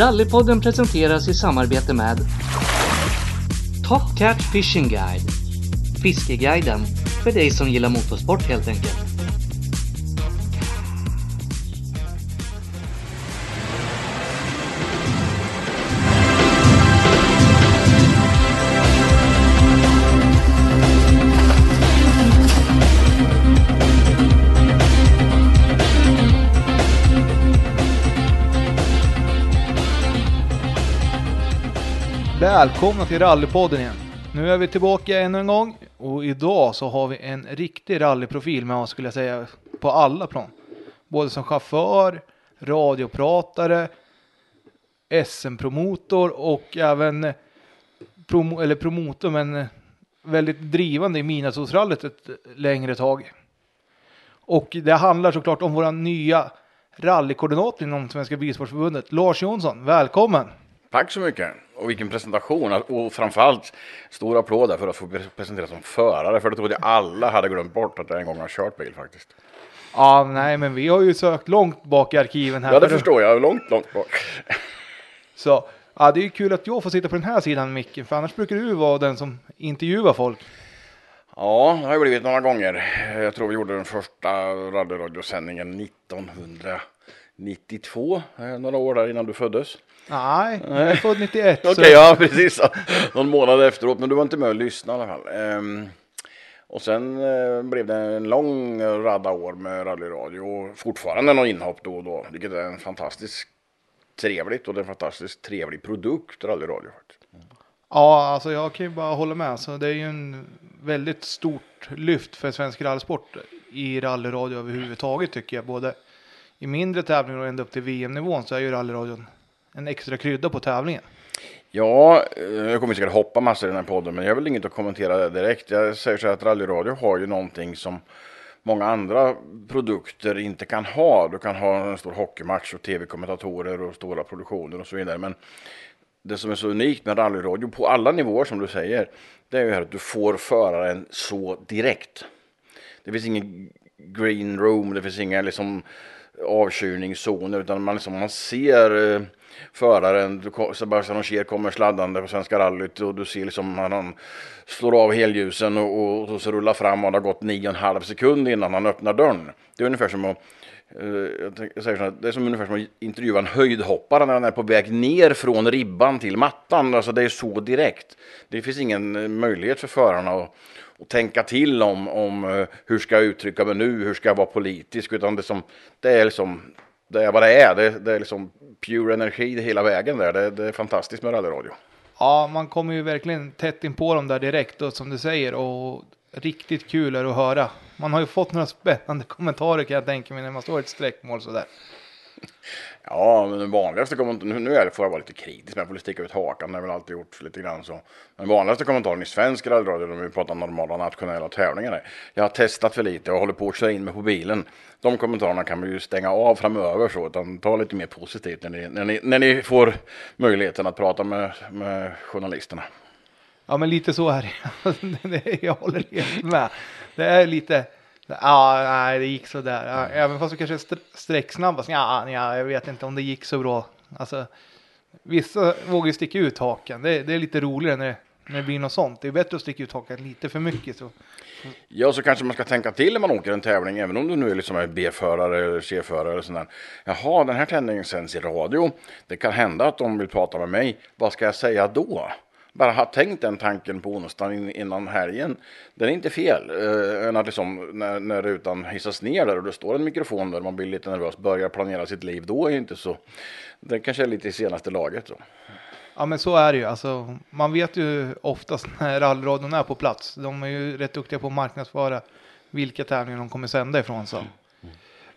Rallypodden presenteras i samarbete med Top Cat Fishing Guide Fiskeguiden för dig som gillar motorsport helt enkelt. Välkomna till Rallypodden igen. Nu är vi tillbaka ännu en gång och idag så har vi en riktig rallyprofil med oss skulle jag säga på alla plan. Både som chaufför, radiopratare, SM-promotor och även promo, eller promotor men väldigt drivande i Midnattssolsrallyt ett längre tag. Och det handlar såklart om våra nya rallykoordinator inom Svenska Bilsportförbundet. Lars Jonsson, välkommen! Tack så mycket och vilken presentation och framförallt stor applåd för att få presenteras som förare för det trodde jag alla hade glömt bort att jag en gång har kört bil faktiskt. Ja, nej, men vi har ju sökt långt bak i arkiven här. Ja, det förstår jag. Långt, långt bak. Så ja, det är ju kul att jag får sitta på den här sidan micken, för annars brukar du vara den som intervjuar folk. Ja, det har ju blivit några gånger. Jag tror vi gjorde den första rallyradiosändningen 1992, några år där innan du föddes. Nej, jag är född 91. Okej, okay, ja precis. Någon månad efteråt, men du var inte med och lyssnade i alla fall. Ehm, och sen eh, blev det en lång radda år med rallyradio och fortfarande någon inhopp då och då, vilket är en fantastiskt trevligt och det är en fantastiskt trevlig produkt, rallyradio. Mm. Ja, alltså jag kan ju bara hålla med. Så det är ju en väldigt stort lyft för svensk rallysport i rallyradio överhuvudtaget tycker jag. Både i mindre tävlingar och ända upp till VM-nivån så är ju rallyradion en extra krydda på tävlingen. Ja, eh, jag kommer säkert hoppa massor i den här podden, men jag vill inget att kommentera det direkt. Jag säger så här att rallyradio har ju någonting som många andra produkter inte kan ha. Du kan ha en stor hockeymatch och tv-kommentatorer och stora produktioner och så vidare. Men det som är så unikt med rallyradio på alla nivåer som du säger, det är ju här att du får föraren så direkt. Det finns ingen green room, det finns inga liksom avkylningszoner utan man, liksom, man ser eh, föraren, Sebastian Ogier kommer sladdande på Svenska rallyt och du ser liksom han, han slår av helljusen och, och, och så rullar fram och det har gått nio och en halv sekund innan han öppnar dörren. Det är ungefär som att eh, jag säger så här, det är som ungefär som att intervjua en höjdhoppare när han är på väg ner från ribban till mattan. Alltså det är så direkt. Det finns ingen eh, möjlighet för förarna att, att tänka till om, om eh, hur ska jag uttrycka mig nu, hur ska jag vara politisk, utan det, som, det är liksom det är vad det är. Det, det är liksom pure energi hela vägen där. Det, det är fantastiskt med rallyradio. Ja, man kommer ju verkligen tätt in på dem där direkt och som du säger och riktigt kul är att höra. Man har ju fått några spännande kommentarer kan jag tänka mig när man står i ett streckmål sådär. Ja, men den vanligaste kommentaren, nu är det, får jag vara lite kritisk, men jag får sticka ut hakan, det har väl alltid gjort lite grann så. Den vanligaste kommentaren i svensk rallyradio, när vi pratar normala nationella tävlingar, är jag har testat för lite och håller på att köra in mig på bilen. De kommentarerna kan man ju stänga av framöver så, utan ta lite mer positivt när ni, när ni, när ni får möjligheten att prata med, med journalisterna. Ja, men lite så är det. jag håller helt med. Det är lite Ja, nej, det gick så där. Ja, även fast du kanske är sträcksnabbast. Ja, ja, jag vet inte om det gick så bra. Alltså, vissa vågar ju sticka ut hakan. Det, det är lite roligare när det, när det blir något sånt. Det är bättre att sticka ut hakan lite för mycket. Så. Ja, så kanske man ska tänka till när man åker en tävling, även om du nu är liksom B-förare eller C-förare eller sådär. Jaha, den här tävlingen sänds i radio. Det kan hända att de vill prata med mig. Vad ska jag säga då? Bara ha tänkt den tanken på onsdagen innan helgen. Den är inte fel. Eh, när, liksom, när, när rutan hissas ner där och det står en mikrofon där man blir lite nervös, börjar planera sitt liv, då är det inte så. Det kanske är lite i senaste laget. Så. Ja men så är det ju. Alltså, man vet ju oftast när rallyradion är på plats. De är ju rätt duktiga på att marknadsföra vilka tävlingar de kommer sända ifrån. Så.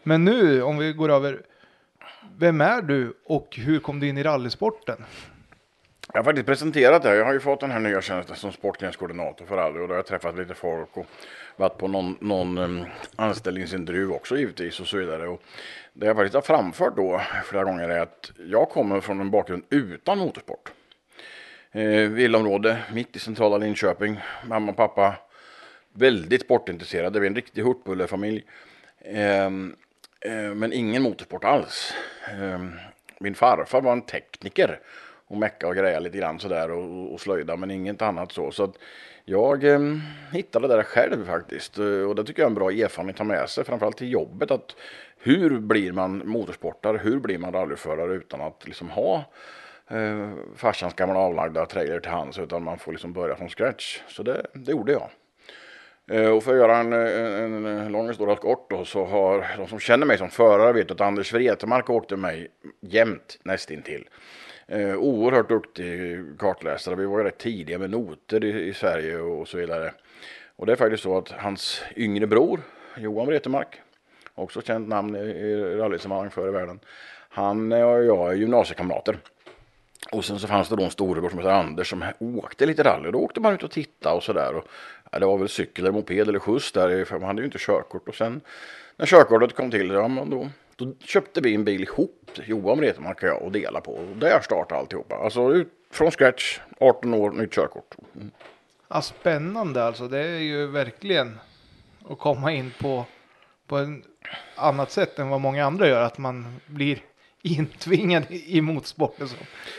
Men nu om vi går över. Vem är du och hur kom du in i rallysporten? Jag har faktiskt presenterat det. Jag har ju fått den här nya tjänsten som sportgrenskoordinator för rally och då har jag träffat lite folk och varit på någon, någon um, anställningsintervju också givetvis och så vidare. Och det jag faktiskt har framfört då flera gånger är att jag kommer från en bakgrund utan motorsport. Eh, villaområde mitt i centrala Linköping. Mamma och pappa väldigt sportintresserade. Vi är en riktig hurtbullefamilj. Eh, eh, men ingen motorsport alls. Eh, min farfar var en tekniker och mecka och greja lite grann sådär och, och slöjda men inget annat så. Så att jag eh, hittade det där själv faktiskt eh, och det tycker jag är en bra erfarenhet att ta med sig framförallt till jobbet. att Hur blir man motorsportare? Hur blir man rallyförare utan att liksom ha eh, farsans gamla avlagda trailer till hands utan man får liksom börja från scratch. Så det, det gjorde jag. Eh, och för att göra en, en, en lång historia kort då, så har de som känner mig som förare vet att Anders Wretemark åkte mig jämt nästintill. Eh, oerhört duktig kartläsare. Vi var ju rätt tidiga med noter i, i, Sverige och så vidare. Och det är faktiskt så att hans yngre bror Johan Wretemark, också känt namn i, i rallysammanhang förr i världen. Han och jag är gymnasiekamrater. Och sen så fanns det då en storebror som hette Anders som åkte lite rally. Då åkte man ut och tittade och sådär. Ja, det var väl cykel eller moped eller skjuts där. För man hade ju inte körkort. Och sen när körkortet kom till, ja, men då, då köpte vi en bil ihop. Johan Wretemark och jag och delade på. Och där startade alltihopa. Alltså ut från scratch, 18 år, nytt körkort. Mm. Ja, spännande alltså. Det är ju verkligen att komma in på, på ett annat sätt än vad många andra gör. Att man blir intvingad i motorsporten som,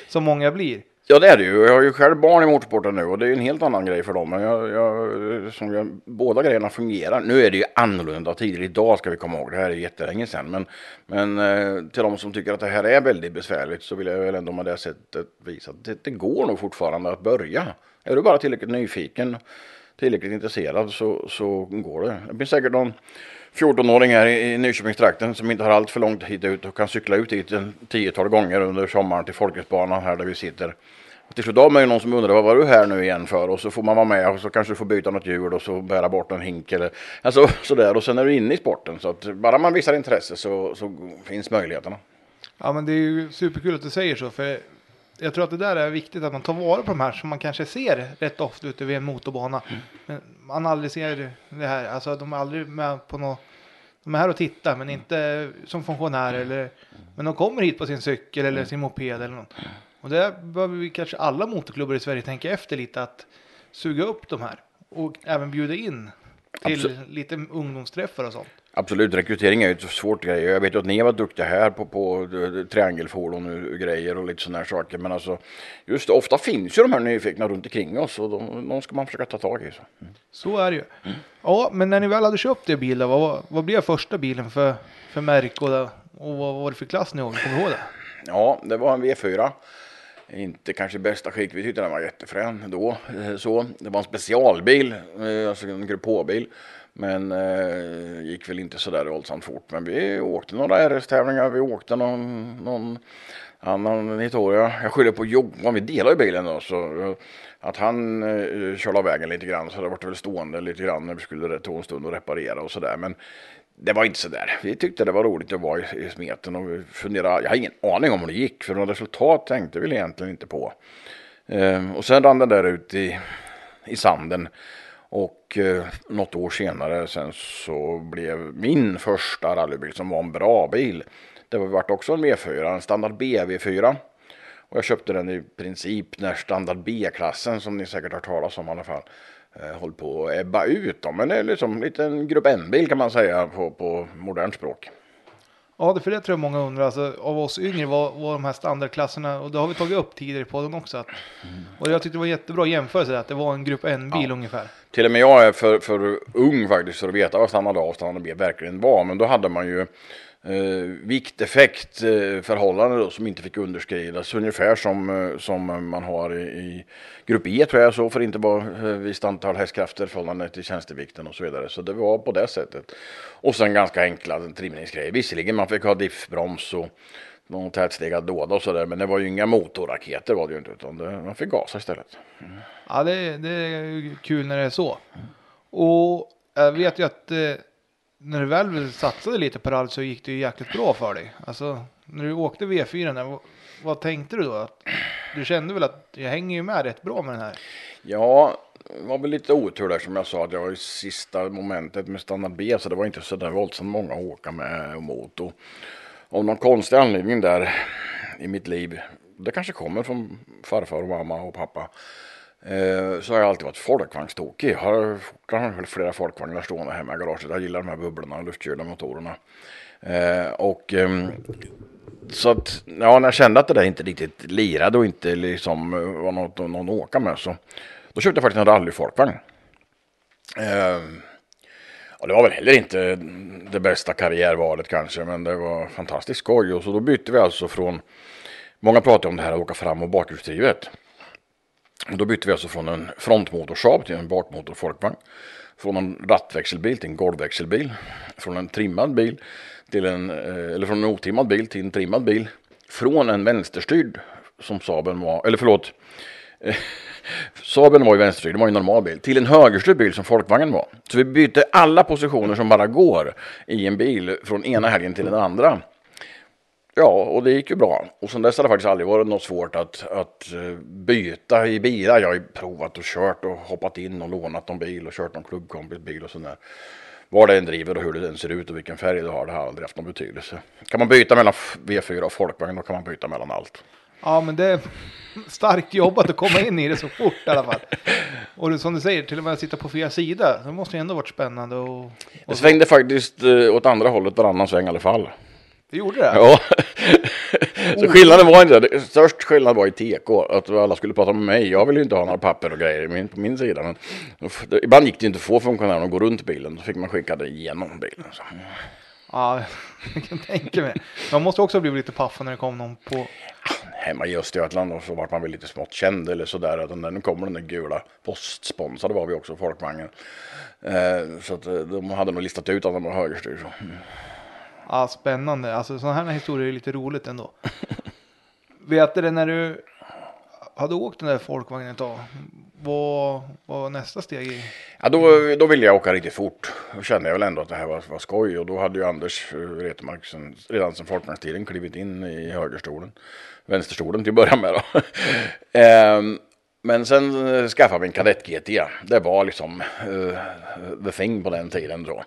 som många blir. Ja det är det ju. Jag har ju själv barn i motorsporten nu och det är ju en helt annan grej för dem. Men jag, jag, som jag, båda grejerna fungerar. Nu är det ju annorlunda tider. Idag ska vi komma ihåg. Det här är jättelänge sedan. Men, men eh, till de som tycker att det här är väldigt besvärligt så vill jag väl ändå med det sättet visa att det, det går nog fortfarande att börja. Är du bara tillräckligt nyfiken, tillräckligt intresserad så, så går det. Det finns säkert någon 14-åring här i Nyköpingstrakten som inte har allt för långt hit ut och kan cykla ut hit en tiotal gånger under sommaren till Folketsbanan här där vi sitter. Och till slut har man ju någon som undrar vad var du här nu igen för och så får man vara med och så kanske du får byta något hjul och så bära bort en hink eller alltså sådär och sen är du inne i sporten så att bara man visar intresse så, så finns möjligheterna. Ja men det är ju superkul att du säger så för jag tror att det där är viktigt att man tar vara på de här som man kanske ser rätt ofta ute vid en motorbana. Mm. Men man aldrig ser det här, alltså de är aldrig med på något. De är här och tittar men inte som funktionär eller men de kommer hit på sin cykel eller sin moped eller något. Och det behöver vi kanske alla motorklubbar i Sverige tänka efter lite att suga upp de här och även bjuda in till Absolut. lite ungdomsträffar och sånt. Absolut, rekrytering är ju ett svårt grej. Jag vet ju att ni var duktiga här på, på triangelfordon och grejer och lite sådana här saker. Men alltså, just ofta finns ju de här nyfikna runt omkring oss och de, de ska man försöka ta tag i. Så, mm. så är det ju. Mm. Ja, men när ni väl hade köpt er bil, vad, vad blev första bilen för, för märke och, och vad var det för klass ni har? Kommer du ihåg det? Ja, det var en V4 inte kanske bästa skick. Vi tyckte den var jättefrän då. Eh, så, det var en specialbil, eh, alltså en grupp H-bil. Men eh, gick väl inte så där våldsamt fort. Men vi åkte några RS-tävlingar. Vi åkte någon, någon annan Nitoria. Jag skyller på Johan. Vi delar ju bilen då. Så eh, att han eh, körde av vägen lite grann. Så det var väl stående lite grann när vi skulle ta en stund och reparera och sådär. Men det var inte så där. Vi tyckte det var roligt att vara i, i smeten och vi funderade. Jag har ingen aning om hur det gick. För något resultat tänkte vi egentligen inte på. Eh, och sen rann den där ut i, i sanden. Och eh, något år senare sen så blev min första rallybil som var en bra bil. Det var också en V4, en standard BV4. Och jag köpte den i princip när standard B-klassen som ni säkert har talat om i alla fall. Eh, Håll på att ebba ut då. Men det är liksom en liten grupp N-bil kan man säga på, på modernt språk. Ja, det för det tror jag många undrar. Alltså, av oss yngre, vad, vad de här standardklasserna, och det har vi tagit upp tidigare i podden också. Att, och jag tyckte det var jättebra jämförelse, att det var en grupp N-bil ja. ungefär. Till och med jag är för, för ung faktiskt för att veta vad standard A och standard B verkligen var. Men då hade man ju eh, vikteffekt eh, förhållande då, som inte fick underskridas. Ungefär som, eh, som man har i, i grupp E tror jag så för inte bara eh, visst antal hästkrafter förhållande till tjänstevikten och så vidare. Så det var på det sättet. Och sen ganska enkla trimningsgrejer. Visserligen man fick ha diffbroms och någon tätstegad låda och sådär. Men det var ju inga motorraketer var det ju inte utan det, man fick gasa istället. Mm. Ja det, det är kul när det är så. Och jag vet ju att eh, när du väl satsade lite på rally så gick det ju jäkligt bra för dig. Alltså när du åkte V4, där, vad, vad tänkte du då? Att, du kände väl att jag hänger ju med rätt bra med den här? Ja, det var väl lite otur där som jag sa att jag var i sista momentet med standard B så det var inte så där våldsamt många att åka med och mot. Och av någon konstig anledning där i mitt liv, det kanske kommer från farfar och mamma och pappa, eh, så har jag alltid varit folkvagnstokig. Jag har fortfarande flera folkvagnar stående hemma i garaget. Jag gillar de här bubblorna och luftkylda motorerna. Eh, och ehm, så att ja, när jag kände att det där inte riktigt lirade och inte liksom var något någon att åka med så då köpte jag faktiskt en rallyfolkvagn. Eh, och det var väl heller inte det bästa karriärvalet kanske, men det var fantastiskt skoj. Och så då bytte vi alltså från, många pratar om det här att åka fram och bakhjulsdrivet. Då bytte vi alltså från en frontmotor Saab till en bakmotor folkvagn. Från en rattväxelbil till en golvväxelbil. Från en trimmad bil till en, eh, eller från en otrimmad bil till en trimmad bil. Från en vänsterstyrd som Saaben var, eller förlåt. Saaben var ju vänsterstyrd, det var ju en normal bil. Till en högerstyrd bil som folkvagnen var. Så vi bytte alla positioner som bara går i en bil från ena helgen till den andra. Ja, och det gick ju bra. Och sen dess har det faktiskt aldrig varit något svårt att, att eh, byta i bilar. Jag har ju provat och kört och hoppat in och lånat någon bil och kört någon klubbkompis bil och sådär. Var det än driver och hur den ser ut och vilken färg det har, det har aldrig haft någon betydelse. Kan man byta mellan V4 och folkvagn, då kan man byta mellan allt. Ja, men det är starkt jobbat att komma in i det så fort i alla fall. Och det, som du säger, till och med att sitta på fel sida, det måste ju ändå varit spännande. Och, och Det svängde faktiskt eh, åt andra hållet varannan sväng i alla fall. Det gjorde det? Ja. Så skillnaden var inte, störst skillnad var i TK, att alla skulle prata med mig. Jag ville ju inte ha några papper och grejer på min sida. Men ibland gick det inte att få funktionären att gå runt bilen, då fick man skicka det igenom bilen. Så. Ja, jag kan tänka mig. Man måste också bli lite paffa när det kom någon på. Hemma i Östergötland och så vart man väl lite smått känd eller sådär. Att nu kommer den där gula postsponsrade var vi också, Folkvagnen. Eh, så att eh, de hade nog listat ut att de var högerstyrd. Ja, spännande. Alltså sådana här historier är lite roligt ändå. Vet du det när du hade åkt den där folkvagnen ett tag? Vad vad var nästa steg i? Ja, då, då ville jag åka riktigt fort. Då kände jag väl ändå att det här var, var skoj. Och då hade ju Anders eh, Retemark sen, redan sedan folkvagnstiden klivit in i högerstolen. Vänsterstolen till att börja med då. Ehm, men sen eh, skaffade vi en kadett GT. Det var liksom uh, the thing på den tiden då.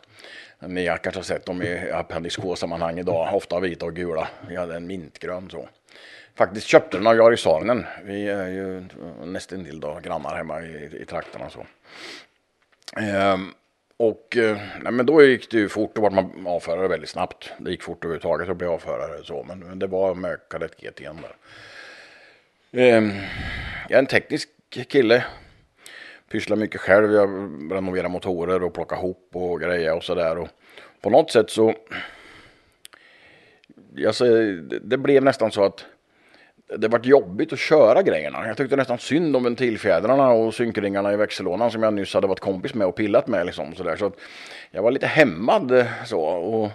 Ni har kanske sett dem i Appendix K-sammanhang idag. Ofta vita och gula. Vi hade en mintgrön så. Faktiskt köpte den av Jari Saarinen. Vi är ju nästan till då grannar hemma i, i trakterna så. Ehm, och eh, nej, men då gick det ju fort, då var man avförare väldigt snabbt. Det gick fort överhuvudtaget att bli avförare så, men, men det var med kadett GT igen där. Ehm, jag är en teknisk kille. Pysslar mycket själv, jag renoverar motorer och plockar ihop och grejer och sådär. Och på något sätt så, alltså, det, det blev nästan så att det vart jobbigt att köra grejerna. Jag tyckte nästan synd om ventilfjädrarna och synkringarna i växellådan som jag nyss hade varit kompis med och pillat med. Liksom, så där. Så att jag var lite hämmad så. Och,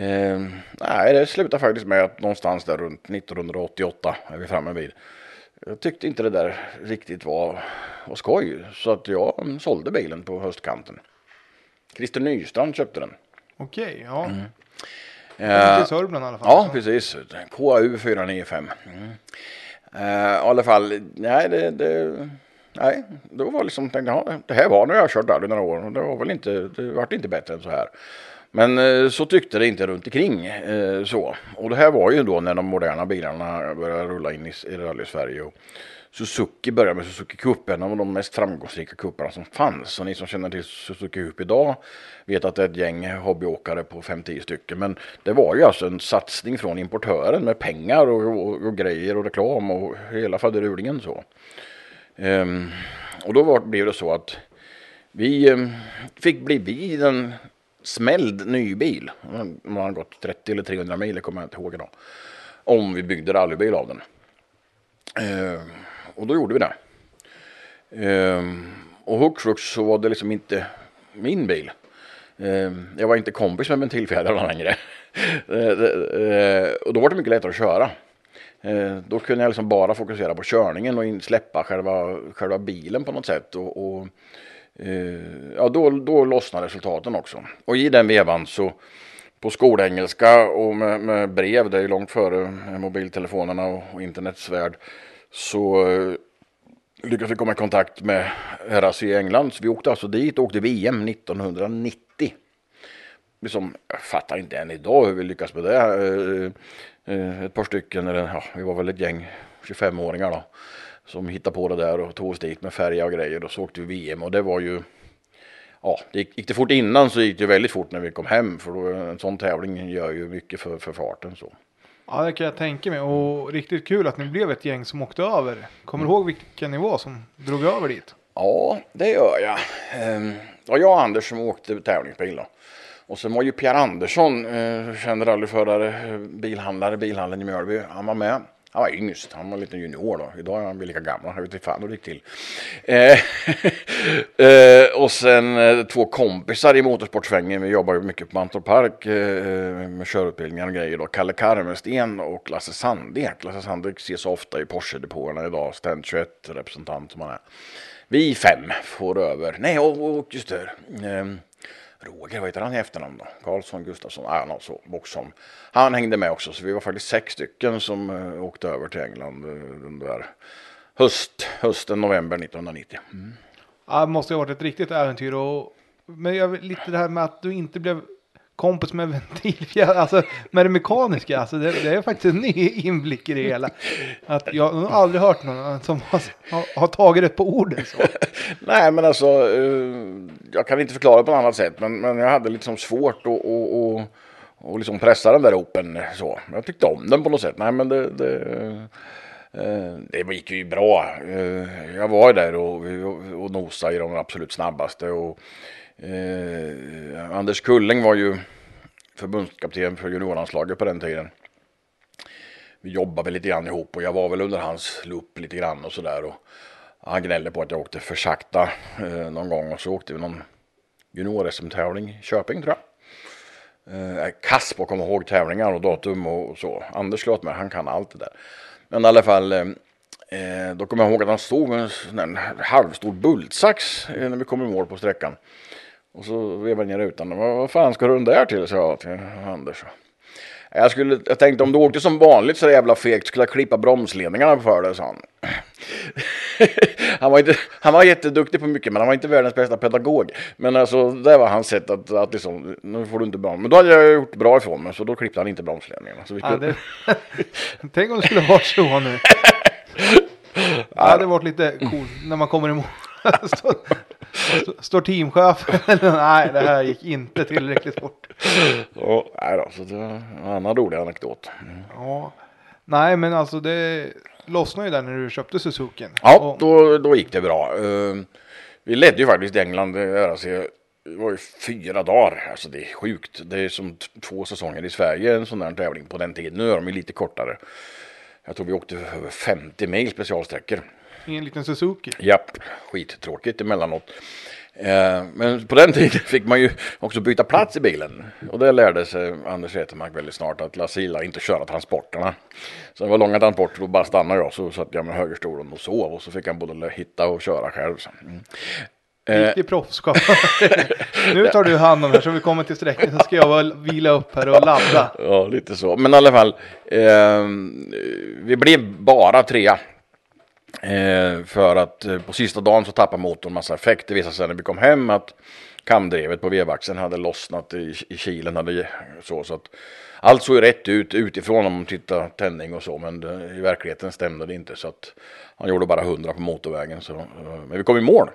eh, nej, det slutade faktiskt med att någonstans där runt 1988 är vi framme vid. Jag tyckte inte det där riktigt var, var skoj. Så att jag sålde bilen på höstkanten. Christer Nystrand köpte den. Okej, ja. Mm. Mm. Eh, Till Sörmland i alla fall. Ja, Så. precis. KAU 495. Mm. Eh, I alla fall, nej, det, det, nej, då var liksom, tänkte jag, det här var när jag har kört rally några år och det var väl inte, det vart inte bättre än så här. Men eh, så tyckte det inte runt omkring eh, så. Och det här var ju då när de moderna bilarna började rulla in i, i rally-Sverige. Och Suzuki började med Suzuki Cup, en av de mest framgångsrika cuparna som fanns. Och ni som känner till Suzuki Cup idag vet att det är ett gäng hobbyåkare på 5-10 stycken. Men det var ju alltså en satsning från importören med pengar och, och, och grejer och reklam och hela faderulingen så. Ehm, och då var, blev det så att vi ehm, fick bli vid en smälld ny bil. Man har gått 30 eller 300 mil, det kommer jag inte ihåg idag. Om vi byggde rallybil av den. Ehm, och då gjorde vi det. Ehm, och hux flux så var det liksom inte min bil. Ehm, jag var inte kompis med ventilfjädrarna längre. Eh, eh, och då var det mycket lättare att köra. Ehm, då kunde jag liksom bara fokusera på körningen och släppa själva, själva bilen på något sätt. Och, och eh, ja, då, då lossnade resultaten också. Och i den vevan så på skolengelska och med, med brev, det är ju långt före mobiltelefonerna och, och internets värld, så eh, lyckades vi komma i kontakt med RAC i England. Så vi åkte alltså dit och åkte VM 1990. Liksom, jag fattar inte än idag hur vi lyckas med det. Eh, eh, ett par stycken, eller ja, vi var väl ett gäng 25-åringar då. Som hittade på det där och tog oss dit med färja och grejer och så åkte vi VM och det var ju Ja, det gick, gick det fort innan så gick det väldigt fort när vi kom hem för då, en sån tävling gör ju mycket för, för farten så. Ja, det kan jag tänka mig. Och riktigt kul att ni blev ett gäng som åkte över. Kommer du ihåg vilken nivå som drog över dit? Ja, det gör jag. Ehm, det var jag och Anders som åkte tävlingsbil då. Och sen var ju Pierre Andersson, eh, känd rallyförare, eh, bilhandlare, bilhandeln i Mjölby. Han var med. Han var yngst, han var lite junior då. Idag är han väl lika gammal, jag vet inte fan hur det gick till. Eh, eh, och sen eh, två kompisar i motorsportsvängen. Vi jobbar ju mycket på Mantorp Park eh, eh med körutbildningar och grejer då. Kalle Karmensten och Lasse Sandek. Lasse Sandek ses ofta i Porsche-depåerna idag, Stand 21 representant som han är. Vi fem får över, nej och, och just det. Eh, Roger, vad heter han i efternamn då? Karlsson, Gustafsson, ah, ja, någon så, Boxholm. Han hängde med också, så vi var faktiskt sex stycken som uh, åkte över till England eh, uh, den där höst, hösten, november 1990. Mm. Ja, det måste ha varit ett riktigt äventyr. Och, men jag, lite det här med att du inte blev kompis med ventilfjädrar, alltså med det mekaniska. Alltså det, det är faktiskt en ny inblick i det hela. Att jag har aldrig hört någon som har, har, tagit det på orden så. Nej, men alltså, eh, jag kan inte förklara på något annat sätt, men, men jag hade liksom svårt att att, att och liksom pressa den där open så. Jag tyckte om den på något sätt. Nej, men det, det Eh, Det gick ju bra. Eh, Jag var ju där och, och nosade i de absolut snabbaste. Och, eh, Anders Kulling var ju förbundskapten för juniorlandslaget på den tiden. Vi jobbade väl lite grann ihop och jag var väl under hans lupp lite grann och sådär. Han gnällde på att jag åkte för sakta eh, någon gång och så åkte vi någon junior-SM-tävling i Köping tror jag. Eh, Jag är kass på att komma ihåg tävlingar och datum och så. Anders låt mig, han kan allt det där. Men i alla fall, eh, eh då kommer jag ihåg att han stod med en en halvstor bultsax eh, när vi kom i mål på sträckan. Och så vevade jag ner rutan. Vad, fan ska du den där till? sa jag till Anders. Jag, skulle, jag tänkte om du åkte som vanligt så jävla fegt skulle jag klippa bromsledningarna för dig, sa han. han, var inte, han var jätteduktig på mycket, men han var inte världens bästa pedagog. Men alltså, det var hans sätt att, att liksom, nu får du inte bra. Men då hade jag gjort bra ifrån mig, så då klippte han inte bromsledningarna. Så vi Ja, skulle, det, tänk om det skulle vara så nu. Det hade varit lite coolt när man kommer i mål. Står, teamchef. Nej, det här gick inte tillräckligt fort. ja, nej då, så det var en annan rolig anekdot. Mm. Ja. Nej, men alltså det lossnade ju där när du köpte Suzuken. Ja, Och- då, då gick det bra. Eh, vi ledde ju faktiskt England, eh, alltså, det var ju fyra dagar. Alltså det är sjukt. Det är som två säsonger i Sverige en sån där tävling på den tiden. Nu är de ju lite kortare. Jag tror vi åkte över 50 mil specialsträckor. I en liten Suzuki. Japp, skittråkigt emellanåt. Eh, men på den tiden fick man ju också byta plats i bilen. Och det lärde sig Anders Etemark väldigt snart att Lasse gillar inte köra transporterna. Så det var långa transporter, då bara stannade jag så satt jag med högerstolen och sov. Och så fick han både hitta och köra själv. Mm. Eh, Riktig proffsskap. nu tar du hand om det här så vi kommer till sträckan. Så ska jag väl vila upp här och ladda. Ja, lite så. Men i alla fall, eh, vi blev bara trea. Eh, för att eh, på sista dagen så tappade motorn massa effekt. Det visade sig när vi kom hem att kamdrevet på vevaxeln hade lossnat i, i kilen. Hade, så, så att allt såg ju rätt ut utifrån om man tittar tändning och så. Men det, i verkligheten stämde det inte. Så att han gjorde bara 100 på motorvägen. Så, eh, men vi kom i mål.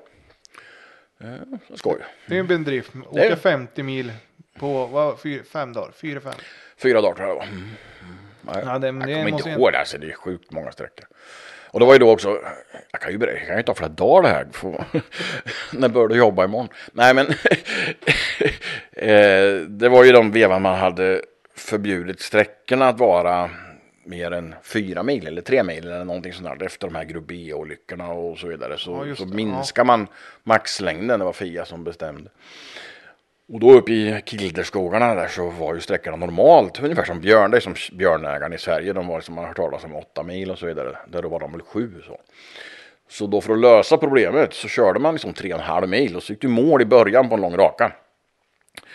Eh, skoj. Det är en bedrift. Är- Åka 50 mil på vad, fyra, fem dagar. Fyra, fem. Fyra dagar tror jag det var. Mm. Nej, Ja, det- jag kommer inte ihåg det, alltså, det är sjukt många sträckor. Och det var ju då också, jag kan ju, berätta, jag kan ju ta flera dagar det här. För, när bör du jobba imorgon? Nej men, eh, det var ju de vevan man hade förbjudit sträckorna att vara mer än fyra mil eller tre mil eller någonting sånt där efter de här grupp B-olyckorna och så vidare. Så, Ja, så minskar man maxlängden, det var Fia som bestämde. Och då uppe i Kilderskogarna där så var ju sträckorna normalt ungefär som björn, det är som björnägaren i Sverige. De var som man har hört talas om åtta mil och så vidare. Där då var de väl sju så. Så då för att lösa problemet så körde man liksom tre och en halv mil och så gick du mål i början på en lång raka.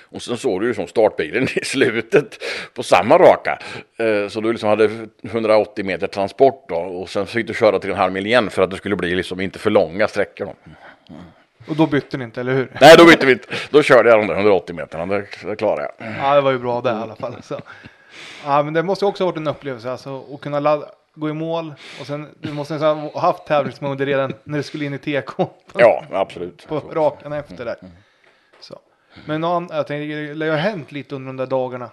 Och sen såg du ju som startbilen i slutet på samma raka. Eh, så du liksom hade 180 meter transport då och sen fick du köra till en halv mil igen för att det skulle bli liksom inte för långa sträckor då. Och då bytte ni inte, eller hur? Nej, då bytte vi inte. Då körde jag de där 180 meterna, det, det klarade jag. Ja, det var ju bra det i alla fall. Så. Ja, men det måste också ha varit en upplevelse alltså, att kunna ladda, gå i mål och sen du måste nästan ha haft tävlingsmode redan när du skulle in i TK på, Ja, absolut. på rakan efter där. Så. Men någon, jag tänkte, det lär ju ha hänt lite under de där dagarna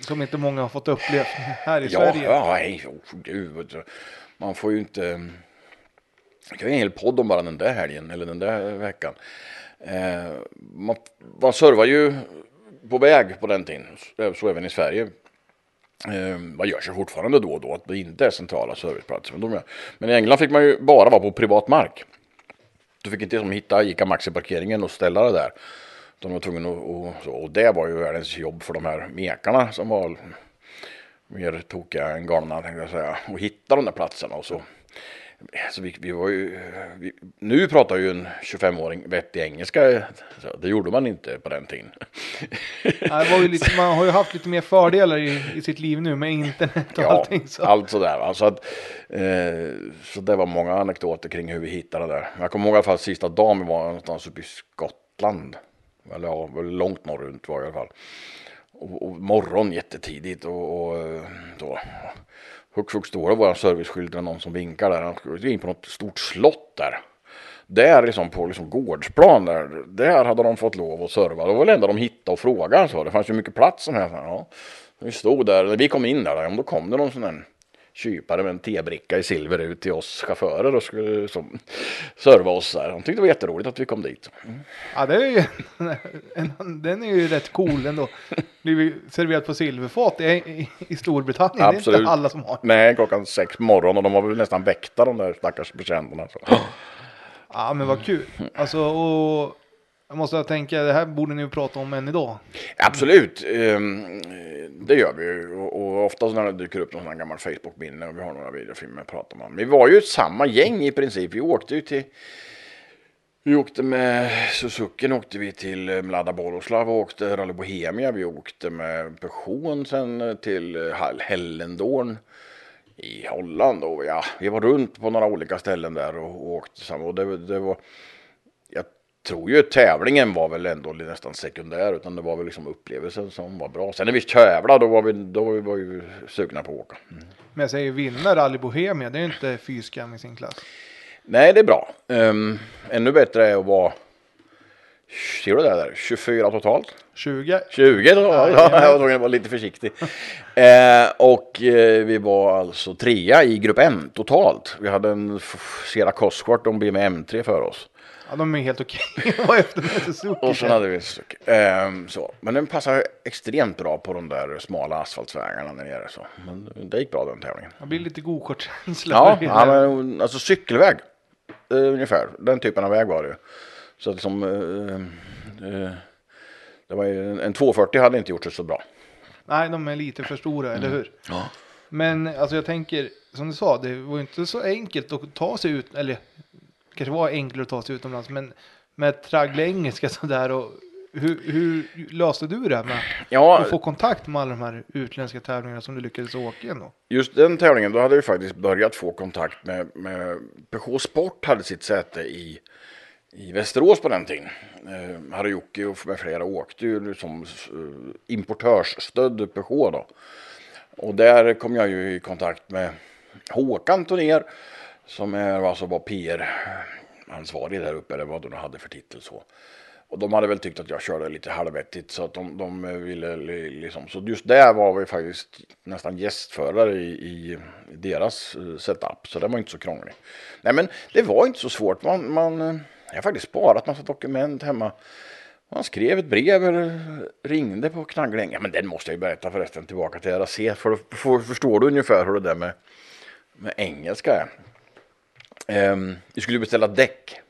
som inte många har fått uppleva här i Ja, Sverige. ja, nej, oh, gud. Man får ju inte... Jag kan göra en hel podd om bara den där helgen eller den där veckan. Eh, man, man servar ju på väg på den tiden, så även i Sverige. Eh, man gör sig fortfarande då och då att det inte är centrala serviceplatser. Men, de är, men i England fick man ju bara vara på privat mark. Du fick inte som hitta Ica Maxi-parkeringen och ställa det där. De var tvungna att, och, så, och det var ju världens jobb för de här mekarna som var mer tokiga än galna tänkte jag säga. Och hitta de där platserna och så. Så vi, vi var ju, vi, nu pratar ju en 25-åring vettig engelska. Det gjorde man inte på den tiden. Ju lite, man har ju haft lite mer fördelar i, i sitt liv nu med internet och Ja, allting. Så. allt sådär. va. Så, att, eh, så det var många anekdoter kring hur vi hittade det. Jag kommer ihåg i alla fall sista dagen vi var någonstans uppe i Skottland. Eller ja, långt norrut var det i alla fall. Och, och morgon jättetidigt och, och eh, då. Hux flux står det våra serviceskylt eller någon som vinkar där. Han skulle in på något stort slott där. Där liksom på liksom gårdsplan där, där hade de fått lov att serva. Det var väl det enda de hittade och frågade. Så. Det fanns ju mycket plats som helst. Ja. Vi stod där, när vi kom in där, då kom det någon sån där kypare med en tebricka i silver ut till oss chaufförer och skulle som, serva oss där. De tyckte det var jätteroligt att vi kom dit. Ja, det är ju, en, den är ju rätt cool ändå. Blivit serverat på silverfat i, i, Storbritannien. Det är Absolut. inte alla som har. Nej, klockan sex på morgonen och de var väl nästan väckta de där stackars betjänterna. Ja, men vad kul. Alltså, och jag måste tänka, det här borde ni ju prata om än idag. Absolut, ehm, det gör vi ju. Och, ofta när det dyker upp någon sån här gammal Facebook-minne och vi har några videofilmer pratar man. Vi var ju samma gäng i princip. Vi åkte ju till vi åkte med Suzuki åkte vi till eh, Mlada Boroslav och åkte Rally Bohemia. Vi åkte med Peugeot sen eh, till Hall- Hellendorn i Holland. Och ja, vi var runt på några olika ställen där och, och åkte samma. Och det, det var, tror ju tävlingen var väl ändå nästan sekundär utan det var väl liksom upplevelsen som var bra. Sen när vi tävlade då var vi, då var vi var ju sugna på att åka. Mm. Men jag säger vinna Rally Bohemia, det är ju inte fy skam i sin klass. Nej, det är bra. Um, ännu bättre är att vara, ser du det där, 24 totalt? 20. 20 totalt, ja, jag var tvungen att vara lite försiktig. Eh, och eh, vi var alltså trea i grupp M totalt. Vi hade en Sierra Cosworth och en BMW M3 för oss. Ja, de är helt okej efter med Suzuki. Och sen hade vi Suzuki. Ehm, så. Men den passar extremt bra på de där smala asfaltsvägarna där nere. Så. Men det gick bra den tävlingen. Det blir lite gokartkänsla. Ja, ja men, alltså cykelväg. Eh, ungefär. Den typen av väg var det ju. Så att som... Eh, eh, det var ju, en, en 240 hade inte gjort det så bra. Nej, de är lite för stora, eller hur? Ja. Men alltså jag tänker, som du sa, det var ju inte så enkelt att ta sig ut, eller kanske var enklare att ta sig utomlands, men med tragglig engelska sådär och hur, hur löste du det med Ja, att få kontakt med alla de här utländska tävlingarna som du lyckades åka igen då? just den tävlingen då hade vi faktiskt börjat få kontakt med, med Peugeot Sport hade sitt säte i, i Västerås på den tiden. Eh, Jocke och med flera åkte ju som eh, importörsstödd Peugeot då. Och där kom jag ju i kontakt med Håkan Tonér som är, alltså var PR-ansvarig där uppe eller vad de hade för titel så. Och de hade väl tyckt att jag körde lite halvvettigt så att de, de ville liksom. Så just där var vi faktiskt nästan gästförare i, i deras eh, setup. Så det var inte så krångligt. Nej men det var inte så svårt. Man, man, eh, jag har faktiskt sparat massa dokument hemma. Man skrev ett brev eller ringde på knaggläng. Ja men den måste jag ju berätta förresten tillbaka till RAC. För då för, förstår du ungefär hur det där med, med engelska är. Ehm, vi skulle beställa däck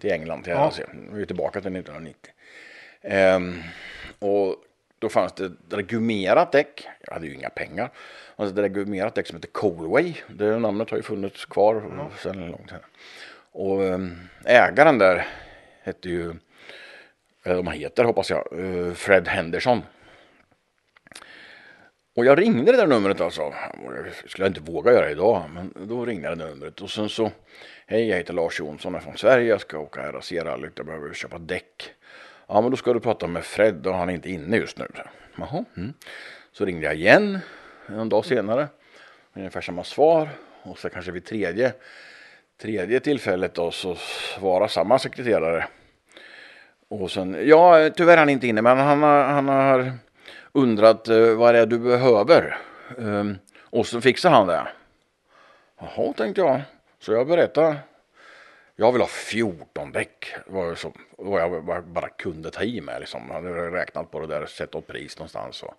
till England till Ja. Vi är tillbaka till 1990. Ehm, och då fanns det ett gummerat däck. Jag hade ju inga pengar. Alltså det gummerat däck som heter Colway. Det namnet har ju funnits kvar mm. sedan långt tid. Och ehm, ägaren där hette ju, eller de heter hoppas jag, eh, Fred Henderson. Och jag ringde det där numret alltså. Det skulle jag inte våga göra idag, men då ringde jag det numret. Och sen så, hej jag heter Lars Jonsson, jag är från Sverige, jag ska åka här och se rallyt, jag behöver köpa däck. Ja, men då ska du prata med Fred och han är inte inne just nu. Jaha, mm. Så ringde jag igen en dag senare. Ungefär samma svar. Och så kanske vid tredje, tredje tillfället då så svarar samma sekreterare. Och sen, ja tyvärr är han inte inne men han har, han har undrat eh, vad det är du behöver. Ehm, och så fixar han det. Jaha tänkte jag. Så jag berättade jag vill ha 14 däck. Var så, vad jag bara kunde ta i med. Liksom. Jag hade räknat på det där, sett åt pris någonstans. Och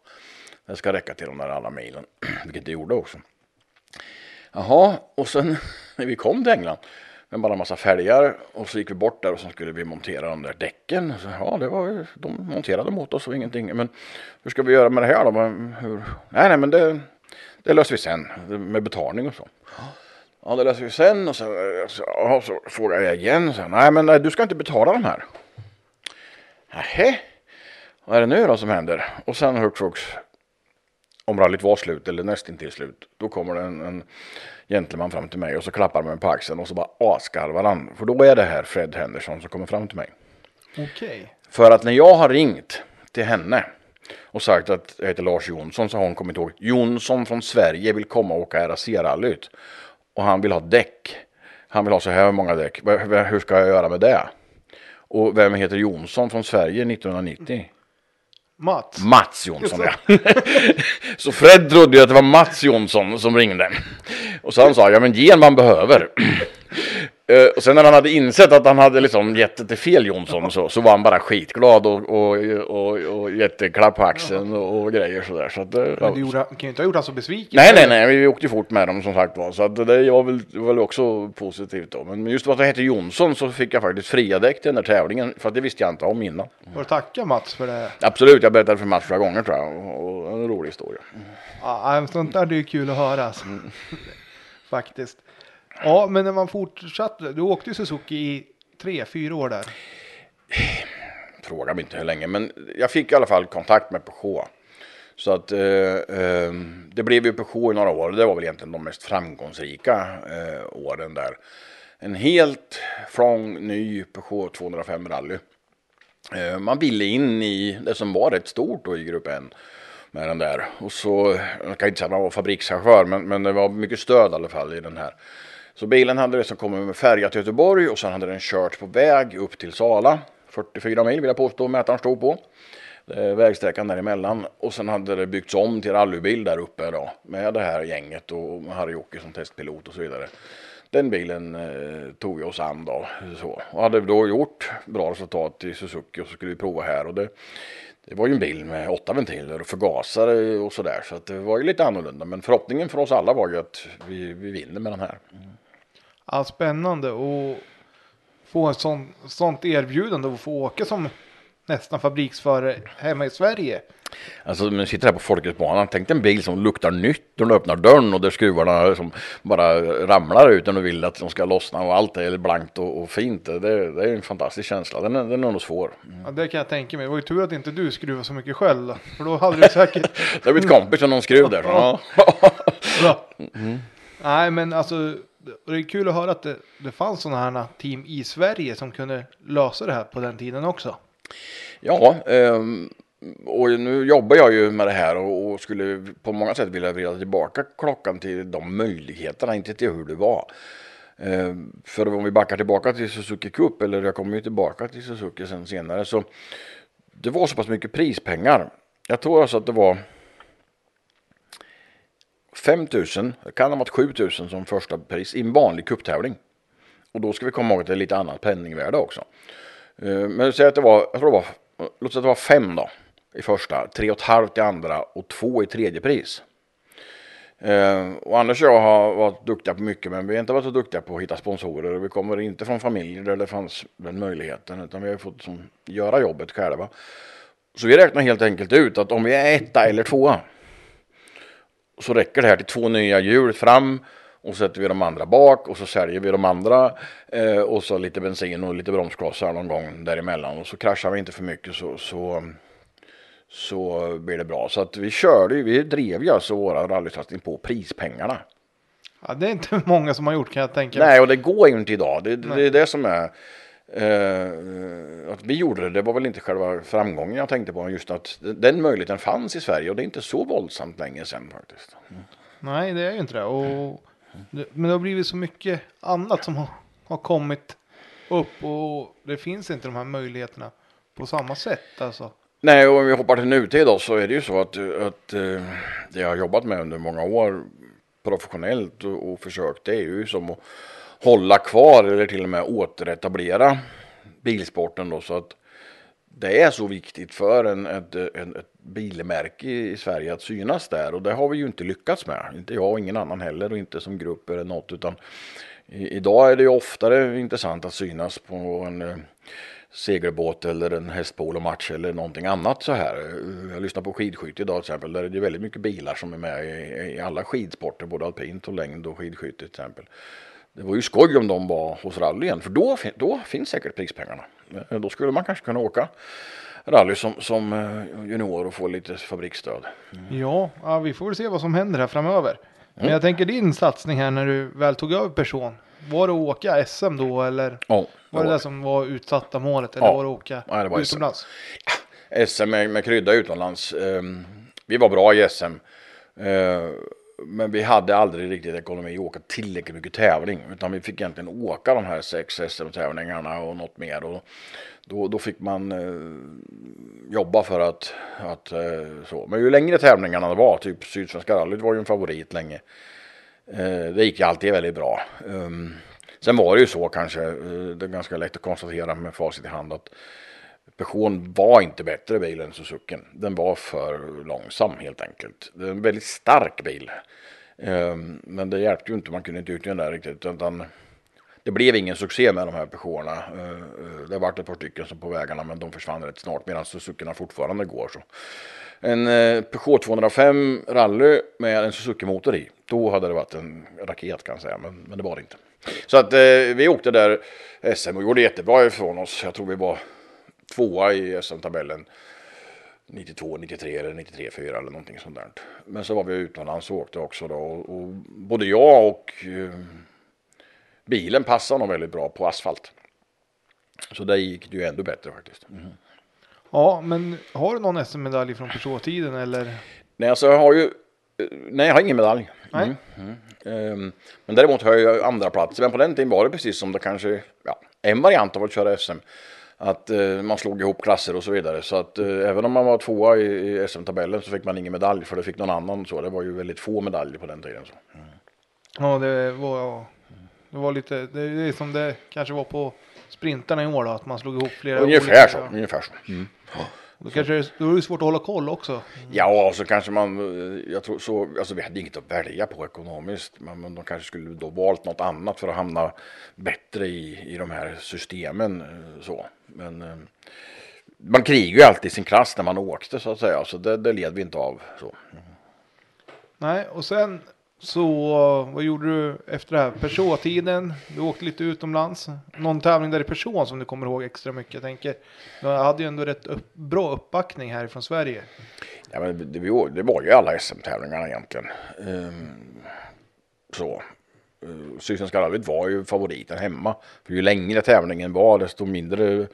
det ska räcka till de där alla milen. Vilket det gjorde också. Jaha, och sen när vi kom till England med bara massa fälgar och så gick vi bort där och så skulle vi montera de där däcken. Så, ja, det var, de monterade mot oss och ingenting. Men hur ska vi göra med det här då? Hur? Nej, nej, men det, det löser vi sen med betalning och så. Ja, det löser vi sen och så, så, ja, så frågar jag igen. Så, nej, men nej, du ska inte betala de här. Nähä, vad är det nu då som händer? Och sen hux flux, om rallyt var slut eller nästintill slut, då kommer det en, en gentleman fram till mig och så klappar mig på axeln och så bara asgarvar han. För då är det här Fred Henderson som kommer fram till mig. Okej. Okay. För att när jag har ringt till henne och sagt att jag heter Lars Jonsson så har hon kommit ihåg Jonsson från Sverige vill komma och åka RAC-rallyt och han vill ha däck. Han vill ha så här många däck. Hur ska jag göra med det? Och vem heter Jonsson från Sverige 1990? Mats. Mats Jonsson ja. så Fred trodde ju att det var Mats Jonsson som ringde. Och så han sa, ja men ge en man behöver. Uh, och sen när han hade insett att han hade liksom gett det till fel Jonsson så, så var han bara skitglad och, och, och, och jätteklapp på axeln och, och grejer sådär. Så att, uh, Men du gjorde, kan ju inte ha gjort honom så besviken. Nej, nej, nej, vi åkte fort med dem som sagt var. Så att det var väl, väl också positivt då. Men just att det hette Jonsson så fick jag faktiskt fria däck till den där tävlingen. För att det visste jag inte om innan. Får du tacka Mats för det? Absolut, jag berättade för Mats flera gånger tror jag. Och, en rolig historia. Ja, sånt där det är kul att höra. Alltså. Mm. Faktiskt. Ja, men när man fortsatte, du åkte ju Suzuki i tre, fyra år där. Fråga mig inte hur länge, men jag fick i alla fall kontakt med Peugeot. Så att eh, eh, det blev ju Peugeot i några år. Det var väl egentligen de mest framgångsrika eh, åren där. En helt från ny Peugeot 205 rally. Eh, man ville in i det som var rätt stort då i grupp 1 med den där. Och så, jag kan inte säga att man var fabrikschaufför, men, men det var mycket stöd i alla fall i den här. Så bilen hade liksom kommit med färja till Göteborg och sen hade den kört på väg upp till Sala. 44 mil vill jag påstå mätaren stod på. Vägsträckan däremellan och sen hade det byggts om till rallybil där uppe då med det här gänget och Harry-Jocke som testpilot och så vidare. Den bilen eh, tog vi oss an då. Så. Och hade då gjort bra resultat i Suzuki och så skulle vi prova här och det, det var ju en bil med åtta ventiler och förgasare och sådär så att det var ju lite annorlunda men förhoppningen för oss alla var ju att vi, vi vinner med den här. Ja, spännande och få ett sånt, sånt erbjudande och få åka som nästan fabriksförare hemma i Sverige. Alltså man sitter här på Folketsbanan, tänk en bil som luktar nytt när du öppnar dörren och där skruvarna som bara ramlar ut när du vill att de ska lossna och allt är blankt och, och fint. Det, det, är en fantastisk känsla, den är, den är nog svår. Mm. Ja, det kan jag tänka mig. Det var ju tur att inte du skruvade så mycket själv för då hade du säkert... det har blivit kompis med någon skruv där. Ja. ja. Mm. Nej men alltså och det är kul att höra att det, det fanns sådana här team i Sverige som kunde lösa det här på den tiden också. Ja, um, och nu jobbar jag ju med det här och, och, skulle på många sätt vilja vrida tillbaka klockan till de möjligheterna, inte till hur det var. Ehm, för om vi backar tillbaka till Suzuki Cup, eller jag kommer ju tillbaka till Suzuki sen senare, så det var så pass mycket prispengar. Jag tror alltså att det var 5 000, kan ha varit 7 000 som första pris i en vanlig kupptävling. Och då ska vi komma ihåg att det är lite annat penningvärde också. Eh, men säg att det var, jag tror det var, låt säga att det var 5 då i första, 3,5 i andra och 2 i tredje pris. Eh, och Anders och jag har varit duktiga på mycket men vi har inte varit så duktiga på att hitta sponsorer. Vi kommer inte från familjer där det fanns den möjligheten utan vi har fått som, göra jobbet själva. Så vi räknar helt enkelt ut att om vi är etta eller tvåa så räcker det här till två nya hjul fram och så sätter vi de andra bak och så säljer vi de andra eh, och så lite bensin och lite bromsklossar någon gång däremellan och så kraschar vi inte för mycket så, så, så blir det bra. Så att vi körde ju, vi drev ju alltså våra rallysatsning på prispengarna. Ja, det är inte många som har gjort kan jag tänka. Nej, och det går ju inte idag. Det, det är det som är Eh, att vi gjorde det, det var väl inte själva framgången jag tänkte på, just att den möjligheten fanns i Sverige och det är inte så våldsamt länge sedan faktiskt. Mm. Nej, det är ju inte det. Och, det men det har blivit så mycket annat som har, har kommit upp och det finns inte de här möjligheterna på samma sätt alltså. Nej, och om vi hoppar till nutid då så är det ju så att, att uh, det jag har jobbat med under många år professionellt och, och försökt det är ju som att hålla kvar eller till och med återetablera bilsporten då så att det är så viktigt för en, ett, en, ett bilmärke i Sverige att synas där och det har vi ju inte lyckats med. Inte jag och ingen annan heller och inte som grupp eller något utan i, idag är det ju oftare intressant att synas på en eh, segelbåt eller en hästpolomatch eller någonting annat så här. Jag lyssnar på skidskytte idag till exempel där är det väldigt mycket bilar som är med i, i alla skidsporter både alpint och längd och skidskytte till exempel. Det var ju skoj om de var hos rallyen för då, då finns säkert prispengarna. Eh, då skulle man kanske kunna åka rally som, som eh, junior och få lite fabriksstöd. Mm. Ja, ja, vi får väl se vad som händer här framöver. Men mm. jag tänker din satsning här när du väl tog över person. Var det att åka SM då eller? Ja, var det det som var utsatta målet eller ja. var det att åka ja, det var utomlands? SM, SM med, med krydda utomlands. Um, vi var bra i SM. Uh, eh, men vi hade aldrig riktigt ekonomi att åka tillräckligt mycket tävling. Utan vi fick egentligen åka de här sex SM-tävlingarna och något mer. Och då, då fick man eh, jobba för att, att eh, så. Men ju längre tävlingarna det var, typ Sydsvenska rallyt var ju en favorit länge. Eh, det gick ju alltid väldigt bra. Um, sen var det ju så kanske, eh, det är ganska lätt att konstatera med facit i hand att Peugeot var inte bättre bil än Suzuki. Den var för långsam helt enkelt. Det är en väldigt stark bil. Ehm, men det hjälpte ju inte, man kunde inte utnyttja den där riktigt. Utan det blev ingen succé med de här Peugeoterna. Ehm, det vart ett par stycken som på vägarna men de försvann rätt snart medan Suzuki fortfarande går. så. En eh, Peugeot 205 rally med en Suzuki-motor i. Då hade det varit en raket kan jag säga, men, men det var det inte. Så att eh, vi åkte där SM och gjorde jättebra ifrån oss. Jag tror vi var tvåa i SM-tabellen 92, 93 eller 93, 4 eller någonting sånt där. Men så var vi utomlands och åkte också då och, och både jag och eh, bilen passade nog väldigt bra på asfalt. Så där gick det ju ändå bättre faktiskt. Mm. Ja, men har du någon SM-medalj från Peugeot-tiden eller? Nej, alltså jag har ju Nej, jag har ingen medalj. Mm. Mm. Um, men däremot har jag andra plats. Men på den tiden var det precis som det kanske, ja, en variant av att köra SM att eh, man slog ihop klasser och så vidare. Så att eh, även om man var tvåa i, i SM-tabellen så fick man ingen medalj för det fick någon annan. Så det var ju väldigt få medaljer på den tiden. Så. Mm. Ja, det var, det var lite, det är som det kanske var på sprintarna i år då, att man slog ihop flera Ungefär olika, så, ungefär så. Mm. Då, kanske det, då är det svårt att hålla koll också. Mm. Ja, så kanske man, eh, jag tror så, alltså vi hade inget att välja på ekonomiskt, men, men de kanske skulle då valt något annat för att hamna bättre i, i de här systemen. Eh, så. Men eh, man krigar ju alltid sin klass när man åkte så att säga, så det, det led vi inte av. Så. Nej, och sen så vad gjorde du efter det här? Peugeot-tiden, du åkte lite utomlands. Någon tävling där i person som du kommer ihåg extra mycket? Jag tänker, du hade ju ändå rätt upp, bra uppbackning här från Sverige. Ja, men det, det var ju alla SM-tävlingarna egentligen. Um, så. Eh, Sydsvenska rallyt var ju favoriten hemma. För ju längre tävlingen var desto mindre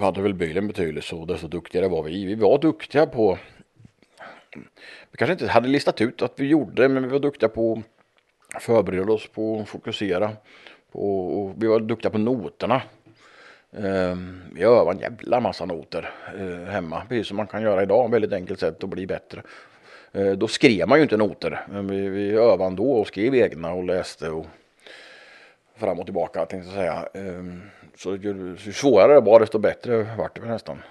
hade väl bilen betydelse och desto duktigare var vi. Vi var duktiga på vi kanske inte hade listat ut att vi gjorde det, men vi var duktiga på att förbereda oss på att fokusera. På, och vi var duktiga på noterna. Ehm, vi övade en jävla massa noter eh, hemma, precis som man kan göra idag. Väldigt enkelt sätt att bli bättre. Eh, då skrev man ju inte noter, men vi, vi övade ändå och skrev egna och läste och fram och tillbaka tänkte jag säga. Ehm, så ju, ju svårare det var desto bättre vart det nästan.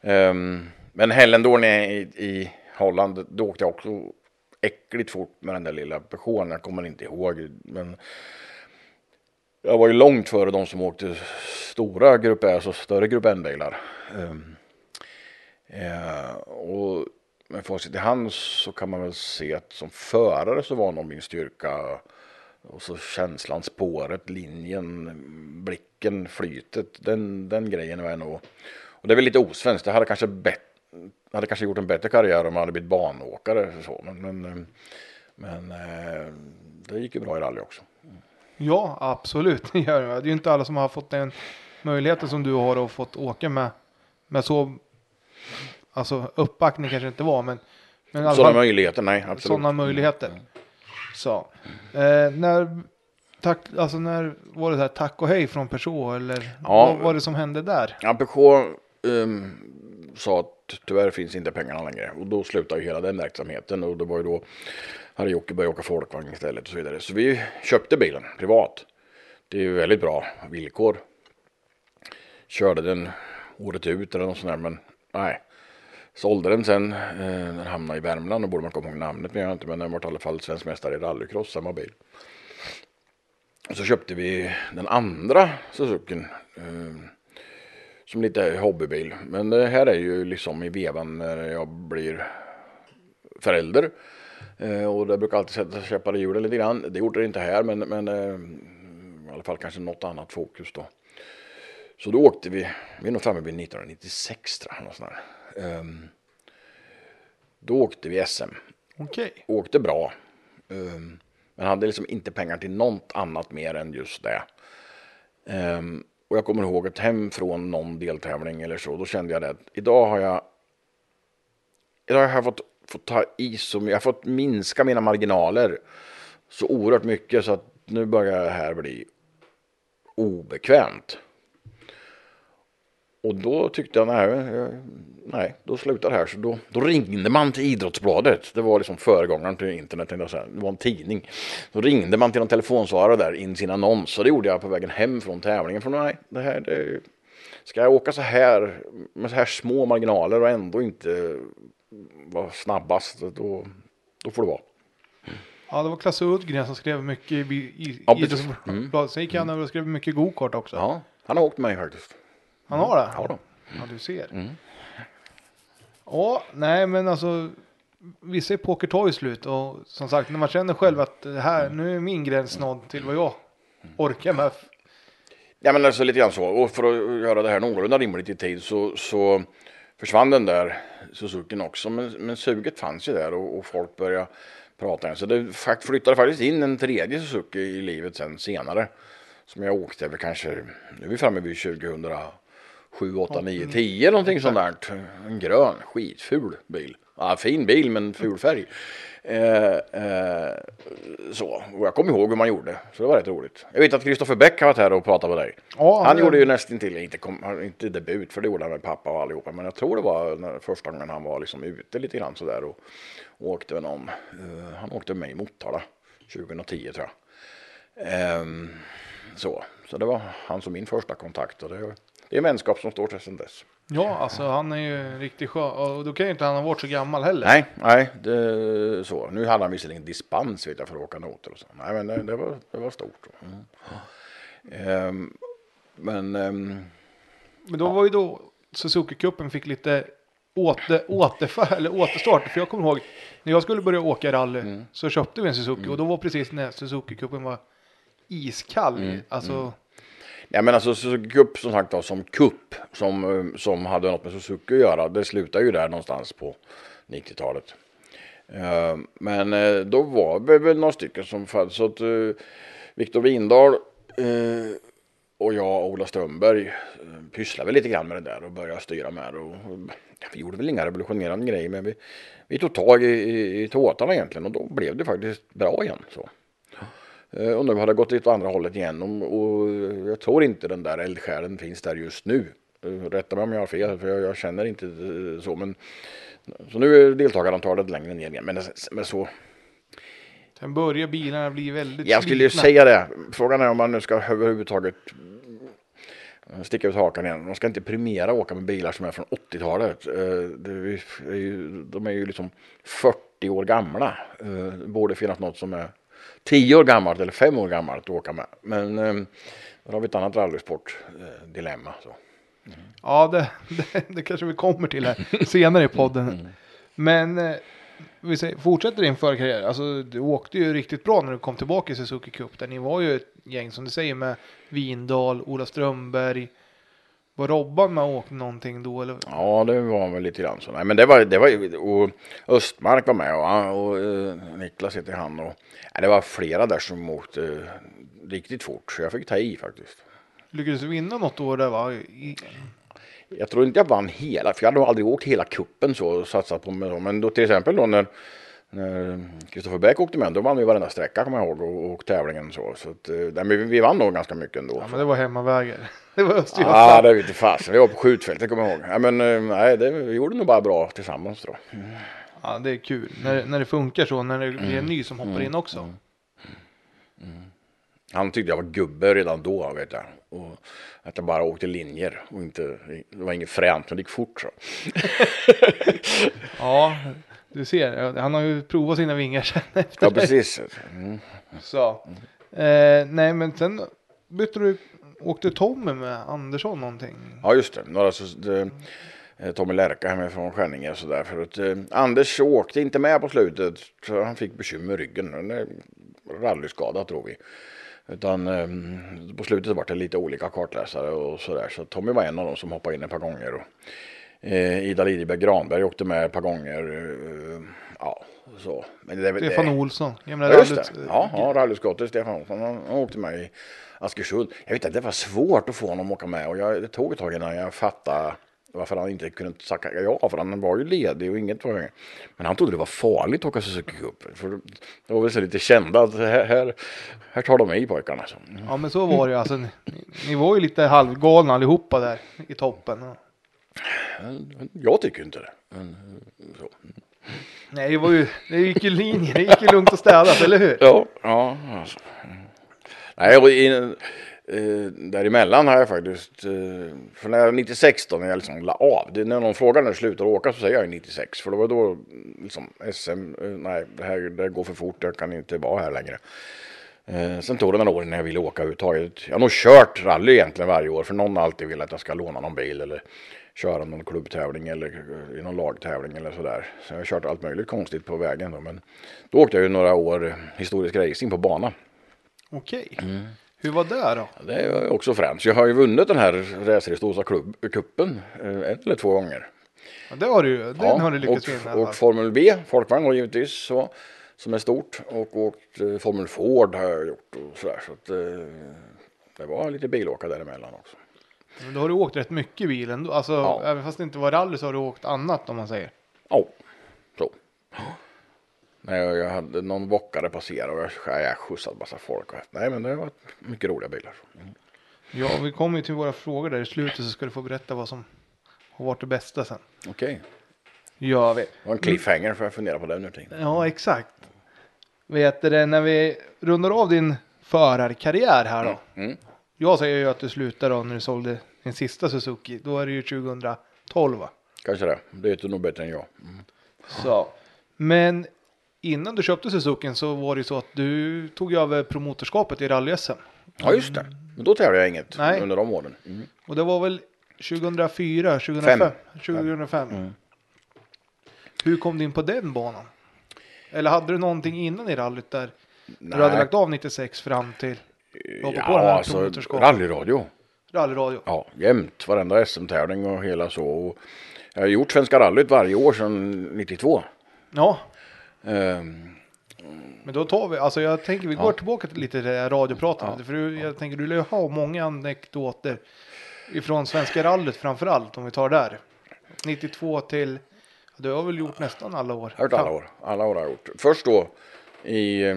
Ehm, men Hellendorn i, i Holland, då åkte jag också äckligt fort med den där lilla Peugeoten. Jag kommer inte ihåg, men jag var ju långt före de som åkte stora Grupp S och större Grupp N-bilar. Ehm, eh, och med facit i hand så kan man väl se att som förare så var nog min styrka och så känslan, spåret, linjen, blicken, flytet. Den, den grejen var nog. Och det är väl lite osvenskt. Jag hade kanske, bet, hade kanske gjort en bättre karriär om jag hade blivit banåkare. Så. Men, men, men eh, det gick ju bra i rally också. Ja, absolut. Det gör det. Det är ju inte alla som har fått den möjligheten som du har och fått åka med, med så, alltså uppbackning kanske inte var, men, men Sådana möjligheter, nej absolut. sådana möjligheter. Så, eh, när, tack, alltså när var det här tack och hej från Peugeot eller Ja. vad var det som hände där? Ja, Peugeot um, sa att tyvärr finns inte pengarna längre och då slutade ju hela den verksamheten och det var ju då hade Jocke börjat åka folkvagn istället och så vidare. Så vi köpte bilen privat. Det är ju väldigt bra villkor. Körde den året ut eller något sånt där men nej. Sålde den sen, eh, den hamnade i Värmland och borde man komma ihåg namnet men jag har inte men den var i alla fall svensk mästare i rallycross, samma bil. Och så köpte vi den andra Suzukin. Eh, som lite hobbybil. Men det här är ju liksom i vevan när jag blir förälder. Eh, och det brukar alltid sätta käppar i hjulen lite grann. Det gjorde det inte här men, men eh, i alla fall kanske något annat fokus då. Så då åkte vi, vi är nog framme vid 1996 tror jag. Ehm, då åkte vi SM Okej, åkte bra. Um, men hade liksom inte pengar till något annat mer än just det. Ehm, och jag kommer ihåg att hem från någon deltävling eller så, då kände jag det idag har jag Idag har jag fått, fått ta i så mycket, jag har fått minska mina marginaler så oerhört mycket så att nu börjar det här bli obekvämt. Och då tyckte jag, nej, nej då slutar det här. Så då, då ringde man till Idrottsbladet. Det var liksom föregångaren till internet. jag säga. Det var en tidning. Då ringde man till någon telefonsvarare där in sin annons. Och det gjorde jag på vägen hem från tävlingen. För nej, det här, det, ska jag åka så här med så här små marginaler och ändå inte vara snabbast, då, då får det vara. ja det var Klasse Uddgren som skrev mycket i, i, Ja, i precis. Idrottsbladet. Sen gick han över och skrev mycket gokart också. Ja, han har åkt med mig faktiskt. Han har det? Ja då. Ja, du ser. Mm. Ja, nej men alltså. Vissa epoker tar ju slut och som sagt när man känner själv att det här, nu är min gräns nådd till vad jag orkar med. Ja men alltså lite grann så. Och för att göra det här någorlunda rimligt i tid så, så försvann den där Suzukin också. Men, men suget fanns ju där och, och folk började prata. Så det flyttade faktiskt in en tredje Suzuki i livet sen senare. Som jag åkte väl kanske, nu är vi framme vid 2007, 8, 9, 10 någonting sånt där. En grön, skitful bil. Ja, fin bil men ful färg. Eh, eh, så, och jag kommer ihåg hur man gjorde. Så det var rätt roligt. Jag vet att Kristoffer Bäck har varit här och pratat med dig. Ja, han men- gjorde ju nästan till, inte, kom, han- inte debut för det gjorde han med pappa och allihopa. Men jag tror det var när, första gången han var liksom ute lite grann sådär och, och åkte med någon. eh, han åkte med mig i Motala 2010 tror jag. Ehm, så, så det var hans och min första kontakt och det, det är vänskap som står sig sedan dess. Ja, alltså han är ju en riktig skön och då kan ju inte han ha varit så gammal heller. Nej, nej, det, så. Nu hade han visserligen dispens vet jag för att åka noter och så. Nej, men det, det, var, det var stort. Mm. Ehm, men ehm, Men då var ju då Suzuki-cupen fick lite åter, återfall, eller återstart. För jag kommer ihåg när jag skulle börja åka rally Mm. så köpte vi en Suzuki och då var precis när Suzuki-cupen var iskall. Mm, Alltså, Ja men alltså Suzuki Cup som sagt var som kupp som, eh, som hade något med Suzuki att göra. Det slutade ju där någonstans på 90-talet. Eh, men eh, då var vi väl några stycken som fanns. Så att Viktor Windahl och jag och Ola Strömberg pysslade väl lite grann med det där och började styra med det. Och, vi gjorde väl inga revolutionerande grejer men vi, vi tog tag i, i, i tåtarna egentligen och då blev det faktiskt bra igen. Så. Eh, Och nu har det gått åt andra hållet igen och, och jag tror inte den där eldsjälen finns där just nu. Eh, Rätta mig om jag har fel för jag, jag känner inte eh, så men så nu är deltagarantalet längre ner igen. Men, men så, sen börjar bilarna bli väldigt jag skulle ju säga det. Frågan är om man nu ska överhuvudtaget eh, sticka ut hakan igen. Man ska inte premiera åka med bilar som är från 80-talet. Eh, det är ju, De är ju liksom 40 år gamla. Eh, Det borde finnas något som är 10 år gammalt eller 5 år gammalt att åka med. Men eh, då har vi ett annat rallysport-dilemma. Så. Ja, det, det, det kanske vi kommer till här senare i podden. Men eh, vi säger, fortsätter din förkarriär. Alltså, du åkte ju riktigt bra när du kom tillbaka i Suzuki Cup. Där ni var ju ett gäng som du säger med Vindal, Ola Strömberg. Var Robban med och åkte någonting då? Eller? Ja, det var väl lite grann så. Nej, men det var, det var och Östmark var med och, och eh, Niklas heter han och ja, det var flera där som åkte eh, riktigt fort så jag fick ta i faktiskt. Lyckades du vinna något år där va? I, Jag tror inte jag vann hela, för jag hade aldrig åkt hela kuppen så och satsat på mig. Men då till exempel då när när Kristoffer Bäck åkte med, då vann vi varenda sträcka kommer jag ihåg och, och tävlingen så. så att, eh, nej, vi, vi vann nog ganska mycket ändå. ja, men det var hemmavägar. Det var Ja, Östergötland. det vet inte fasen. Vi var på skjutfältet kommer jag ihåg. Ja, men eh, nej, det, vi gjorde nog bara bra tillsammans då. Ja, det är kul. När, när det funkar så, när det blir en ny som hoppar in också. Han tyckte jag var gubbe redan då vet jag. Och att jag bara åkte linjer och inte, det var inget fränt men det gick fort så. Ja, du ser. Han har ju provat sina vingar sen efter Ja precis. Mm. Så. Eh, nej, men sen bytte du, åkte Tommy med Andersson någonting. Ja just det. Några så, det, eh, Tommy Lärka hemifrån Skänninge och sådär. För att eh, Anders åkte inte med på slutet. Så han fick bekymmer med ryggen. En rallyskada tror vi. Utan eh, på slutet var det lite olika kartläsare och sådär. Så Tommy var en av dem som hoppade in ett par gånger. Och, Ida Lidberg Granberg åkte med ett par gånger. Eh, ja, så. Men det, Stefan det, Olsson. Ja, just det. Ja, ja rallyskottet Stefan Olsson. Han, åkte med i Askersund. Jag vet att det var svårt att få honom att åka med och jag, det tog ett tag innan jag fattade varför han inte kunde tacka ja för han var ju ledig och inget var Men han trodde det var farligt att åka Suzuki Cup. För det var väl så lite kända att här, här, här tar de i pojkarna. Så. Ja, men så var det ju. Alltså, ni, ni var ju lite halvgalna allihopa där i toppen. Jag tycker inte det. Men, så. Nej, det var ju, det gick ju linje. Det gick ju lugnt och städat, eller hur? Ja, ja. Alltså. Nej, och i, eh, däremellan har jag faktiskt, eh, för när jag 96 då, när jag liksom la av, det, är när någon frågar när jag slutar åka så säger jag 96, för det var då liksom SM, eh, nej det här det går för fort, jag kan inte vara här längre. Eh, sen tog det några år när jag ville åka överhuvudtaget. Jag har nog kört rally egentligen varje år, för någon har alltid velat att jag ska låna någon bil eller köra någon klubbtävling eller eh, i någon lagtävling eller sådär. Så jag har kört allt möjligt konstigt på vägen då, men då åkte jag ju några år historisk racing på bana. Okej. Mm. Hur var det då? Det är också fränt. Jag har ju vunnit den här Racerhistosa kuppen eh, en eller två gånger. Ja, det har du ju. Den har du lyckats och, vinna. och. Formel B, folkvagn då givetvis, så, som är stort. Och åkt eh, Formel Ford har jag gjort och sådär. Så att, det var lite bilåka däremellan också. Men då har du åkt rätt mycket i bilen. Alltså, Ja. även fast det inte var rally så har du åkt annat om man säger. Ja, så. Nej, jag, jag hade någon bockare passera och jag, jag skjutsade massa folk. Och, nej, men det var mycket roliga bilar. Mm. Ja, vi kommer ju till våra frågor där i slutet så ska du få berätta vad som har varit det bästa sen. Okej, Ja, vi. det var en cliffhanger för jag funderar på den nu. Ja, exakt. Vet du det, när vi rundar av din förarkarriär här då. Mm. Jag säger ju att du slutar då när du sålde din sista Suzuki. Då är det ju 2012 va? Kanske det. Det vet du nog bättre än jag. Mm. Så. Men innan du köpte Suzuki så var det ju så att du tog över promotorskapet i rally-SM. Ja, just det. Men då tävlade jag inget Nej. under de åren. Mm. Och det var väl 2004, 2005? Fem. 2005. Mm. Hur kom du in på den banan? Eller hade du någonting innan i rallyt där du Nej. hade lagt av 96 fram till Ja, på den här alltså rallyradio. rallyradio? Ja, jämt. Varenda SM-tävling och hela så. Och jag har gjort Svenska rallyt varje år sedan 92. Ja, Ehm, men då tar vi, alltså jag tänker vi går Ja. tillbaka till lite det här radiopratandet. För du, jag tänker du lär ju ha många anekdoter ifrån Svenska rallyt framför allt om vi tar där. 92 till, du har väl gjort nästan alla år? jag har gjort alla år. Alla år har jag gjort. Först då i eh,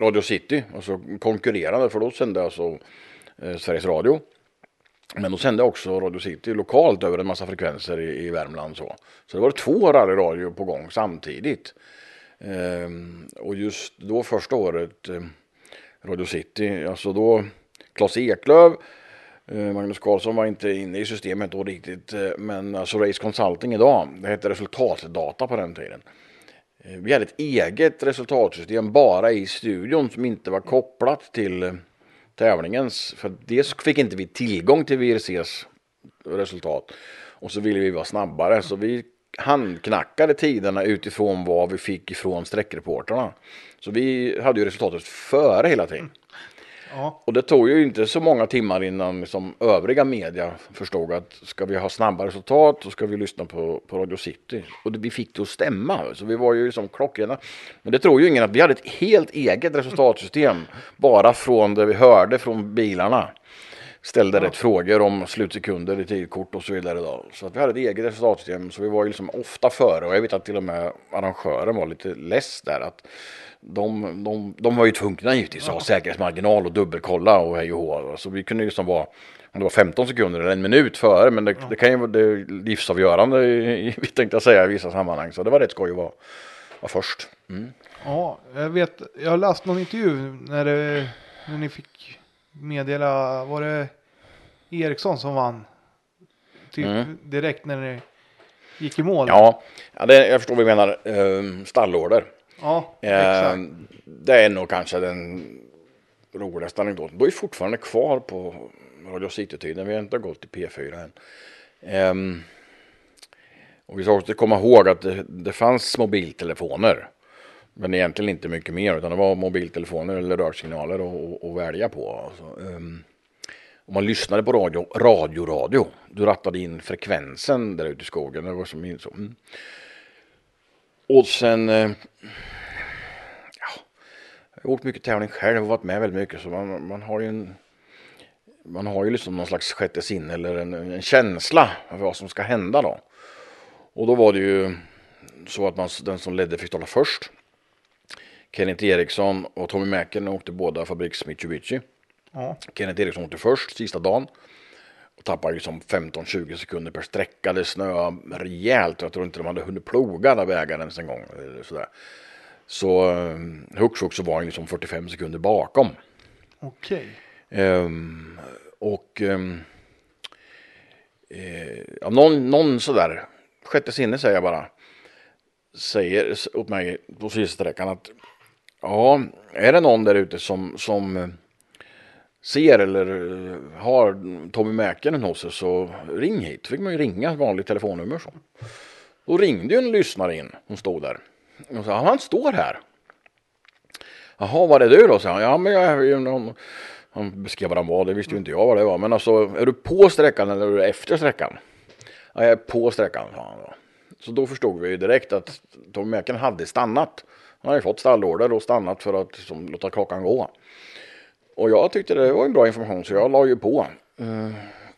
Radio City, alltså konkurrerande, för då sände alltså eh, Sveriges Radio. Men då sände jag också Radio City lokalt över en massa frekvenser i, i Värmland. Så. så det var två rallyradio på gång samtidigt. Ehm, och just då första året, eh, Radio City, alltså då Claes Eklöf, eh, Magnus Karlsson var inte inne i systemet då riktigt, eh, men alltså Race Consulting idag, det hette resultatdata på den tiden. Eh, vi hade ett eget resultatsystem bara i studion som inte var kopplat till eh, tävlingens. För dels fick inte vi tillgång till VRCs resultat. Och så ville vi vara snabbare så vi handknackade tiderna utifrån vad vi fick ifrån sträckreporterna. Så vi hade ju resultatet före hela tiden. Ja. Och det tog ju inte så många timmar innan liksom övriga media förstod att ska vi ha snabba resultat så ska vi lyssna på, på Radio City. Och det, vi fick det att stämma. Så vi var ju liksom klockrena. Men det tror ju ingen att vi hade ett helt eget resultatsystem. Bara från det vi hörde från bilarna. Ställde rätt frågor om slutsekunder i tidkort och så vidare. Då. Så att vi hade ett eget resultatsystem. Så vi var ju liksom ofta före. Och jag vet att till och med arrangören var lite less där. Att de, de, de var ju tvungna givetvis att ha säkerhetsmarginal och dubbelkolla och hej och hå. Så vi kunde ju liksom vara, om det var 15 sekunder eller en minut före, men det, det kan ju vara det livsavgörande, i, i, tänkte jag säga, i vissa sammanhang. Så det var rätt skoj att vara, vara först. Mm. Ja, jag vet, jag har läst någon intervju när, det, när ni fick meddela, var det Eriksson som vann? Typ Mm. direkt när ni gick i mål? Ja, ja det, jag förstår vad du menar. Um, stallorder. Ja Eh, exakt. det är nog kanske den roligaste anekdoten. Då är fortfarande kvar på Radio City-tiden. Vi har inte gått till P4 än. Ehm, och vi ska också komma ihåg att det, det fanns mobiltelefoner. Men egentligen inte mycket mer utan det var mobiltelefoner eller rörsignaler att- välja på. Alltså, ehm, om man lyssnade på radio, radio, radio. Du rattade in frekvensen där ute i skogen. Det var som så. Mm. Och sen eh, jag har åkt mycket tävling själv och varit med väldigt mycket så man, man har ju en man har ju liksom någon slags sjätte sinne eller en, en känsla av vad som ska hända då. Och då var det ju så att man, den som ledde fick tala först. Kenneth Eriksson och Tommy Mäken åkte båda fabriks Mitsubishi. Ja. Kenneth Eriksson åkte först sista dagen. Och tappade liksom 15-20 sekunder per sträcka. Det snöade rejält. Jag tror inte de hade hunnit ploga den vägen ens en gång. Eller sådär. Så eh, hux flux så var han liksom 45 sekunder bakom. Okej. Ehm, och ehm, eh, ja, någon, någon sådär, sjätte sinne säger jag bara, säger åt mig på sista sträckan att ja, är det någon där ute som, som eh, ser eller eh, har Tommy Mäkinen hos sig så ring hit. Fick man ju ringa vanligt telefonnummer så. Då ringde ju en lyssnare in, hon stod där. Och sa, han står här. Jaha, var är du då? sa han. Ja, men jag är ju någon... Han beskrev vad han var, det visste ju inte jag vad det var. Men alltså, är du på sträckan eller är du efter sträckan? Ja, jag är på sträckan, sa han då. Så då förstod vi ju direkt att Tommy Mäkinen hade stannat. Han hade fått stallorder och stannat för att liksom, låta klockan gå. Och jag tyckte det var en bra information så jag la ju på. Eh,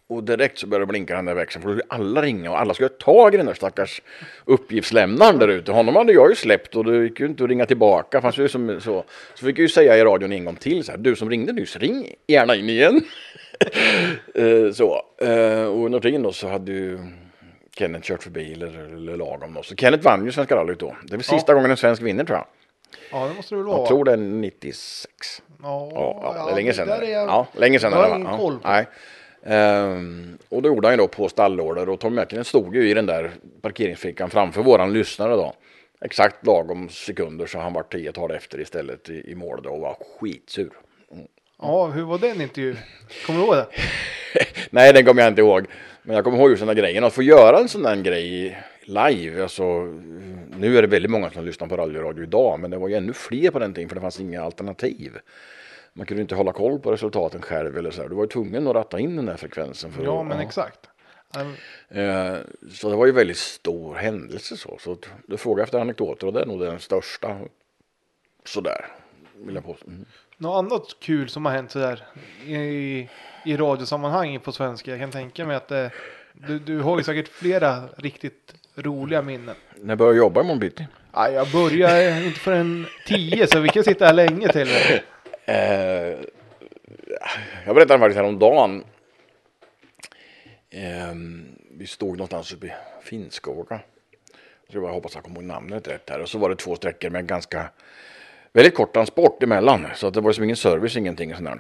och direkt så började det blinka den där växeln för då skulle alla ringa och alla skulle ha tag i den där stackars uppgiftslämnaren där ute. Honom hade jag ju släppt och det gick ju inte att ringa tillbaka. Fanns ju som, så, så fick jag ju säga i radion en gång till så här, du som ringde nyss, ring gärna in igen. Eh, så, eh, och under tiden då så hade ju Kenneth kört förbi eller, eller lagom då. Så Kenneth vann ju Svenska rallyt då. Det väl sista gången en svensk vinner tror jag. Ja, det måste det väl vara. Jag tror det är 96. Ja, Ja, ja, det är länge sedan. är Ja, länge sedan. jag har ingen koll på. Nej. Ehm, och då gjorde han ju då på stallorder och Tom Mäkinen stod ju i den där parkeringsfickan framför våran lyssnare då. Exakt lagom sekunder så han var tio tal efter istället i, i mål då och var skitsur. Ja, hur var den intervjun? Kommer du ihåg det? Nej, den kommer jag inte ihåg. Men jag kommer ihåg just den där grejen. Att få göra en sån där grej live. Alltså, nu är det väldigt många som lyssnar på rallyradio idag. Men det var ju ännu fler på den tiden för det fanns inga alternativ. Man kunde inte hålla koll på resultaten själv eller så. här. Du var ju tvungen att ratta in den där frekvensen. För Ja, att, men exakt. Ähm, Eh, så det var ju väldigt stor händelse så. Så du frågar efter anekdoter och det är nog den största. Sådär, vill jag påstå. Mm. Något annat kul som har hänt sådär i, i radiosammanhang på svenska. Jag kan tänka mig att det, du, du har ju säkert flera riktigt roliga minnen. När började jag jobba imorgon bitti? Jag börjar inte förrän tio så vi kan sitta här länge till. Eh, jag berättade faktiskt häromdagen. Eh, vi stod någonstans uppe i Finnskoga. Jag bara hoppas jag kommer ihåg namnet rätt här. Och så var det två sträckor med ganska väldigt kort transport emellan. Så att det var som ingen service, ingenting sånt där.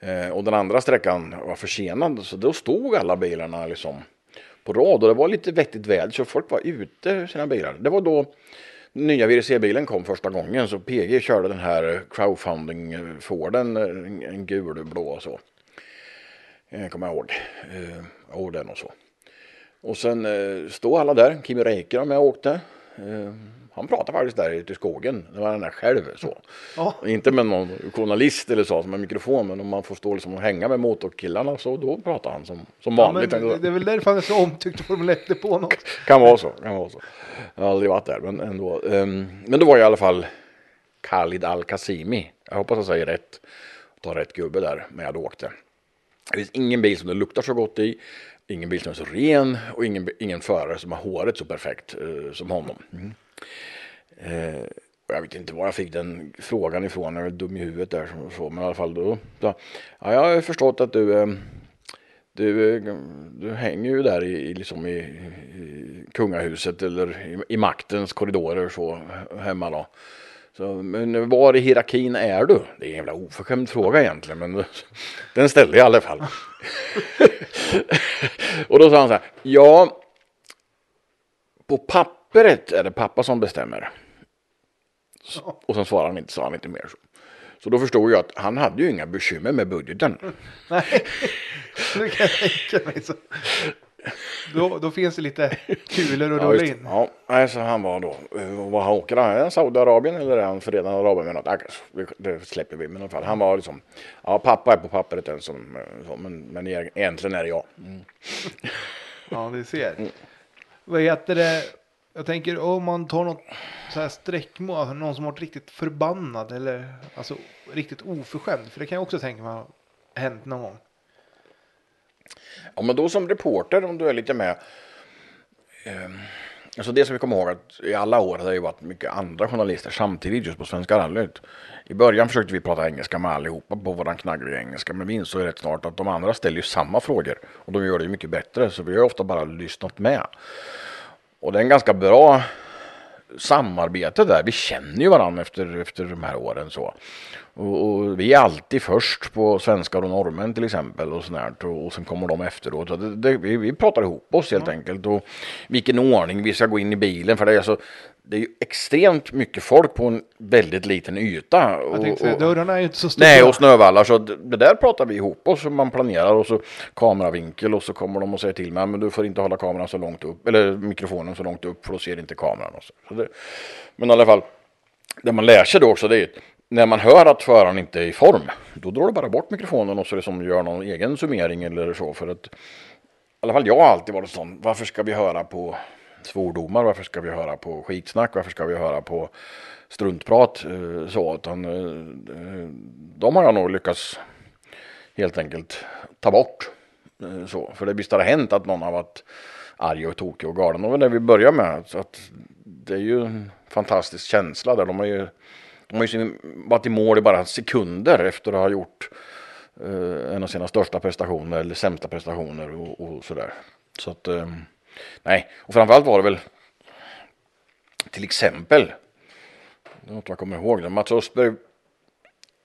Eh, och den andra sträckan var försenad. Så då stod alla bilarna liksom på rad. Och det var lite vettigt väder så folk var ute ur sina bilar. Det var då nya VRC-bilen kom första gången så PG körde den här crowdfunding-Forden, en, en gul blå och så. Eh, kommer jag ihåg. Eh, jo, det är nog så. Och sen eh, stod alla där. Kimi Räikkönen med och åkte. Eh, han pratade faktiskt där ute i skogen. Det var den där själv så. Ja. Inte med någon journalist eller så som en mikrofon. Men om man får stå liksom och hänga med motorkillarna så då pratar han som, som Ja, vanligt. det det är väl därför han är så omtyckt Formel 1 på något. Kan vara så. Kan vara så. Jag har aldrig varit där men ändå. Ehm, men då var jag i alla fall Khalid Al-Qasimi. Jag hoppas jag säger rätt. Ta rätt gubbe där när jag åkte. Det finns ingen bil som det luktar så gott i. Ingen bil som är så ren och ingen, ingen förare som har håret så perfekt eh, som honom. Mm. Eh, och jag vet inte var jag fick den frågan ifrån. Jag är dum i huvudet där. som så, men i alla fall då. då ja, jag har förstått att du, eh, du, du hänger ju där i, i, liksom i, i kungahuset eller i, i maktens korridorer så hemma då. Så, men var i hierarkin är du? Det är en jävla oförskämd fråga egentligen, men den ställde jag i alla fall. och då sa han så här, ja, på pappret är det pappa som bestämmer. Så- Och sen svarade han inte, sa han inte mer. Så. så då förstod jag att han hade ju inga bekymmer med budgeten. Nej, det kan jag tänka mig. Så. Då, då finns det lite kulor att Ja, rulla just, in. ja, nej, så han var då, eh, vad han åker han? Är han Saudiarabien eller är han Förenade Arabemiraten? Ja, det- släpper vi, men i alla fall. Han var liksom, ja pappa är på pappret den som, eh, men, men egentligen är det jag. Mm. Ja, det ser. Vad heter det? Jag tänker om man tar något så här streckmål, alltså någon som har varit riktigt förbannad eller alltså riktigt oförskämd. För det kan jag också tänka mig har hänt någon gång. Ja, men då som reporter, om du är lite med. Eh, alltså det som vi kommer ihåg att i alla år har det ju varit mycket andra journalister samtidigt just på Svenska rallyt. I början försökte vi prata engelska med allihopa på våran knaggliga engelska. Men vi insåg rätt snart att de andra ställer ju samma frågor. Och de gör det ju mycket bättre. Så vi har ofta bara lyssnat med. Och det är en ganska bra samarbete där. Vi känner ju varandra efter, efter de här åren så. Och, och vi är alltid först på svenskar och norrmän till exempel och sånt och, och sen kommer de efteråt. Det, det, vi, vi pratar ihop oss helt enkelt och vilken ordning vi ska gå in i bilen för det är så det är ju extremt mycket folk på en väldigt liten yta. Jag Och, tänkte säga, och, dörrarna är ju inte så stora. Nej, och snövallar. Så det, det där pratar vi ihop oss. och Man planerar och så kameravinkel och så kommer de och säger till mig men du får inte hålla kameran så långt upp eller mikrofonen så långt upp för då ser inte kameran. Och så. Så det, men i alla fall, det man lär sig då också det är när man hör att föraren inte är i form, då drar du bara bort mikrofonen och så liksom gör någon egen summering eller så. För att, I alla fall jag har alltid varit sån, varför ska vi höra på svordomar, varför ska vi höra på skitsnack, varför ska vi höra på struntprat eh, så. Utan, eh, eh, de har jag nog lyckats helt enkelt ta bort. Så, för det visst har det hänt att någon har varit arg och tokig och galen. Och det vi börjar med. Så att det är ju en fantastisk känsla där. De har ju, de har ju varit i mål i bara sekunder efter att ha gjort eh, en av sina största prestationer eller sämsta prestationer och, och sådär. Så att eh, nej, och framförallt var det väl till exempel, det är något jag kommer ihåg, det, Mats Östberg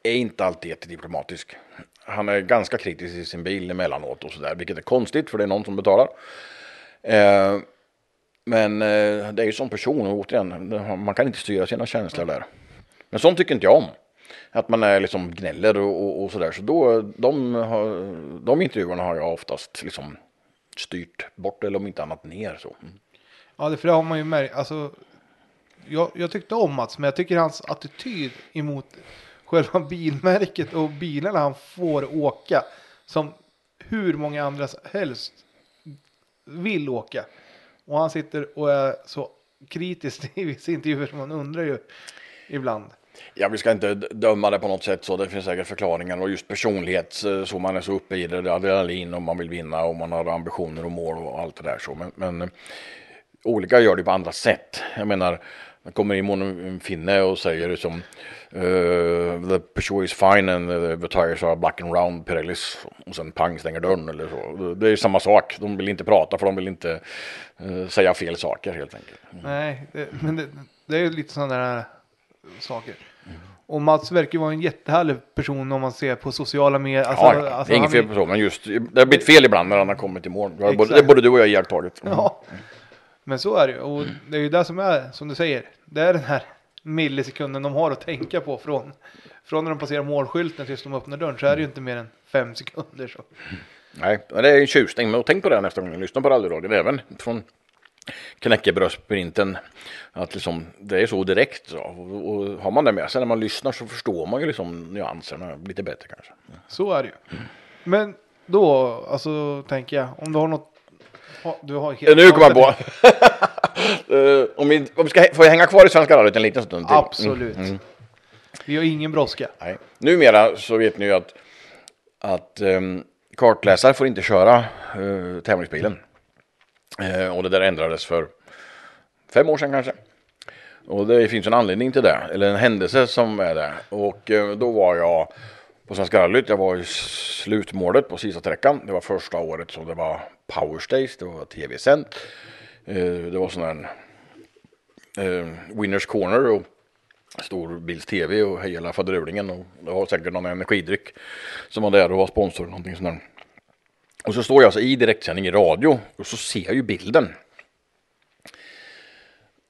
är inte alltid jättediplomatisk. Han är ganska kritisk i sin bil emellanåt och sådär, vilket är konstigt för det är någon som betalar. Eh, men eh, det är ju som person, och återigen, man kan inte styra sina känslor där. Men sånt tycker inte jag om. Att man är liksom gnäller och, och, och sådär. Så då, de, har, de intervjuerna har jag oftast liksom styrt bort eller om inte annat ner så. Mm. Ja, det, för det har man ju märkt. Alltså, jag, jag tyckte om Mats, men jag tycker hans attityd emot själva bilmärket och bilarna han får åka, som hur många andra helst vill åka. Och han sitter och är så kritisk i vissa intervjuer som man undrar ju ibland. Ja, vi ska inte döma det på något sätt så det finns säkert förklaringar och just personlighet eh, så man är så uppe i det, det är adrenalin och man vill vinna och man har ambitioner och mål och allt det där så. Men, men eh, olika gör det på andra sätt. Jag menar, man kommer in en finne och säger som uh, the Peugeot is fine and the tires are black and round Pirellis och sen pang stänger dörren eller så. Det är samma sak. De vill inte prata för de vill inte uh, säga fel saker helt enkelt. Mm. Nej, det, men det, det är ju lite sådana där saker. Och Mats verkar ju vara en jättehärlig person om man ser på sociala medier. Alltså, ja, alltså, det är inget fel på så, men just det har blivit fel ibland när han har kommit i mål. Det är både du och jag iakttagit. Mm. Ja, men så är det ju. Och det är ju det som är, som du säger, det är den här millisekunden de har att tänka på från, från när de passerar målskylten tills de öppnar dörren så är det ju inte mer än fem sekunder. Så. Nej, men det är en tjusning. Men tänk på det nästa gång ni lyssnar på rallyradion. Även från knäckebrödsprinten. Att liksom, det är så direkt. Så. Och, och har man det med sig när man lyssnar så förstår man ju liksom nyanserna lite bättre kanske. Så är det ju. Men då, alltså tänker jag, om du har något. Du har helt Nu kommer jag på. Eh, om, vi, om vi ska får jag hänga kvar i Svenska rallyt en liten stund till. Absolut. Mm, mm. Vi har ingen brådska. Nej. Numera så vet ni ju att, att um, kartläsare får inte köra uh, tävlingsbilen. Eh, och det där ändrades för fem år sedan kanske. Och det finns en anledning till det, eller en händelse som är det. Och eh, då var jag på Svenska rallyt, jag var i slutmålet på sista sträckan. Det var första året som det var Power Stage, det var tv-sänt. Eh, det var sån här eh, Winners Corner och storbilds-tv och hela faderulingen. Och det var säkert någon energidryck som var där och var sponsor eller någonting sånt där. Och så står jag alltså i direktsändning i radio och så ser jag ju bilden.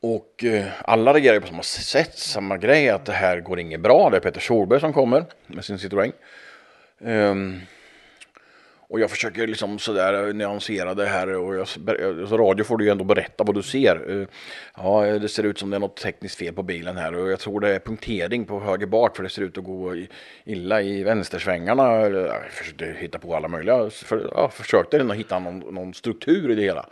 Och eh, alla reagerar på samma sätt, samma grej, att det här går inget bra. Det är Peter Solberg som kommer med sin Citroën. Ehm, och jag försöker liksom sådär eh, nyansera det här och jag, eh, så radio får du ju ändå berätta vad du ser. Eh, ja, det ser ut som det är något tekniskt fel på bilen här och jag tror det är punktering på höger bak för det ser ut att gå illa i vänstersvängarna. Jag försökte hitta på alla möjliga, för, ja, försökte ändå hitta någon, någon struktur i det hela.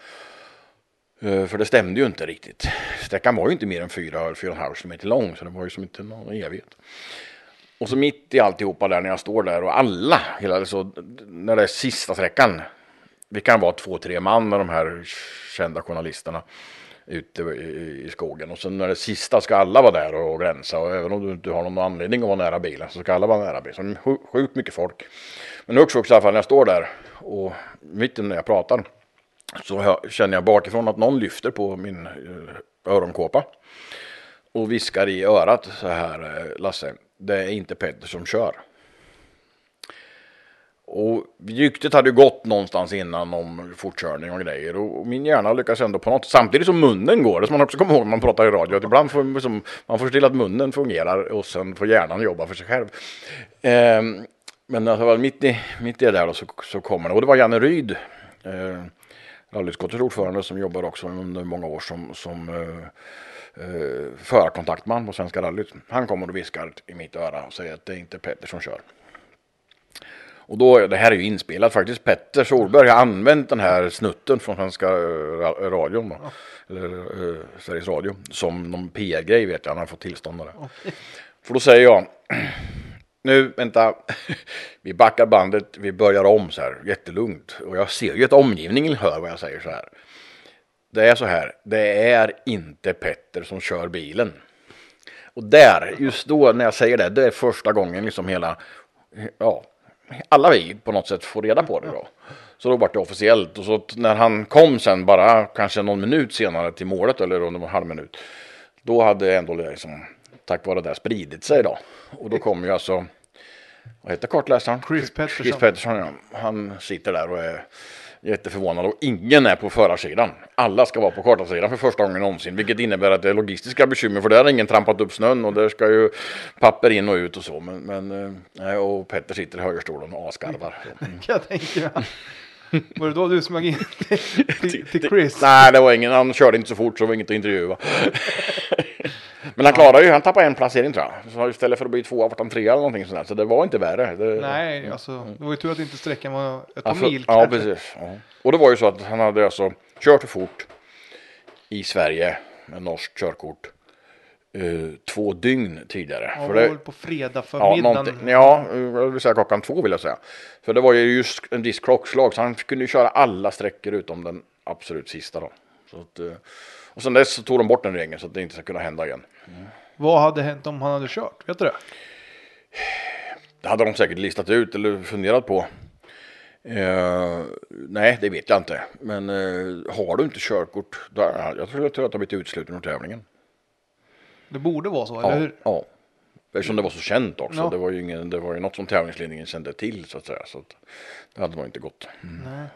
För det stämde ju inte riktigt. Sträckan var ju inte mer än 4-4,5 km lång så det var ju som inte någon evighet. Och så mitt i alltihopa där när jag står där och alla, hela, så, när det är sista sträckan. Vi kan vara två, tre man med de här kända journalisterna ute i, skogen. Och sen när det sista ska alla vara där och gränsa. Och även om du inte har någon anledning att vara nära bilen så ska alla vara nära bilen. Så sjukt mycket folk. Men också, också i alla fall när jag står där och mitt i när jag pratar så känner jag bakifrån att någon lyfter på min eh, öronkåpa och viskar i örat så här eh, Lasse, det är inte Petter som kör. Och ryktet hade ju gått någonstans innan om fortkörning och grejer och min hjärna lyckas ändå på något samtidigt som munnen går, det ska man också komma ihåg när man pratar i radio, att ibland får liksom, man får se till att munnen fungerar och sen får hjärnan jobba för sig själv. Eh, men alltså, mitt, i, mitt i det där då, så, så kommer det, och det var Janne Ryd, eh, rallyutskottets ordförande som jobbar också under många år som, som eh, eh, förarkontaktman på Svenska rallyt. Han kommer och viskar i mitt öra och säger att det är inte Petter som kör. Och då, det här är ju inspelat faktiskt. Petter Solberg har använt den här snutten från Svenska eh, ra- radion, då, eller eh, Sveriges Radio, som någon PR-grej vet jag. Han har fått tillstånd av det. För då säger jag, nu vänta, vi backar bandet, vi börjar om så här jättelugnt. Och jag ser ju att omgivningen hör vad jag säger så här. Det är så här, det är inte Petter som kör bilen. Och där, just då när jag säger det, det är första gången liksom hela, ja, alla vi på något sätt får reda på det då. Så då vart det officiellt och så när han kom sen bara kanske någon minut senare till målet eller om det var en halv minut. Då hade ändå liksom, tack vare det spridit sig då. Och då kom ju alltså, vad heter kartläsaren? Chris Pettersson. Chris Pettersson ja. Han sitter där och är jätteförvånad och ingen är på förarsidan. Alla ska vara på kartasidan för första gången någonsin, vilket innebär att det är logistiska bekymmer för där har ingen trampat upp snön och där ska ju papper in och ut och så. Men, men eh, och Petter sitter i högerstolen och asgarvar. Jag tänka mig. Var det då du smög in till, till, till Chris? Nej, det var ingen, han körde inte så fort så det var inget att intervjua. Men han klarade ju, han tappade en placering tror jag. Så istället för att bli tvåa vart han trea eller någonting sånt där. Så det var inte värre. Det, Nej, alltså det var ju tur att inte sträckan var ett par Ja, för, mil. ja kanske. precis. Ja. Och det var ju så att han hade alltså kört för fort i Sverige med norskt körkort eh, två dygn tidigare. Ja, för det var på fredag ja, förmiddagen. någonting- ja, jag vill säga klockan två vill jag säga. För det var ju just en viss klockslag så han kunde ju köra alla sträckor utom den absolut sista då. Så att, eh, och sen dess så tog de bort den regeln så att det inte ska kunna hända igen. Vad hade hänt om han hade kört? Vet du det? Det hade de säkert listat ut eller funderat på. Eh, nej, det vet jag inte. Men eh, har du inte körkort, då, jag tror att du har blivit utesluten ur tävlingen. Det borde vara så, eller Ja, hur? ja. Eftersom det var så känt också. Ja. Det, var ju ingen, det var ju något som tävlingsledningen kände till så att säga. Så att, det hade nog inte gått. Nej.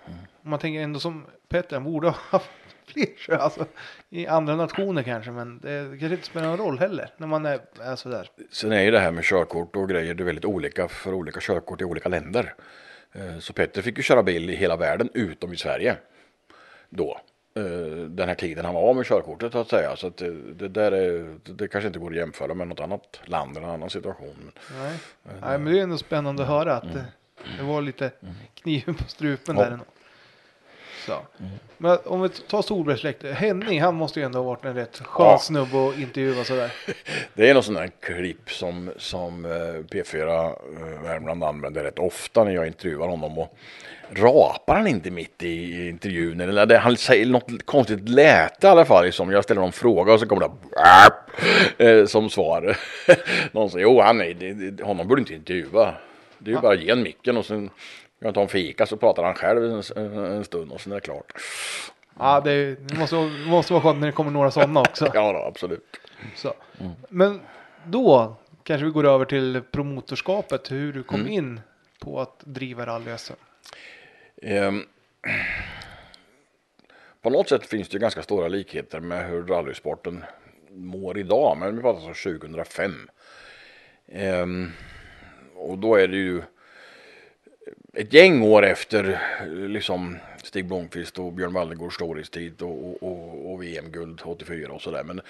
Om man tänker ändå som Petter, han borde ha haft fler alltså, i andra nationer kanske, men det kanske inte spelar någon roll heller när man är, är sådär. Sen är ju det här med körkort och grejer det är väldigt olika för olika körkort i olika länder. Eh, Så Petter fick ju köra bil i hela världen utom i Sverige. Då. Eh, Den här tiden han var med körkortet så att säga. Så att det, det där är, det kanske inte går att jämföra med något annat land eller en annan situation. Nej. Nej, men det är ändå spännande att höra att det, det var lite kniven på strupen Ja. där ändå. Så. Men om vi tar Solbergssläktet. Henning, han måste ju ändå ha varit en rätt skön Ja. snubbe att intervjua sådär. Det är någon sån där klipp som, som eh, P4 eh, Värmland använder rätt ofta när jag intervjuar honom. Och rapar han inte mitt i intervjun? Eller det, han säger något konstigt läte i alla fall. Liksom. Jag ställer någon fråga och så kommer det eh, som svar. någon säger, jo han är, honom borde inte intervjua. Det är ju bara att ge en micken och sen jag ta en fika så pratar han själv en, en, stund och sen är det klart. Ja, det, det måste, måste vara skönt när det kommer några sådana också. Ja, då, absolut. Så. Men då kanske vi går över till promotorskapet. Hur du kom in på att driva rally-SM. Ehm, på något sätt finns det ganska stora likheter med hur rallysporten mår idag, men vi pratar alltså 2005. Ehm, och då är det ju ett gäng år efter liksom Stig Blomqvist och Björn Wallegårds storhetstid och, och, och, och VM-guld 84 och sådär. Men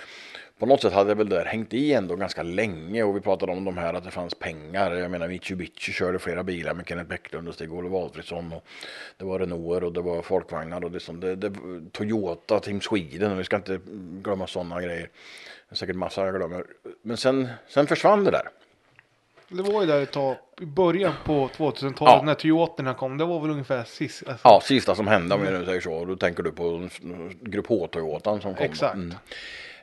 på något sätt hade det väl där hängt i ändå ganska länge och vi pratade om de här att det fanns pengar. Jag menar Mitsubishi körde flera bilar med Kenneth Bäcklund och Stig-Olof Alfredsson och det var Renault och det var folkvagnar och det, som, det, det Toyota, Team Sweden och vi ska inte glömma sådana grejer. Det är säkert massa jag glömmer. Men sen, sen försvann det där. Det var ju där ett tag i början på 2000-talet Ja. när Toyotorna kom. Det var väl ungefär sist. Alltså, Ja, sista som hände om vi nu säger så. Då tänker du på Grupp H-Toyotan som kom. Exakt. Mm.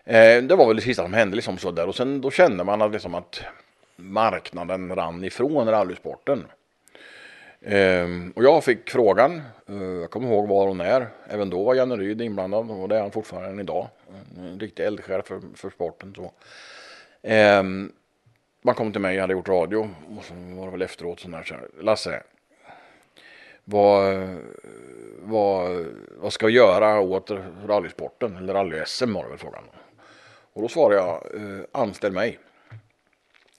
Eh, det var väl det sista som hände liksom så där och sen då kände man att, liksom att marknaden rann ifrån rallysporten. Eh, och jag fick frågan, eh, jag kommer ihåg var hon är, även då var Janne Ryd inblandad och det är han fortfarande än idag. En riktig eldsjäl för, för sporten. Så. Eh, man kom till mig, jag hade gjort radio och så var det väl efteråt sån här, så här, Lasse, vad, vad, vad ska jag göra åt rallysporten? Eller rally-SM var det väl frågan. Och då svarade jag, eh, anställ mig.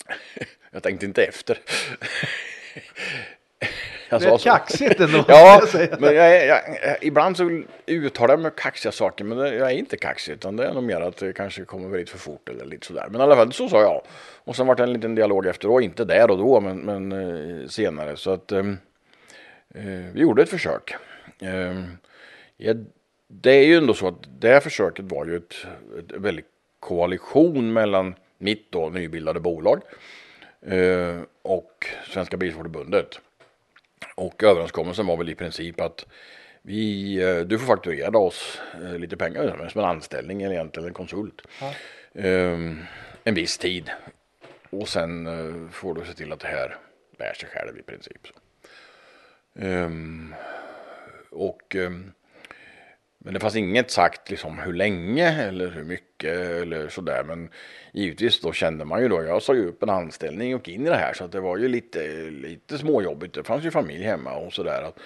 jag tänkte inte efter. Jag det är sa så. kaxigt ändå. Ja, jag men jag, är- jag, jag, ibland så uttalar jag mig kaxiga saker, men jag är inte kaxig, utan det är nog mer att det kanske kommer lite för fort eller lite sådär. Men i alla fall, så sa jag. Och sen var det en liten dialog efteråt, inte där och då, men, men eh, senare. Så att ehm, eh, vi gjorde ett försök. Eh, ja, det är ju ändå så att det här försöket var ju ett, ett väldigt koalition mellan mitt då nybildade bolag eh, och Svenska Bilsportförbundet. Och överenskommelsen var väl i princip att vi, eh, du får fakturera oss eh, lite pengar som en anställning eller egentligen en konsult. Ehm, en viss tid. Och sen eh, får du se till att det här bär sig själv i princip. Ehm, och ehm, men det fanns inget sagt liksom hur länge eller hur mycket eller sådär. Men givetvis då kände man ju då, jag sa ju upp en anställning och in i det här så att det var ju lite, lite småjobbigt. Det fanns ju familj hemma och sådär. att-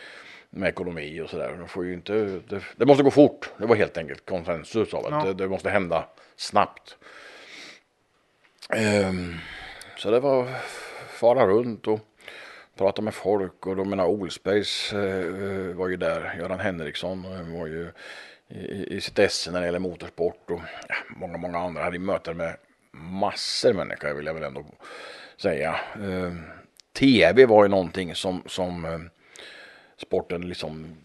Med ekonomi och sådär. Det, får ju inte, det, det måste gå fort. Det var helt enkelt konsensus av att Ja. det, det måste hända snabbt. Ehm, så det var fara runt och prata med folk och de menar Olsbergs eh, var ju där, Göran Henriksson eh, var ju i, i sitt esse när det gäller motorsport och ja, många, många andra hade möten med massor människor vill jag väl ändå säga. Eh, TV var ju någonting som, som eh, sporten liksom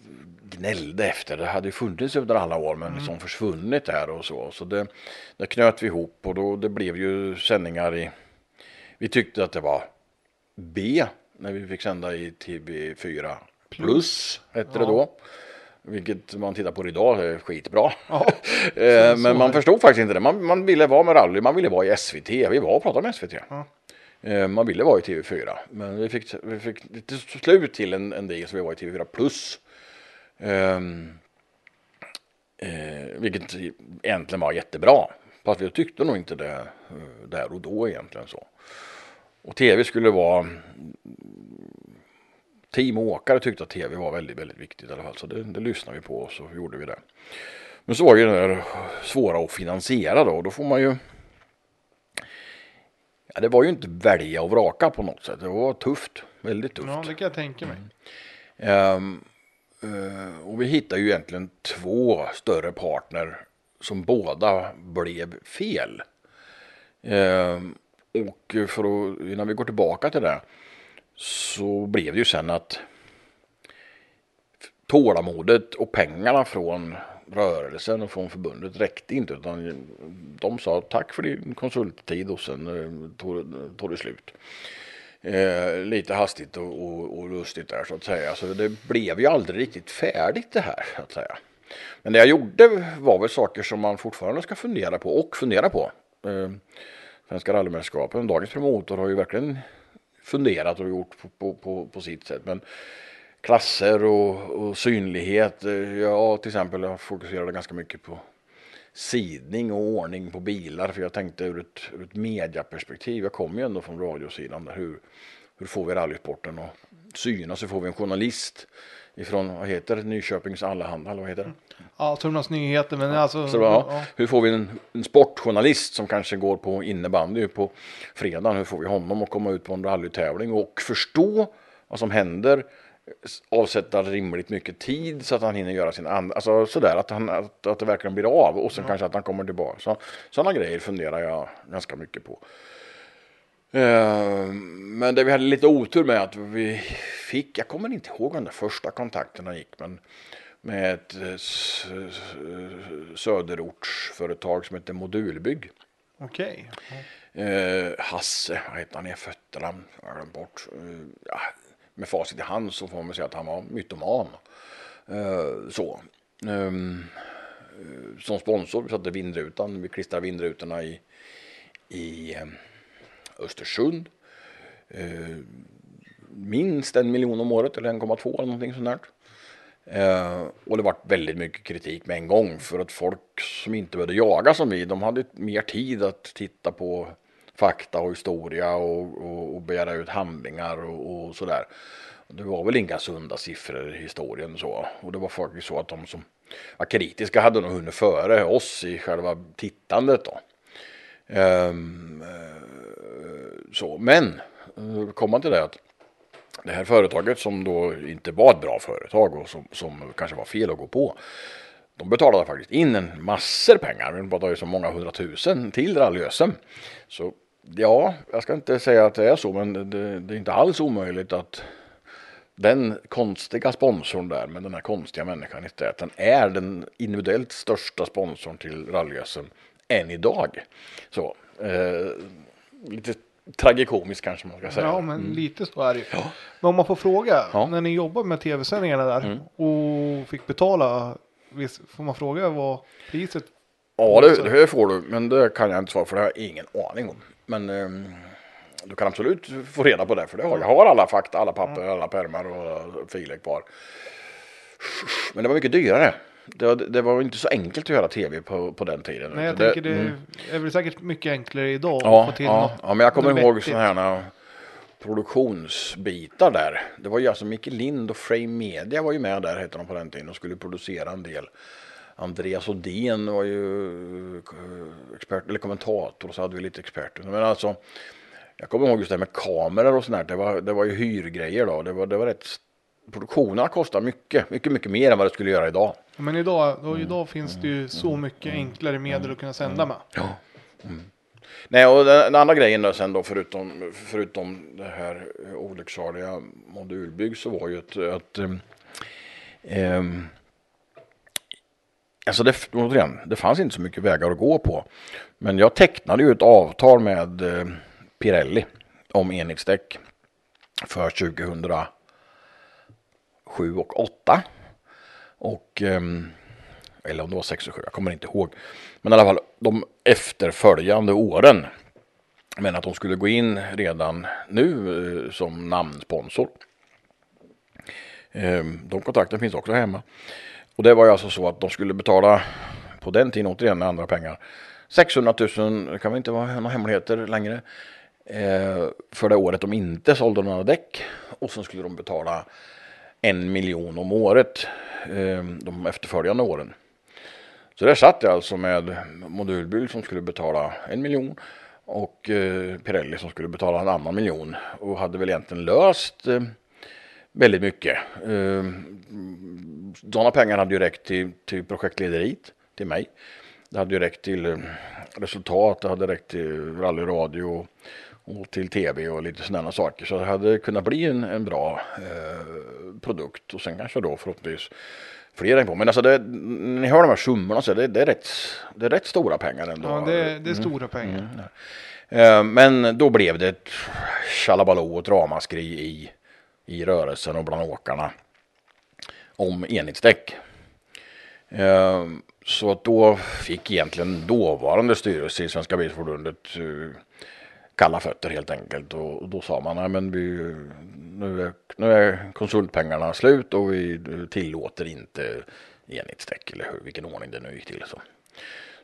gnällde efter. Det hade ju funnits under alla år men liksom försvunnit där och så. Så det, det knöt vi ihop och då det blev ju sändningar i vi tyckte att det var B när vi fick sända i TV4 plus hette det då. Vilket man tittar på idag är skitbra. Ja, Eh, Men man det. förstod faktiskt inte det. Man, man ville vara med rally, man ville vara i SVT. Vi var och pratade med SVT. Ja. Eh, Man ville vara i TV4. Men vi fick, vi fick till slut till en, en del så vi var i TV4 plus. Ehm, eh, vilket egentligen var jättebra. Fast vi tyckte nog inte det eh, där och då egentligen så. Och tv skulle vara Team åkare tyckte att tv var väldigt, väldigt viktigt i alla fall. Så det, det lyssnade vi på och så gjorde vi det. Men så var ju det där svåra att finansiera då. Och då får man ju Ja, det var ju inte välja och vraka på något sätt. Det var tufft. Väldigt tufft. Ja, det kan jag tänka mig. Ehm, eh, och vi hittade ju egentligen två större partner som båda blev fel. Ehm, och eh, för att, innan vi går tillbaka till det så blev det ju sen att tålamodet och pengarna från rörelsen och från förbundet räckte inte utan de sa tack för din konsulttid och sen eh, tog, tog det slut. Eh, lite hastigt och, och, och, lustigt där så att säga. Så det blev ju aldrig riktigt färdigt det här så att säga. Men det jag gjorde var väl saker som man fortfarande ska fundera på och fundera på. Eh, Svenska rallymästerskapen, dagens promotor har ju verkligen funderat och gjort på, på, på, på sitt sätt. Men klasser och, och synlighet. Eh, jag till exempel jag fokuserade ganska mycket på sidning och ordning på bilar för jag tänkte ur ett, ur ett mediaperspektiv. Jag kommer ju ändå från radiosidan. Där, hur, hur får vi rallysporten att synas? Hur får vi en journalist ifrån, vad heter det, Nyköpings Allehanda eller vad heter det? Ja, Turnas Nyheter, men alltså. Så, ja, ja. Hur får vi en, en, sportjournalist som kanske går på innebandy på fredagen? Hur får vi honom att komma ut på en rallytävling och förstå vad som händer? avsätta rimligt mycket tid så att han hinner göra sin andra, alltså sådär att, han, att, att det verkligen blir av och sen ja. kanske att han kommer tillbaka. Så, sådana grejer funderar jag ganska mycket på. Uh, men det vi hade lite otur med att vi fick, jag kommer inte ihåg när första kontakterna gick, men med ett eh, söderortsföretag som heter Modulbygg. Okej. Okay. Uh, Hasse, vad heter han i fötterna? Jag har bort. Ja, med facit i hand så får man säga att han var mytoman. Så. Um, som sponsor, vi satte vindrutan, vi klistrade vindrutorna i, i um, Östersund. Eh, minst en miljon om året eller 1,2 eller någonting sånt där. Eh, och det var väldigt mycket kritik med en gång för att folk som inte behövde jaga som vi, de hade mer tid att titta på fakta och historia och, och, och begära ut handlingar och, och sådär. Det var väl inga sunda siffror i historien så. Och det var faktiskt så att de som var kritiska hade nog hunnit före oss i själva tittandet då. Um, så, men eh, kom man till det att det här företaget som då inte var ett bra företag och som, som kanske var fel att gå på. De betalade faktiskt in en massor pengar, De betalade ju så många hundratusen till rally-SM. Så Ja, jag ska inte säga att det är så, men det, det är inte alls omöjligt att den konstiga sponsorn där med den här konstiga människan i stäten är den individuellt största sponsorn till rally än idag. Så, eh, lite tragikomiskt kanske man ska säga. Ja, men mm. lite så är det ju. Ja. Men om man får fråga, ja. när ni jobbar med tv-sändningarna där mm. och fick betala, får man fråga vad priset Ja, det, det får du, men det kan jag inte svara för det har jag ingen aning om. Men eh, du kan absolut få reda på det för det har jag. har alla fakta, alla papper, alla pärmar och filer kvar. Men det var mycket dyrare. Det var, det var inte så enkelt att göra tv på, på den tiden. Nej, jag det, tänker det mm. är väl säkert mycket enklare idag. Ja, att få till ja, något, ja men jag kommer ihåg sådana här produktionsbitar där. Det var ju alltså Micke Lind och Frame Media var ju med där hette de på den tiden och skulle producera en del. Andreas Odén var ju eh, expert, eller kommentator och så hade vi lite experter. Men alltså, jag kommer ihåg just det med kameror och sånt där. Det var, det var ju hyrgrejer då. Det var, det var rätt, produktionerna kostar mycket, mycket, mycket mer än vad det skulle göra idag. Men idag, då, idag finns det ju så mycket enklare medel att kunna sända med. Ja. Mm. Nej, och den, den, andra grejen då sen då förutom, förutom det här olycksaliga modulbygg så var ju att, att um, um, Alltså det, återigen, det fanns inte så mycket vägar att gå på. Men jag tecknade ju ett avtal med eh, Pirelli om enhetsdäck för 7 och 8. Och, ehm, eller om det var 6 och 7, jag kommer inte ihåg. Men i alla fall de efterföljande åren. Men att de skulle gå in redan nu eh, som namnsponsor. Ehm, de kontakten finns också hemma. Och det var ju alltså så att de skulle betala på den tiden återigen med andra pengar 600 000, det kan väl inte vara några hemligheter längre. Eh, för det året de inte sålde några däck. Och så skulle de betala en miljon om året ehm, de efterföljande åren. Så där satt jag alltså med modulbil som skulle betala en miljon och eh, Pirelli som skulle betala en annan miljon och hade väl egentligen löst eh, väldigt mycket. Ehm, Sådana pengar hade ju räckt till, till projektlederiet, till mig. Det hade ju räckt till eh, resultat, det hade räckt till rallyradio och, till tv och lite sådana saker. Så det hade kunnat bli en, en bra eh, produkt och sen kanske då förhoppningsvis fler än på. Men alltså det, när ni hör de här summorna så är det, det, är rätt, det är rätt stora pengar ändå. Ja, det, det är stora pengar. Eh, Men då blev det ett tjalabaloo och ett ramaskri i, i rörelsen och bland åkarna om enhetsdäck. Eh, Så att då fick egentligen dåvarande styrelse i Svenska Bilförbundet eh, kalla fötter helt enkelt. Och då sa man, nej men vi, nu, är, nu är konsultpengarna slut och vi tillåter inte enhetsdäck eller hur, vilken ordning det nu gick till. Så.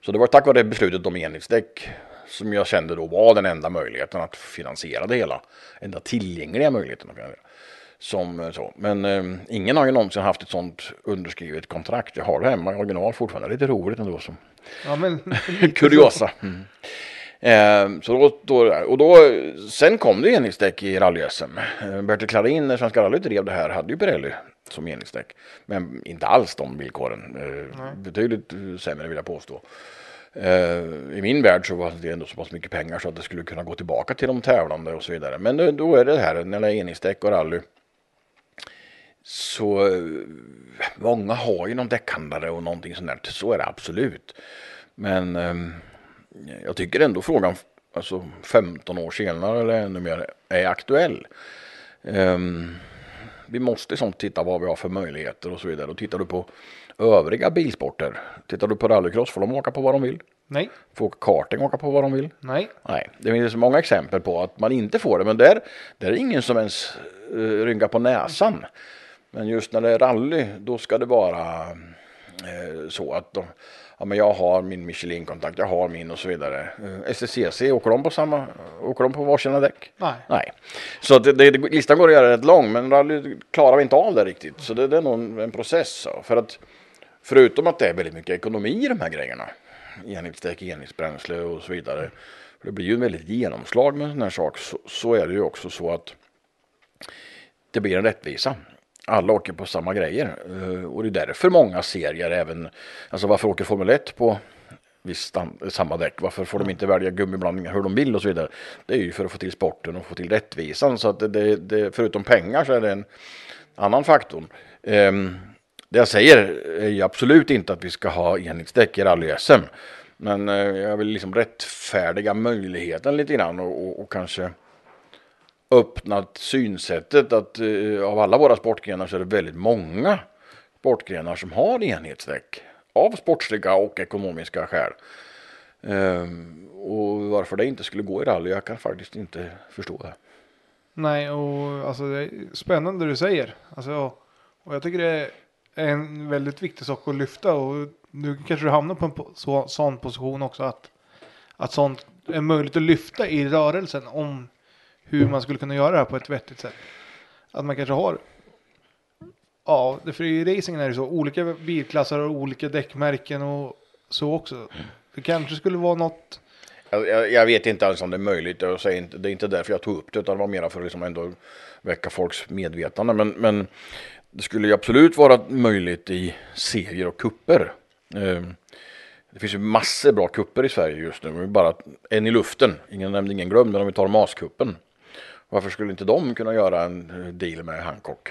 Så det var tack vare beslutet om enhetsdäck som jag kände då var den enda möjligheten att finansiera det hela. Enda tillgängliga möjligheten att finansiera. Som så. Men eh, ingen har ju någonsin haft ett sånt underskrivet kontrakt. Jag har det hemma i original fortfarande. Lite roligt ändå. Så. Ja, men. Kuriosa. Mm. Eh, så då, då, och då, sen kom det enhetsdäck i rally-SM. Eh, Bertil Klarin, när Svenska rallyt drev det här, hade ju Pirelli som enhetsdäck. Men inte alls de villkoren. Eh, betydligt eh, sämre vill jag påstå. Eh, I min värld så var det ändå så pass mycket pengar så att det skulle kunna gå tillbaka till de tävlande och så vidare. Men då, då är det här när det är enhetsdäck och rally. Så eh, många har ju någon däckhandlare och någonting sånt där. Så är det absolut. Men ehm, jag tycker ändå frågan, alltså 15 år senare eller ännu mer, är aktuell. Ehm, vi måste sånt titta vad vi har för möjligheter och så vidare. Och tittar du på övriga bilsporter, tittar du på rallycross får de åka på vad de vill. Nej, Får karting åka på vad de vill. nej. Nej, det finns många exempel på att man inte får det, men där, där är ingen som ens uh, rynkar på näsan. Men just när det är rally, då ska det vara eh, så att de, ja, men jag har min Michelin-kontakt, jag har min och så vidare. Uh, STCC, åker de på samma, åker de på varsina däck? Nej. Nej. Så det, det, listan går att göra rätt lång, men rally klarar vi inte av det riktigt. Så det, det är nog en, en process. Så. För att förutom att det är väldigt mycket ekonomi i de här grejerna, enhetsdäck, enhetsbränsle och så vidare. För det blir ju en väldigt genomslag med en sån här sak. Så, så är det ju också så att det blir en rättvisa. Alla åker på samma grejer Eh, och det är därför många serier även, alltså varför åker Formel 1 på visst samma däck? Varför får de inte välja gummiblandningar hur de vill och så vidare? Det är ju för att få till sporten och få till rättvisan så att det, det, förutom pengar så är det en annan faktor. Ehm, det jag säger är ju absolut inte att vi ska ha enhetsdäck i rally-SM. Men eh, jag vill liksom rättfärdiga möjligheten lite grann och, och, och kanske öppnat synsättet att eh, av alla våra sportgrenar så är det väldigt många sportgrenar som har enhetsdäck. Av sportsliga och ekonomiska skäl. Ehm, och varför det inte skulle gå i rally, jag kan faktiskt inte förstå det. Nej, och alltså det är spännande det du säger. Alltså, och jag tycker det är en väldigt viktig sak att lyfta och nu kanske du hamnar på en po- så, sån position också att, att sånt är möjligt att lyfta i rörelsen om hur man skulle kunna göra det här på ett vettigt sätt. Att man kanske har Ja, för i racingen är det så. Olika bilklasser och olika däckmärken och så också. Det kanske skulle vara något. Jag, jag, jag vet inte alls om det är möjligt. Jag säger inte, det är inte därför jag tog upp det, utan det var mer för att liksom ändå väcka folks medvetande. Men, men det skulle ju absolut vara möjligt i serier och kupper. Ehm, det finns ju massor bra kupper i Sverige just nu. men Bara en i luften. Ingen nämnd, ingen glömd. Men om vi tar Maskuppen. Varför skulle inte de kunna göra en eh, deal med Hancock?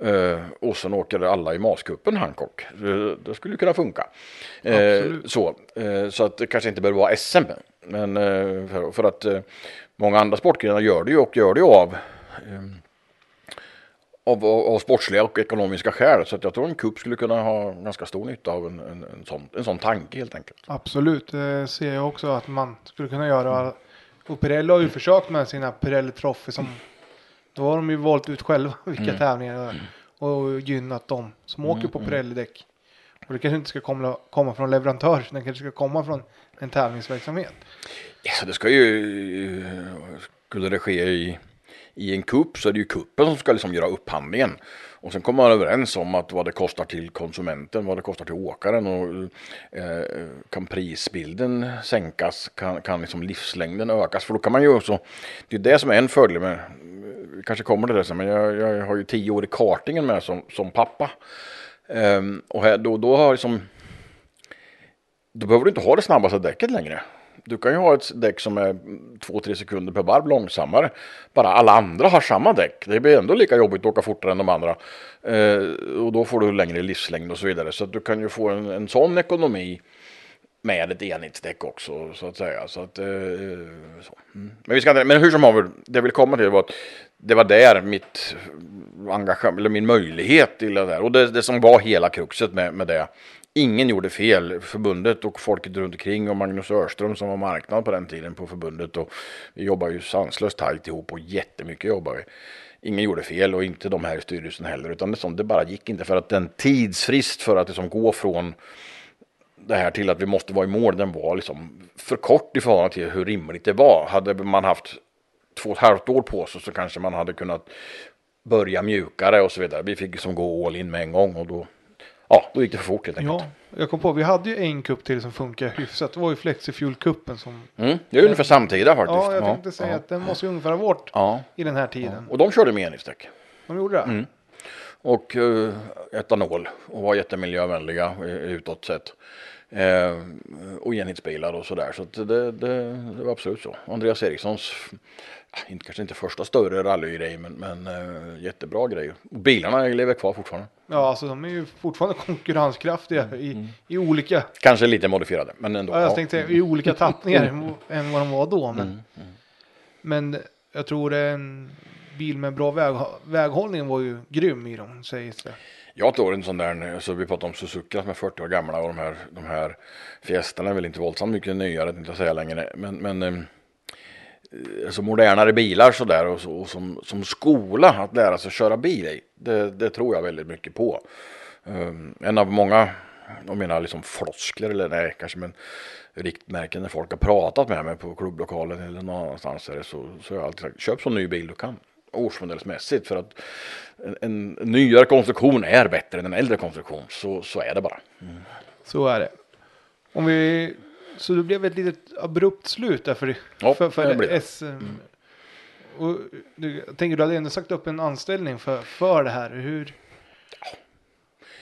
Eh, och sen åker alla i Maskuppen Hancock. Eh, det skulle kunna funka. Absolut. så, så att det kanske inte behöver vara SM. Men för, för att många andra sportgrenar gör det ju och gör det ju av, eh, av, av, av sportsliga och ekonomiska skäl. Så att jag tror en kupp skulle kunna ha ganska stor nytta av en, en, en, sån, en sån tanke helt enkelt. Absolut, det ser jag också att man skulle kunna göra. Och Pirelli har ju försökt med sina Pirelli Trophy som då har de ju valt ut själva vilka tävlingar och gynnat dem som åker på Pirelli-däck. Och det kanske inte ska komma, komma från leverantör, utan det kanske ska komma från en tävlingsverksamhet. Ja, det ska ju, skulle det ske i, i en kupp så är det ju kuppen som ska liksom göra upphandlingen. Och sen kommer man överens om att vad det kostar till konsumenten, vad det kostar till åkaren och eh, kan prisbilden sänkas, kan, kan liksom livslängden ökas. För då kan man ju också, det är det som är en fördel med, vi kanske kommer till det sen, men jag, jag har ju tio år i kartingen med som, som pappa. Um, och här, då, då har liksom, då behöver du inte ha det snabbaste däcket längre. Du kan ju ha ett däck som är 2-3 sekunder per varv långsammare. Bara alla andra har samma däck. Det blir ändå lika jobbigt att åka fortare än de andra. Eh, och då får du längre livslängd och så vidare. Så att du kan ju få en, en sån ekonomi med ett enhetsdäck också så att säga. Så att, eh, så. Mm. Men, vi ska inte, men hur som helst, det jag vill komma till var att det var där mitt engagemang, eller min möjlighet till det där. Och det, det som var hela kruxet med, med det Ingen gjorde fel. Förbundet och folket runt omkring och Magnus Örström som var marknad på den tiden på förbundet. Och vi jobbar ju sanslöst tajt ihop och jättemycket jobbar vi. Ingen gjorde fel och inte de här i styrelsen heller. Utan det, som, det bara gick inte för att den tidsfrist för att liksom det som går från det här till att vi måste vara i mål, den var liksom för kort i förhållande till hur rimligt det var. Hade man haft två och ett halvt år på sig så kanske man hade kunnat börja mjukare och så vidare. Vi fick liksom gå all in med en gång och då ja, då gick det för fort helt enkelt. Ja, jag kom på, vi hade ju en kupp till som funkar hyfsat. Det var ju Flexifuel-kuppen som... Mm, det är ungefär samtida faktiskt. Ja, jag tänkte säga ja. att den måste ju ungefär ha varit ja. i den här tiden. Och de körde med enhetsdäck. De gjorde det? Mm. Och uh, etanol och var jättemiljövänliga utåt sett. Eh, och enhetsbilar och sådär. Så, så det, det, det, var absolut så. Andreas Erikssons, inte, kanske inte första större rallygrej, men, men eh, jättebra grej. Och bilarna lever kvar fortfarande. Ja, alltså de är ju fortfarande konkurrenskraftiga i, mm. i olika. Kanske lite modifierade, men ändå. Ja, jag tänkte i olika tappningar än vad de var då. Men, mm. Mm. men jag tror en bil med bra väg, väghållning var ju grym i dem, sägs det. Jag tror en sån där, alltså vi pratar om Suzuki som är 40 år gamla och de här, de här Fiestorna är väl inte våldsamt mycket nyare, inte säga längre. Men, men eh, Eh, alltså modernare bilar sådär och, så, och som, som skola att lära sig köra bil i. Det, det tror jag väldigt mycket på. Um, en av många, av mina liksom floskler eller nej kanske men riktmärken när folk har pratat med mig på klubblokalen eller någonstans så, så har jag alltid sagt köp så ny bil du kan årsmodellsmässigt för att en, en, nyare konstruktion är bättre än en äldre konstruktion. Så, så är det bara. Mm. Så är det. Om vi, så det blev ett litet abrupt slut där för, ja, för, för det S. Mm. Och du, jag tänker du hade ändå sagt upp en anställning för, för det här. Hur?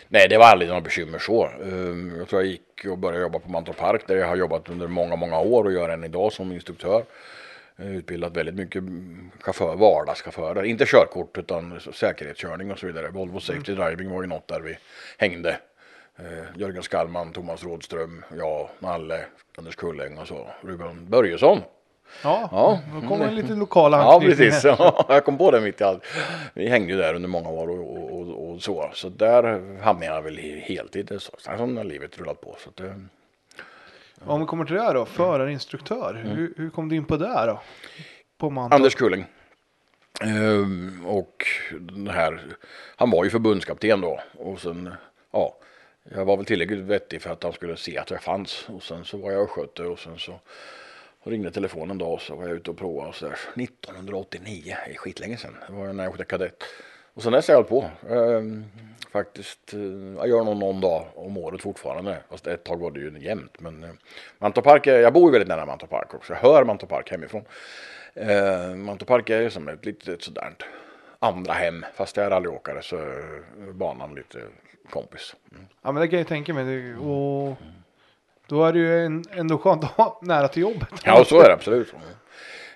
Nej, det var aldrig några bekymmer så. Ehm, jag tror jag gick och började jobba på Mantorp Park där jag har jobbat under många, många år och gör än idag som instruktör. Eh, utbildat väldigt mycket chaufför, vardagschaufförer, inte körkort utan säkerhetskörning och så vidare. Volvo Safety mm. Driving var ju något där vi hängde. Eh, Jörgen Skallman, Thomas Rådström, jag, Nalle, Anders Kulläng och så. Ruben Börjesson. Ja, ja. då kommer en lite lokal Ja, precis. Ja, jag kom på det mitt i allt. Vi hängde ju där under många år och, och, och, och så. Så där hamnade jag väl heltid. Sen har livet rullat på. Så det, om vi kommer till det här då, förarinstruktör. Mm. Hur, hur kom du in på det då? På Anders Kulling. Ehm, och den här, han var ju förbundskapten då. Och sen, ja, jag var väl tillräckligt vettig för att han skulle se att jag fanns. Och sen så var jag och skötte och sen så ringde telefonen en dag och så var jag ute och provade och så där. 1989, det är skitlänge sedan. Det var när jag skötte kadett. Och sen dess har jag hållit på. Ehm, faktiskt. Eh, jag gör nog någon dag om året fortfarande. Fast ett tag var det ju jämnt. Men eh, jag bor ju väldigt nära Mantorpark också. Jag hör Mantorpark hemifrån. Eh, Mantorpark är som ett litet sådant andra hem. Fast jag är rallyåkare så är banan lite kompis. Mm. Ja men det kan jag tänka mig. Och då är det ju en, ändå skönt att ha nära till jobbet. Ja så är det absolut.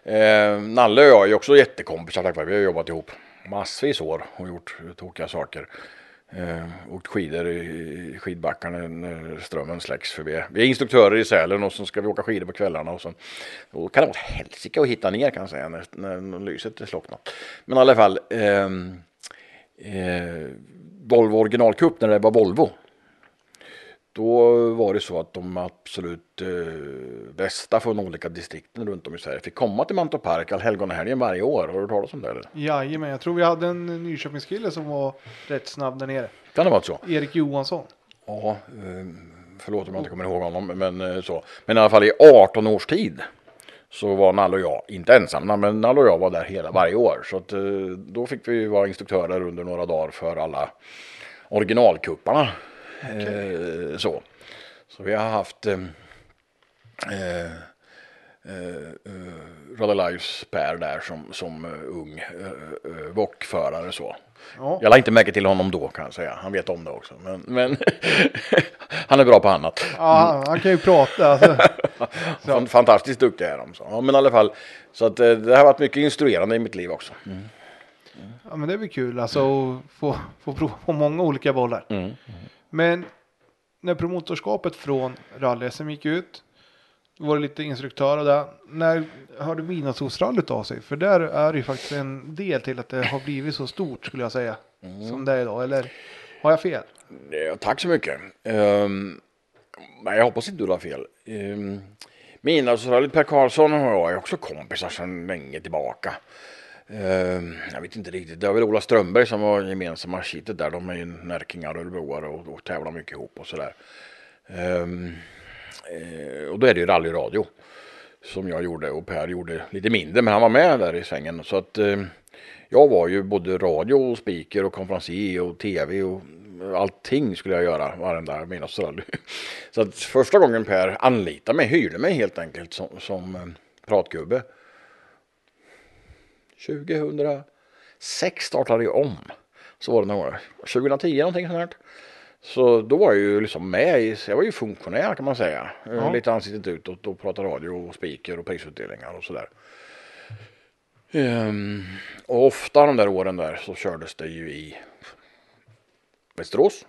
Eh, Nalle och jag är också jättekompisar. Vi har jobbat ihop massvis år och gjort tokiga saker. Eh, åkt skidor i skidbackarna när strömmen släcks förbi. Vi är instruktörer i Sälen och så ska vi åka skidor på kvällarna och så. Då kan det vara helsike att hitta ner kan jag säga när, när lyset är slocknat. Men i alla fall. Eh, eh, Volvo originalkupp när det var Volvo. Då var det så att de absolut eh, bästa från olika distrikten runt om i Sverige fick komma till Mantorp Park allhelgonahelgen varje år. Har du hört talas om det? Eller? Jajamän, jag tror vi hade en Nyköpingskille som var rätt snabb där nere. Kan det vara så? Erik Johansson. Ja, eh, förlåt om jag inte kommer ihåg honom, men eh, så. Men i alla fall i 18 års tid så var Nalle och jag, inte ensamma, men Nalle och jag var där hela varje år. Så att, eh, då fick vi vara instruktörer under några dagar för alla originalkupparna. Eh, så. så vi har haft eh, eh, eh, Rally Lives Per där som, som uh, ung uh, uh, VOK-förare så. Ja. Jag la inte märke till honom då kan jag säga. Han vet om det också. Men, men han är bra på annat. Ja, han kan ju prata. Alltså. Fan- Fantastiskt duktig är de. Så. Ja, men i alla fall. Så att, eh, det har varit mycket instruerande i mitt liv också. Ja, men det blir kul alltså att få, få prova på många olika bollar. Mm. Men när promotorskapet från rally-SM gick ut, då var det lite instruktör och det. När hörde Midnattssolsrallyt av sig? För där är det ju faktiskt en del till att det har blivit så stort skulle jag säga. Som det är idag, eller har jag fel? Tack så mycket. Um, nej, jag hoppas inte du har fel. Um, Midnattsrallyt Per Karlsson och jag är också kompisar sedan länge tillbaka. Ehm, jag vet inte riktigt. Det var väl Ola Strömberg som var gemensamma kittet där. De är ju närkingar och örebroare och, och tävlar mycket ihop och sådär. Ehm, eh, och då är det ju rallyradio som jag gjorde och Per gjorde lite mindre men han var med där i svängen. Så att ehm, jag var ju både radio och speaker och konferencier och tv och allting skulle jag göra varenda midnattsrally. Så att första gången Per anlitade mig, hyrde mig helt enkelt som, som eh, pratgubbe 2006 startade jag om. Så var det några 2010 någonting sånt här. Så då var jag ju liksom med i, jag var ju funktionär kan man säga. Eh, Ja. Lite ansiktet utåt och pratade radio och speaker och prisutdelningar och sådär. Ehm, och ofta de där åren där så kördes det ju i Västerås.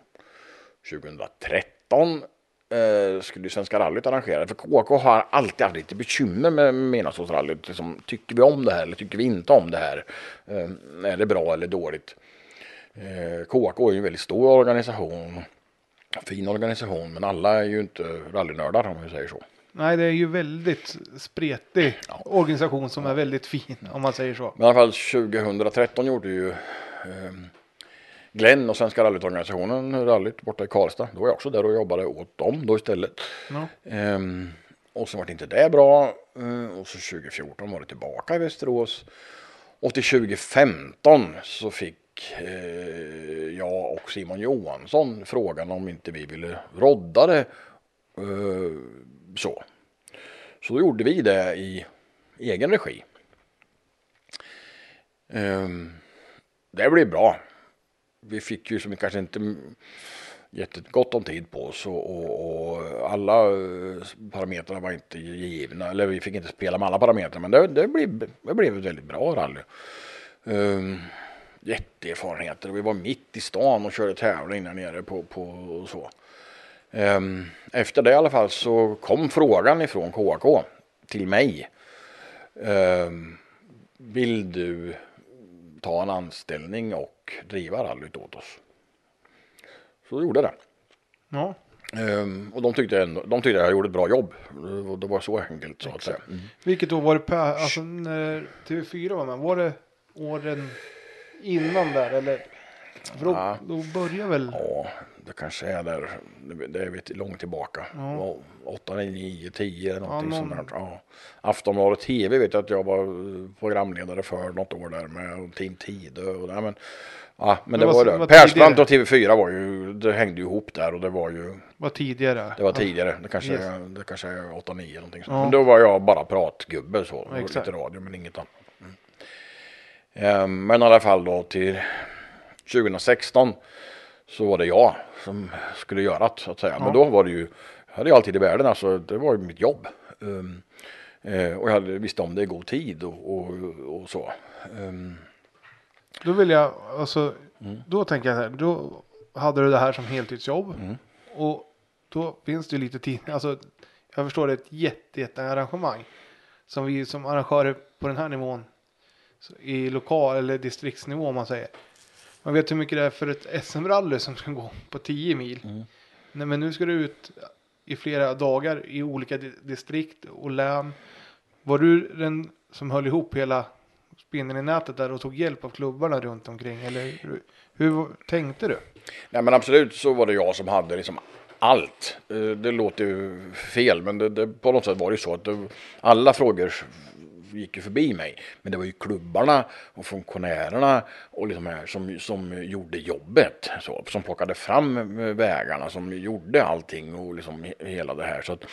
2013 eh, skulle ju Svenska rallyt arrangera för KK har alltid haft lite bekymmer med Midnattssolsrallyt. Liksom, tycker vi om det här eller tycker vi inte om det här? Eh, är det bra eller dåligt? Eh, KK är ju en väldigt stor organisation. Fin organisation men alla är ju inte rallynördar om vi säger så. Nej, det är ju väldigt spretig organisation som är väldigt fin om man säger så. Men i alla fall 2013 gjorde ju eh, Glenn och Svenska rallytorganisationen rallyt borta i Karlstad. Då var jag också där och jobbade åt dem då istället. Ja. Ehm, och så var det inte det bra. Eh, och så 2014 var det tillbaka i Västerås. Och till 2015 så fick eh, jag och Simon Johansson frågan om inte vi ville rodda det. Eh, så. Så då gjorde vi det i egen regi. Ehm, det blev bra. Vi fick ju som kanske inte jättegott om tid på oss och, och, och alla eh, parametrar var inte givna. Eller vi fick inte spela med alla parametrar men det, det, blev, det blev ett väldigt bra rally. Um, jätteerfarenheter och vi var mitt i stan och körde tävling där nere på, på och så. Um, efter det i alla fall så kom frågan ifrån KAK till mig. Um, vill du ta en anställning och driva rallyt åt oss? Så jag gjorde det. Ja. Ehm, och de tyckte, ändå, de tyckte jag gjorde ett bra jobb. Och Det var så enkelt så att säga. Mm. Vilket år var det per, alltså när TV4 var med? Var det åren innan där eller? För då, Ja. då börjar väl? Ja, det kanske är där. Det är långt tillbaka. Ja. 8, 9, 10 någonting Ja, sånt någon- där. Ja. Aftonbladet TV vet jag att jag var programledare för något år där med Team Tidö och där. Men, ja, men Det det, var var, det. Persbrandt och tidigare. TV4 var ju, det hängde ju ihop där och det var ju, Var tidigare? det var tidigare. Det kanske, Yes. det kanske är 8, 9 någonting sånt. Ja. Men då var jag bara pratgubbe så. Ja, exakt. lite radio men inget annat. Mm. Ehm, Men i alla fall då till 2016 så var det jag som skulle göra det så att säga. Ja. Men då var det ju, jag hade ju alltid i världen, alltså det var ju mitt jobb. Um, eh, och jag hade, visste om det i god tid och, och, och så. Um, Då vill jag, alltså, Mm. då tänker jag så här, då hade du det här som heltidsjobb. Mm. Och då finns det ju lite tid, alltså jag förstår det är ett jätte, jätte arrangemang. Som vi som arrangörer på den här nivån, i lokal eller distriktsnivå om man säger. Man vet hur mycket det är för ett SM-rally som ska gå på 10 mil. Mm. Nej men nu ska du ut i flera dagar i olika di- distrikt och län. Var du den som höll ihop hela spindeln i nätet där och tog hjälp av klubbarna runt omkring? Eller hur, hur tänkte du? nej men absolut så var det jag som hade liksom allt. Eh, Det låter ju fel, men det, det, på något sätt var det ju så att det, alla frågor gick ju förbi mig. Men det var ju klubbarna och funktionärerna och liksom här som, som gjorde jobbet. Så, som plockade fram eh, vägarna, som gjorde allting och liksom hela det här. Så att,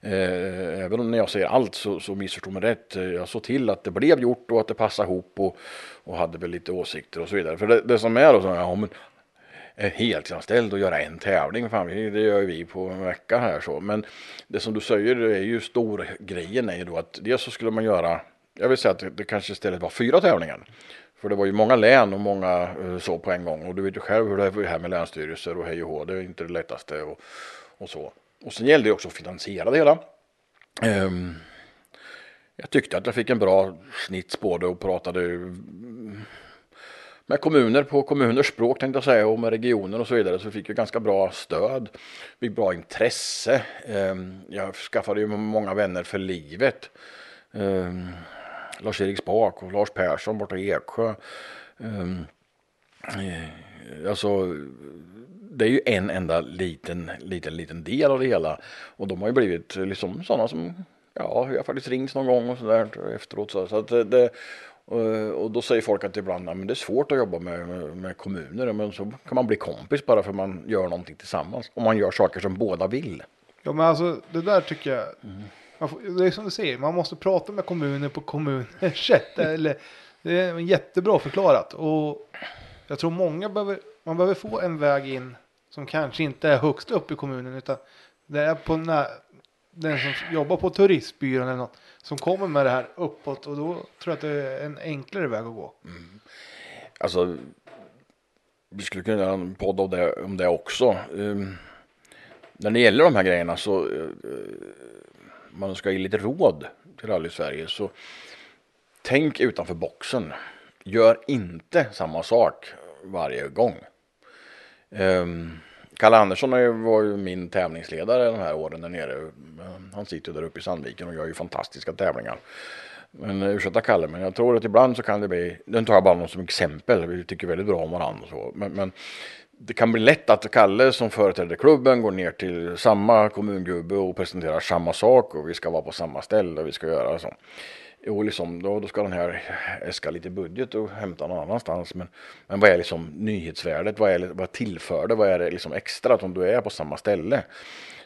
eh, även om när jag säger allt så, så missförstå mig rätt. Jag såg till att det blev gjort och att det passade ihop och, och hade väl lite åsikter och så vidare. För det, det som är då så, ja men är heltidsanställd och göra en tävling. Fan, det gör vi på en vecka här så. Men det som du säger är ju stor grejen är ju då att dels så skulle man göra, jag vill säga att det, kanske istället var fyra tävlingar. För det var ju många län och många eh, så på en gång. Och du vet ju själv hur det är här med länsstyrelser och hej och hå. Det är inte det lättaste och, och så. Och sen gällde det också att finansiera det hela. Um, jag tyckte att jag fick en bra snits på det och pratade med kommuner på kommuners språk tänkte jag säga och med regioner och så vidare så fick jag ganska bra stöd. Fick bra intresse. Ehm, jag skaffade ju många vänner för livet. Ehm, Lars-Erik Spak och Lars Persson borta i Eksjö. Ehm, eh, alltså det är ju en enda liten, liten, liten del av det hela. Och de har ju blivit liksom sådana som, ja, jag har faktiskt ringt någon gång och sådär efteråt. Så, så att det, och- och då säger folk att ibland, "Ja, men det är svårt att jobba med, med, kommuner. Men så kan man bli kompis bara för man gör någonting tillsammans. Om man gör saker som båda vill. Ja men alltså det där tycker jag. Man får, det är som du säger, man måste prata med kommuner på kommuners sätt. Eller, det är jättebra förklarat. Och jag tror många behöver, man behöver få en väg in som kanske inte är högst upp i kommunen. Utan det är på när, den som jobbar på turistbyrån eller något. Som kommer med det här uppåt. Och då tror jag att det är en enklare väg att gå. Mm. Alltså, vi skulle kunna göra en podd om det, om det också. Um, när det gäller de här grejerna så, uh, man ska ge lite råd till Rally Sverige så tänk utanför boxen. Gör inte samma sak varje gång. Um, Kalle Andersson ju- var ju min tävlingsledare de här åren där nere. Han sitter där uppe i Sandviken och gör ju fantastiska tävlingar. Men eh, ursäkta Kalle, men jag tror att ibland så kan det bli, den tar jag bara någon som exempel, vi tycker väldigt bra om varandra och så. Men, men det kan bli lätt att Kalle som företräder klubben går ner till samma kommungubbe och presenterar samma sak och vi ska vara på samma ställe och vi ska göra så. Jo, liksom, då, då ska den här äska lite budget och hämta någon annanstans. Men, men vad är liksom nyhetsvärdet? Vad, är, vad tillför det? Vad är det liksom extra att om du är på samma ställe?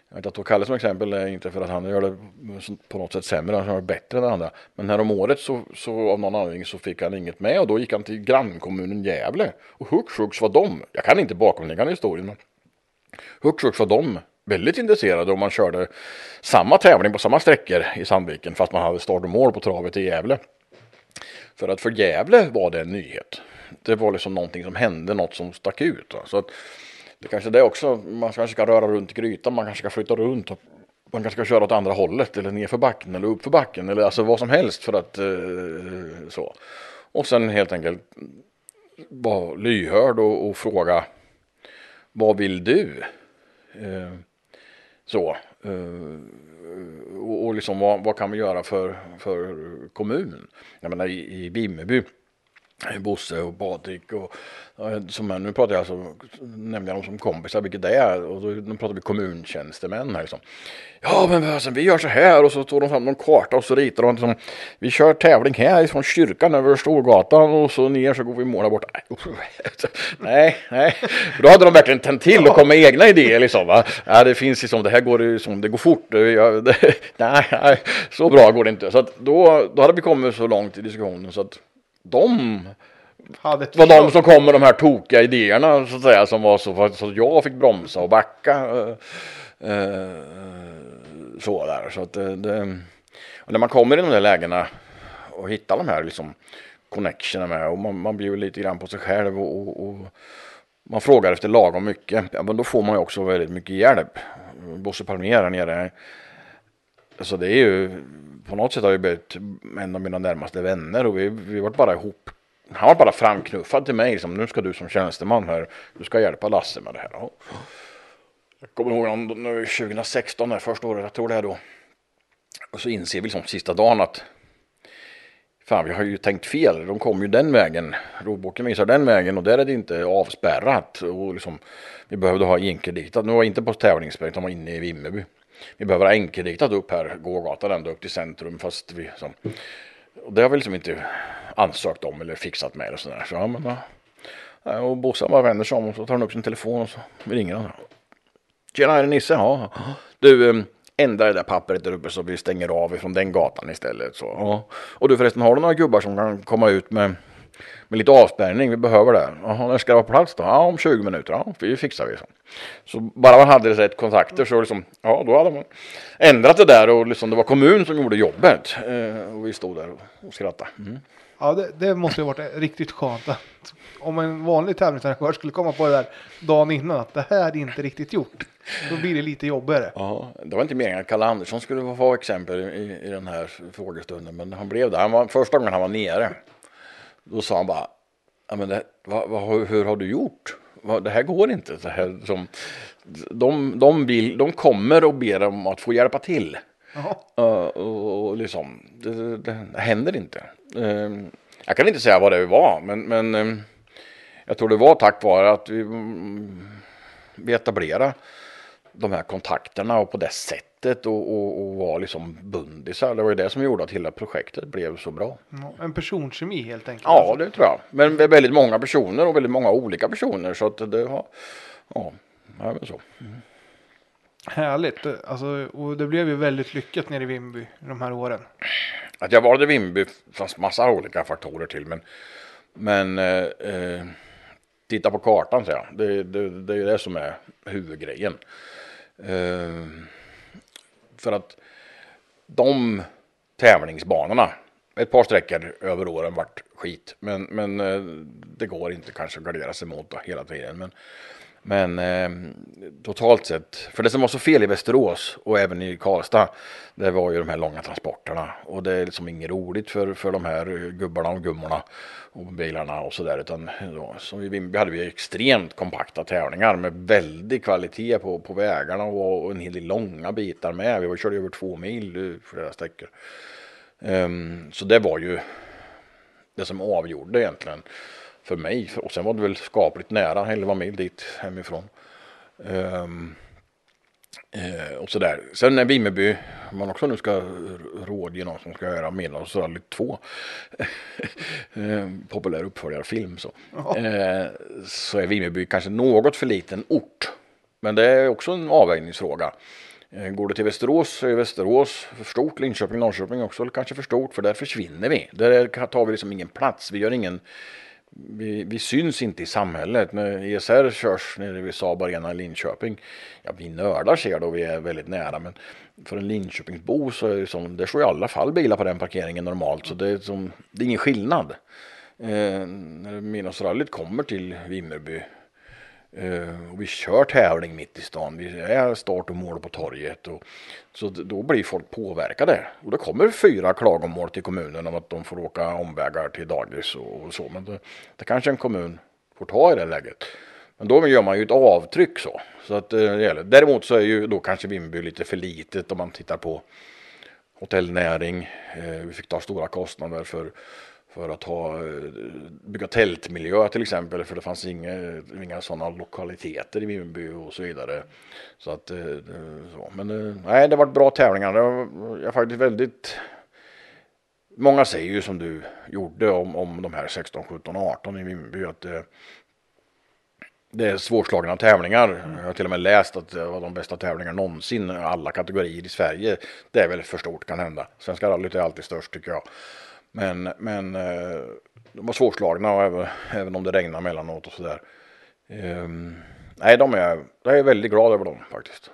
Jag vet att tog Kalle som exempel, är inte för att han gör det på något sätt sämre, han gör det bättre än andra. Men här om året så, så av någon anledning så fick han inget med och då gick han till grannkommunen Gävle. Och hux flux var de, jag kan inte bakomliggande historien, men hux flux var de väldigt intresserade om man körde samma tävling på samma sträckor i Sandviken fast man hade start och mål på travet i Gävle. För att för Gävle var det en nyhet. Det var liksom någonting som hände, något som stack ut. Va? Så att det kanske är det också, man kanske ska röra runt i grytan, man kanske ska flytta runt. Och man kanske ska köra åt andra hållet eller nerför backen eller uppför backen eller alltså vad som helst för att eh, så. Och sen helt enkelt vara lyhörd och, och fråga vad vill du? Eh, så. Eh, och, och liksom vad, vad kan vi göra för, för kommunen? Jag menar i, i Vimmerby Bosse och Patrik och som nu pratar jag alltså, nämnde jag dem som kompisar, vilket det är, och då, nu pratar vi kommuntjänstemän här liksom. Ja men alltså, vi gör så här och så tog de fram någon karta och så ritar de liksom, vi kör tävling här från kyrkan över Storgatan och så ner så går vi i mål där borta. Oh, nej, nej, då hade de verkligen tänt till och kom med egna idéer liksom va. Ja det finns liksom, det här går liksom, det går fort, jag, det, nej, nej, så bra går det inte. Så att då, då hade vi kommit så långt i diskussionen så att de var de som kom med de här tokiga idéerna så att säga som var så, så att jag fick bromsa och backa. eh, eh, så där. Så att det, det, och när man kommer i de där lägena och hittar de här liksom connectionerna med och man, man bjuder lite grann på sig själv och, och, och man frågar efter lagom mycket. Ja, men då får man ju också väldigt mycket hjälp. Bosse Palmér här nere. Alltså det är ju på något sätt har vi blivit en av mina närmaste vänner och vi, vi varit bara ihop. Han var bara framknuffad till mig liksom, nu ska du som tjänsteman här, du ska hjälpa Lasse med det här. Och Jag kommer ihåg någon- nu 2016, det första året, jag tror det är då. Och så inser vi liksom sista dagen att Fan, vi har ju tänkt fel. De kom ju den vägen. Råboken visar den vägen och där är det inte avspärrat. Och liksom, vi behövde ha enkelriktat. Nu var jag inte på tävlingsväg, de var inne i Vimmerby. Vi behöver ha enkelriktat upp här, gågatan ända upp till centrum. Fast vi, som, och det har vi liksom inte ansökt om eller fixat med. Och sådär. Så, ja, men, ja. Och Bosse bara vänder sig om och så tar han upp sin telefon och så ringer han. Tjena, är det Nisse? Ja. Du, ehm, ändra det där pappret där uppe så vi stänger av ifrån den gatan istället. Så, ja. Och du förresten, har du några gubbar som kan komma ut med, med lite avspärrning? Vi behöver det. Jaha, när ska det vara på plats då? Ja, om 20 minuter. Ja, vi fixar vi. Så, så bara man hade rätt kontakter så liksom, ja, då hade man ändrat det där och liksom det var kommun som gjorde jobbet. Eh, och vi stod där och, och skrattade. Mm. Ja, det, det måste ju varit riktigt skönt att om en vanlig tävlingsarrangör skulle komma på det där dagen innan att det här är inte riktigt gjort. Då blir det lite jobbigare. Ja, det var inte meningen att Kalle Andersson skulle få exempel i, i den här frågestunden, men han blev det. Han var, första gången han var nere, då sa han bara, ja, men det, vad, vad, hur har du gjort? Det här går inte. Det här, som, de, de, vill, de kommer och ber om att få hjälpa till. Uh, och, och liksom, det, det, det händer inte. Uh, jag kan inte säga vad det var, men, men uh, jag tror det var tack vare att vi, um, vi etablerade de här kontakterna och på det sättet och, och, och var liksom bundisar. Det var ju det som gjorde att hela projektet blev så bra. En personkemi helt enkelt. Ja, det tror jag. Men väldigt många personer och väldigt många olika personer. Så att det har, ja, ja men så. Mm. Härligt. Alltså, och det blev ju väldigt lyckat nere i Vimby de här åren. Att jag valde Vimby fanns massa olika faktorer till. Men, men eh, eh titta på kartan säger jag. Det, det, det är det som är huvudgrejen. Eh, för att de tävlingsbanorna, ett par sträckor över åren vart skit. Men, men eh, det går inte kanske att gardera sig mot hela tiden. Men, men eh, totalt sett, för det som var så fel i Västerås och även i Karlstad, det var ju de här långa transporterna. Och det är liksom inget roligt för, för de här gubbarna och gummorna och bilarna och sådär. Utan då, som vi, vi hade vi extremt kompakta tävlingar med väldig kvalitet på, på vägarna och, och en hel del långa bitar med. Vi var, körde över två mil flera sträckor. Um, så det var ju det som avgjorde egentligen för mig. Och sen var det väl skapligt nära 11 mil dit hemifrån. Um, eh, och sådär. Sen när Vimmerby, man också nu ska rådge någon som ska göra Medelhavsrallyt 2. eh, populär uppföljarfilm så. Eh, så är Vimmerby kanske något för liten ort. Men det är också en avvägningsfråga. Eh, går det till Västerås så är Västerås för stort, Linköping, Norrköping också kanske för stort för där försvinner vi. Där tar vi liksom ingen plats, vi gör ingen vi, vi, syns inte i samhället. När ESR körs nere vid Saab Arena i Linköping, ja vi nördar ser det och vi är väldigt nära men för en Linköpingsbo så är det som, det står i alla fall bilar på den parkeringen normalt så det är, som, det är ingen skillnad. Eh, när Midnattsrallyt kommer till Vimmerby Eh, och vi kör tävling mitt i stan. Vi är start och mål på torget. Och, så då blir folk påverkade. Och det kommer fyra klagomål till kommunen om att de får åka omvägar till dagis och, så. Men det, det, kanske en kommun får ta i det läget. Men då gör man ju ett avtryck så. så att, eh, Däremot så är ju då kanske Vimby lite för litet om man tittar på hotellnäring. Eh, vi fick ta stora kostnader för för att ha, eh, bygga tältmiljö till exempel för det fanns inga, inga sådana lokaliteter i Vimmerby och så vidare. Så att, eh, så. Men eh, nej, det varit bra tävlingar. Det var, jag är faktiskt väldigt Många säger ju som du gjorde om, om de här 16, 17, 18 i Vimmerby att det, det är svårslagna tävlingar. Jag har till och med läst att det var de bästa tävlingarna någonsin, alla kategorier i Sverige. Det är väl för stort kan hända. Svenska rallyt är alltid störst tycker jag. Men, men eh, de var svårslagna och även, även om det regnar mellanåt och sådär. Um, nej, de är, jag är väldigt glad över dem faktiskt.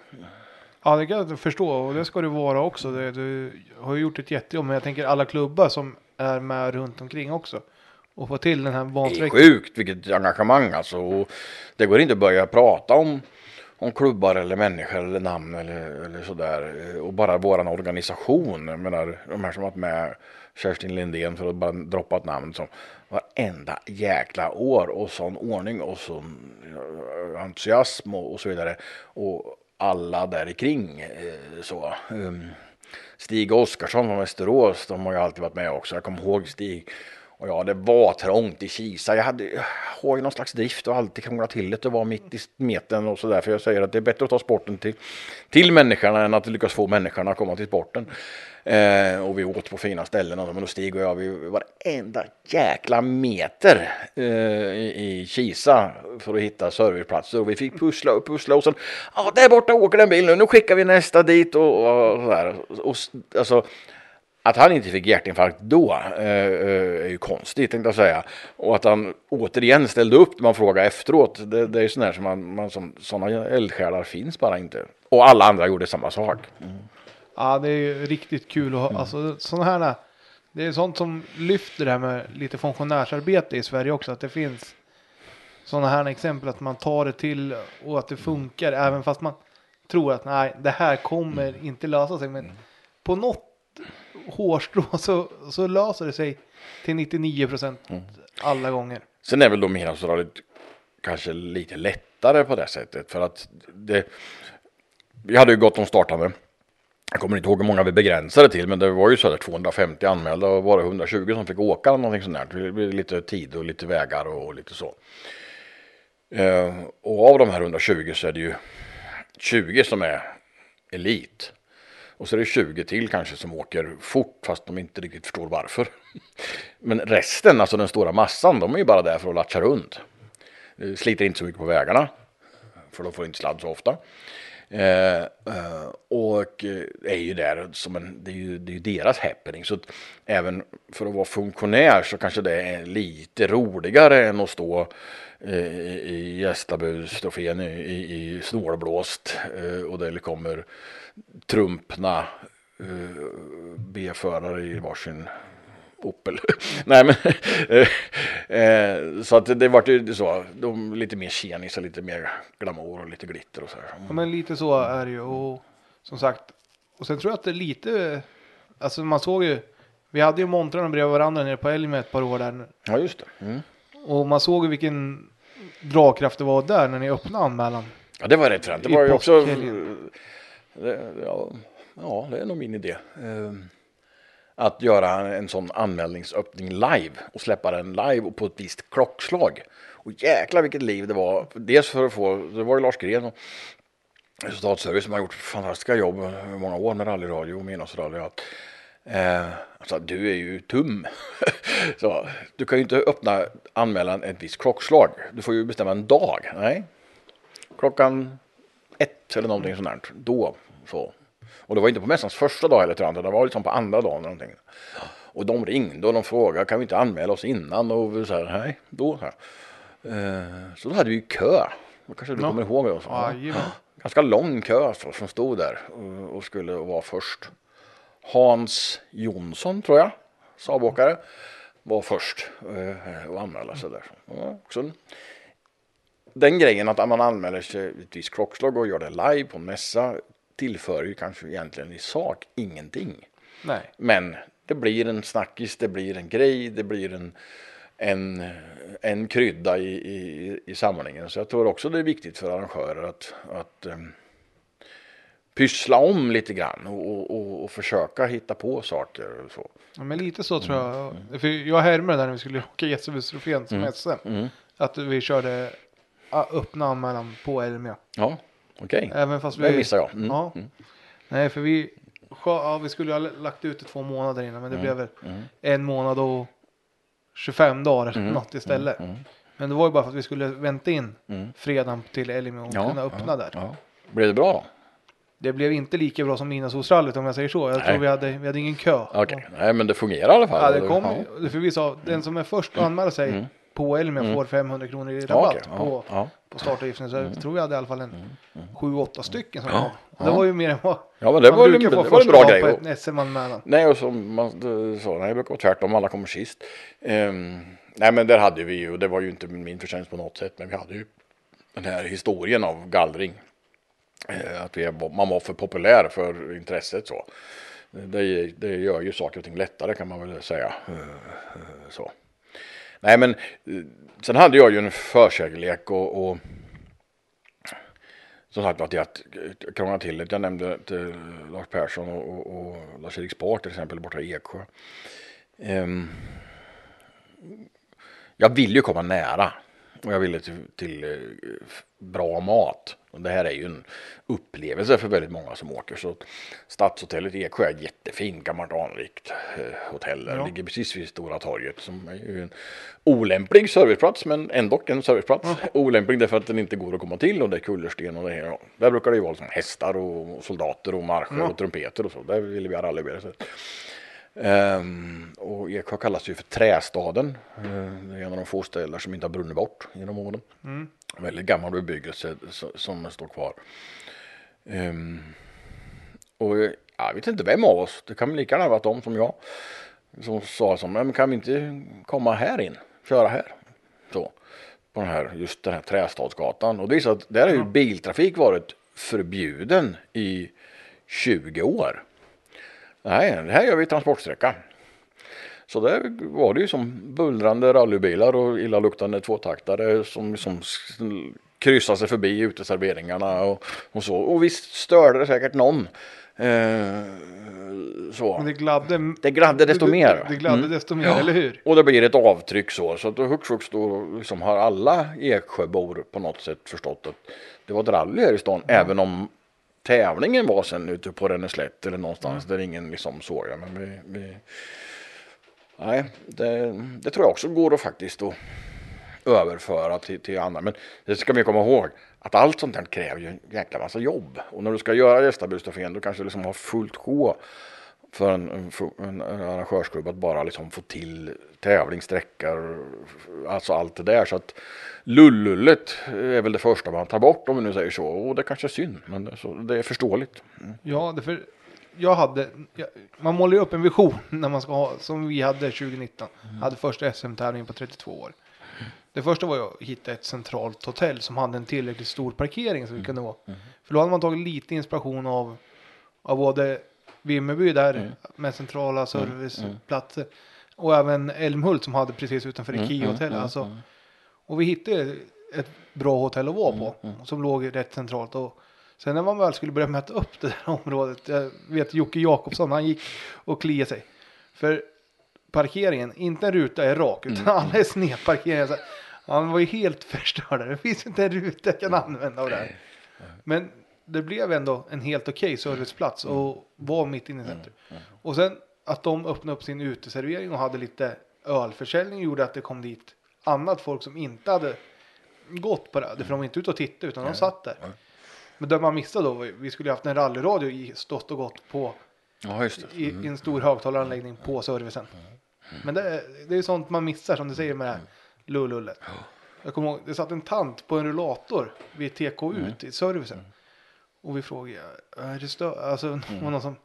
Ja, det kan jag förstå och det ska du vara också. Du har ju gjort ett jättejobb, men jag tänker alla klubbar som är med runt omkring också. Och få till den här bansträckan. Det är sjukt vilket engagemang alltså. Och det går inte att börja prata om, om klubbar eller människor eller namn eller, eller sådär. Och bara våran organisation. Jag menar, de här som varit med Kerstin Lindén för att bara droppa ett namn som varenda jäkla år och sån ordning och sån eh, entusiasm och, och så vidare. Och alla där kring eh, så. Um, Stig Oskarsson från Västerås, de har ju alltid varit med också. Jag kommer ihåg Stig. Och ja, det var trångt i Kisa. Jag, hade, jag har ju någon slags drift och alltid krånglat till det och var mitt i smeten och sådär. För jag säger att det är bättre att ta sporten till, till människorna än att lyckas få människorna att komma till sporten. Eh, och vi åt på fina ställen. Men då Stig och jag, vi varenda jäkla meter eh, i, i Kisa för att hitta serviceplatser. Och vi fick pussla och pussla och sen, ja ah, där borta åker en bil nu, nu skickar vi nästa dit och, och sådär. Och, alltså, att han inte fick hjärtinfarkt då eh, eh, är ju konstigt tänkte jag säga. Och att han återigen ställde upp när man frågade efteråt. Det, det är ju sådär som man, man som sådana eldsjälar finns bara inte. Och alla andra gjorde samma sak. Mm. Ja, det är ju riktigt kul att ha, mm. alltså sådana här. Det är sånt som lyfter det här med lite funktionärsarbete i Sverige också. Att det finns sådana här exempel att man tar det till och att det funkar även fast man tror att nej, det här kommer inte lösa sig. Men mm. på något hårstrå så, så löser det sig till 99 procent mm. alla gånger. Sen är väl då Midnattsrallyt kanske lite lättare på det sättet för att det. Vi hade ju gått om startande. Jag kommer inte ihåg hur många vi begränsade till, men det var ju så där 250 anmälda och bara 120 som fick åka eller någonting sånt där. Det blev lite tid och lite vägar och lite så. Eh, och av de här 120 så är det ju 20 som är elit. Och så är det 20 till kanske som åker fort fast de inte riktigt förstår varför. Men resten, alltså den stora massan, de är ju bara där för att latcha runt. Eh, sliter inte så mycket på vägarna. För de får inte sladd så ofta. Eh, eh, och eh, är ju där som en, det är ju, det är ju deras happening. Så att även för att vara funktionär så kanske det är lite roligare än att stå eh, i gästabudstrofén i, i, i snålblåst eh, och det kommer trumpna eh, B-förare i varsin Opel. Nej men eh, så att det, vart ju så. De, lite mer tjenis och lite mer glamour och lite glitter och så här. Ja, men lite så är det ju och som sagt. Och sen tror jag att det är lite. Alltså man såg ju. Vi hade ju montrarna bredvid varandra nere på Elm ett par år där. Ja just det. Mm. Och man såg ju vilken dragkraft det var där när ni öppnade anmälan. Ja det var rätt fränt. Det var ju också det, ja, ja, det är nog min idé. Eh, att göra en sån anmälningsöppning live och släppa den live och på ett visst klockslag. Och jäklar vilket liv det var. Dels för att få, det var ju Lars Gren och Resultatservice som har gjort fantastiska jobb i många år med rallyradio och midnattsrally. Eh, alltså, du är ju tum. så, du kan ju inte öppna anmälan ett visst klockslag. Du får ju bestämma en dag. Nej. Klockan ett eller någonting sånt där. Då så. Och det var inte på mässans första dag eller tror jag, det var liksom på andra dagen. Någonting. Och de ringde och de frågade, kan vi inte anmäla oss innan? Och vi sa, nej, då. Så, här. Eh, så då hade vi kö. Det kanske du ja. kommer ihåg det? Ja, Ganska lång kö så, som stod där och, och skulle vara först. Hans Jonsson tror jag, Saabåkare, var först eh, och anmäla sig där. Också den grejen att man anmäler sig ett visst klockslag och gör det live på en mässa tillför ju kanske egentligen i sak ingenting. Nej. Men det blir en snackis, det blir en grej, det blir en, en, en krydda i, i, i samlingen. Så jag tror också det är viktigt för arrangörer att, att um, pyssla om lite grann och, och, och, försöka hitta på saker. Och så. Ja, men lite så tror jag. Mm. För jag härmade när vi skulle åka Gässebustrofén som mm. SM. Mm. Att vi körde öppna anmälan på Elmia. Ja. Okej. Även fast vi... det missade jag. Mm. Ja. Mm. Nej, för vi, ja, vi skulle ha lagt ut det två månader innan, men det mm. blev väl mm. en månad och 25 dagar eller något istället. Men det var ju bara för att vi skulle vänta in fredagen till Elmia och ja, kunna öppna där. Ja. Blev det bra då? Det blev inte lika bra som Midnattssolsrallyt om jag säger så. Jag Nej. tror vi hade, vi hade ingen kö. Okej. Nej men det fungerar i alla fall. Ja, det kom, för vi sa den som är först att anmäla sig på Elmia mm. får 500 kronor i rabatt okay. på, ja. på startavgiften. Så jag mm. tror vi hade i alla fall en mm. 7-8 mm. stycken som ja. kom. Det var ju mer än vad ja, men det man var, brukar få det var en bra grej. på ett SM-anmälan. Nej, och så, man, så, nej, det brukar vara tvärtom, alla kommer sist. Um, nej, men där hade vi ju, och det var ju inte min förtjänst på något sätt, men vi hade ju den här historien av gallring. Uh, att vi, man var för populär för intresset så. Det, det gör ju saker och ting lättare kan man väl säga. Uh, uh, så. Nej men eh, sen hade jag ju en förkärlek och, och som sagt att jag eh, krånglar till det. Jag nämnde till eh, Lars Persson och, och, och Lars-Erik Spar till exempel borta i Eksjö. Um, jag vill ju komma nära och jag ville till, till bra mat. Och det här är ju en upplevelse för väldigt många som åker. Så Stadshotellet i Eksjö är jättefint, gammalt anrikt eh, hotell. Ja. Ligger precis vid Stora torget som är ju en olämplig serviceplats men ändå en serviceplats. Ja. Olämplig därför att den inte går att komma till och det är kullersten och det här. Där brukar det ju vara liksom hästar och soldater och marscher ja. och trumpeter och så. Där vill vi ha rallybil. Um, och Eksjö kallas ju för trästaden. Uh, det är en av de få städer som inte har brunnit bort genom åren. Mm. Väldigt gammal bebyggelse som står kvar. Um, och jag vet inte vem av oss, det kan lika gärna varit de som jag, som sa som, men kan vi inte komma här in, köra här? Så, på den här, just den här Trästadsgatan. Och det är så att där har ju biltrafik varit förbjuden i 20 år. Nej, det här gör vi transportsträcka. Så där var det ju som bullrande rallybilar och illaluktande tvåtaktare som, som kryssade sig förbi uteserveringarna och, och så. Och visst störde det säkert någon. Eh, så. Men det gladde, det gladde desto det, mer. Det gladde mm. desto mer, ja. eller hur? Och det blir ett avtryck så. Så att hux flux då liksom har alla Eksjöbor på något sätt förstått att det var ett rally här i stan. Mm. Även om tävlingen var sen ute på Ränneslätt eller någonstans mm. där ingen liksom såg det. Men vi, vi, nej, det, det, tror jag också går att faktiskt att överföra till, till andra. Men det ska vi komma ihåg att allt sånt här kräver ju en jäkla massa jobb. Och när du ska göra gästabudstrofén då kanske du liksom har fullt sjå för en, en, en arrangörsklubb att bara liksom få till tävlingssträckor, alltså allt det där. Så att lullullet är väl det första man tar bort om vi nu säger så. Och det kanske är synd, men det, så, det är förståeligt. Mm. Ja, det för jag hade, jag, man målar ju upp en vision när man ska ha, som vi hade 2019. Mm. Hade första SM-tävlingen på 32 år. Det första var att hitta ett centralt hotell som hade en tillräckligt stor parkering så vi mm. kunde vara. Mm. För då hade man tagit lite inspiration av, av både Vimmerby där mm. med centrala serviceplatser och även Älmhult som hade precis utanför Ikea-hotell. Alltså, och vi hittade ett bra hotell att vara på mm, mm. som låg rätt centralt. Och sen när man väl skulle börja mäta upp det där området. Jag vet Jocke Jakobsson, han gick och kliade sig. För parkeringen, inte en ruta är rak utan mm. alla är snedparkerade. Han var ju helt förstörd. Det finns inte en ruta jag kan använda av det här. Men det blev ändå en helt okej okay serviceplats och var mitt inne i centrum. Och sen att de öppnade upp sin uteservering och hade lite ölförsäljning gjorde att det kom dit annat folk som inte hade gått på det. För de var inte ute och tittade utan de satt där. Men det man missade då, vi skulle haft en rallyradio i stått och gått på ja, just. I, I, en stor högtalaranläggning på servicen. Men det, det är sånt man missar som du säger med det här lullullet. Jag kommer ihåg, det satt en tant på en rullator vid TK ut i servicen. Och vi frågade, är det stö alltså, mm. någon som,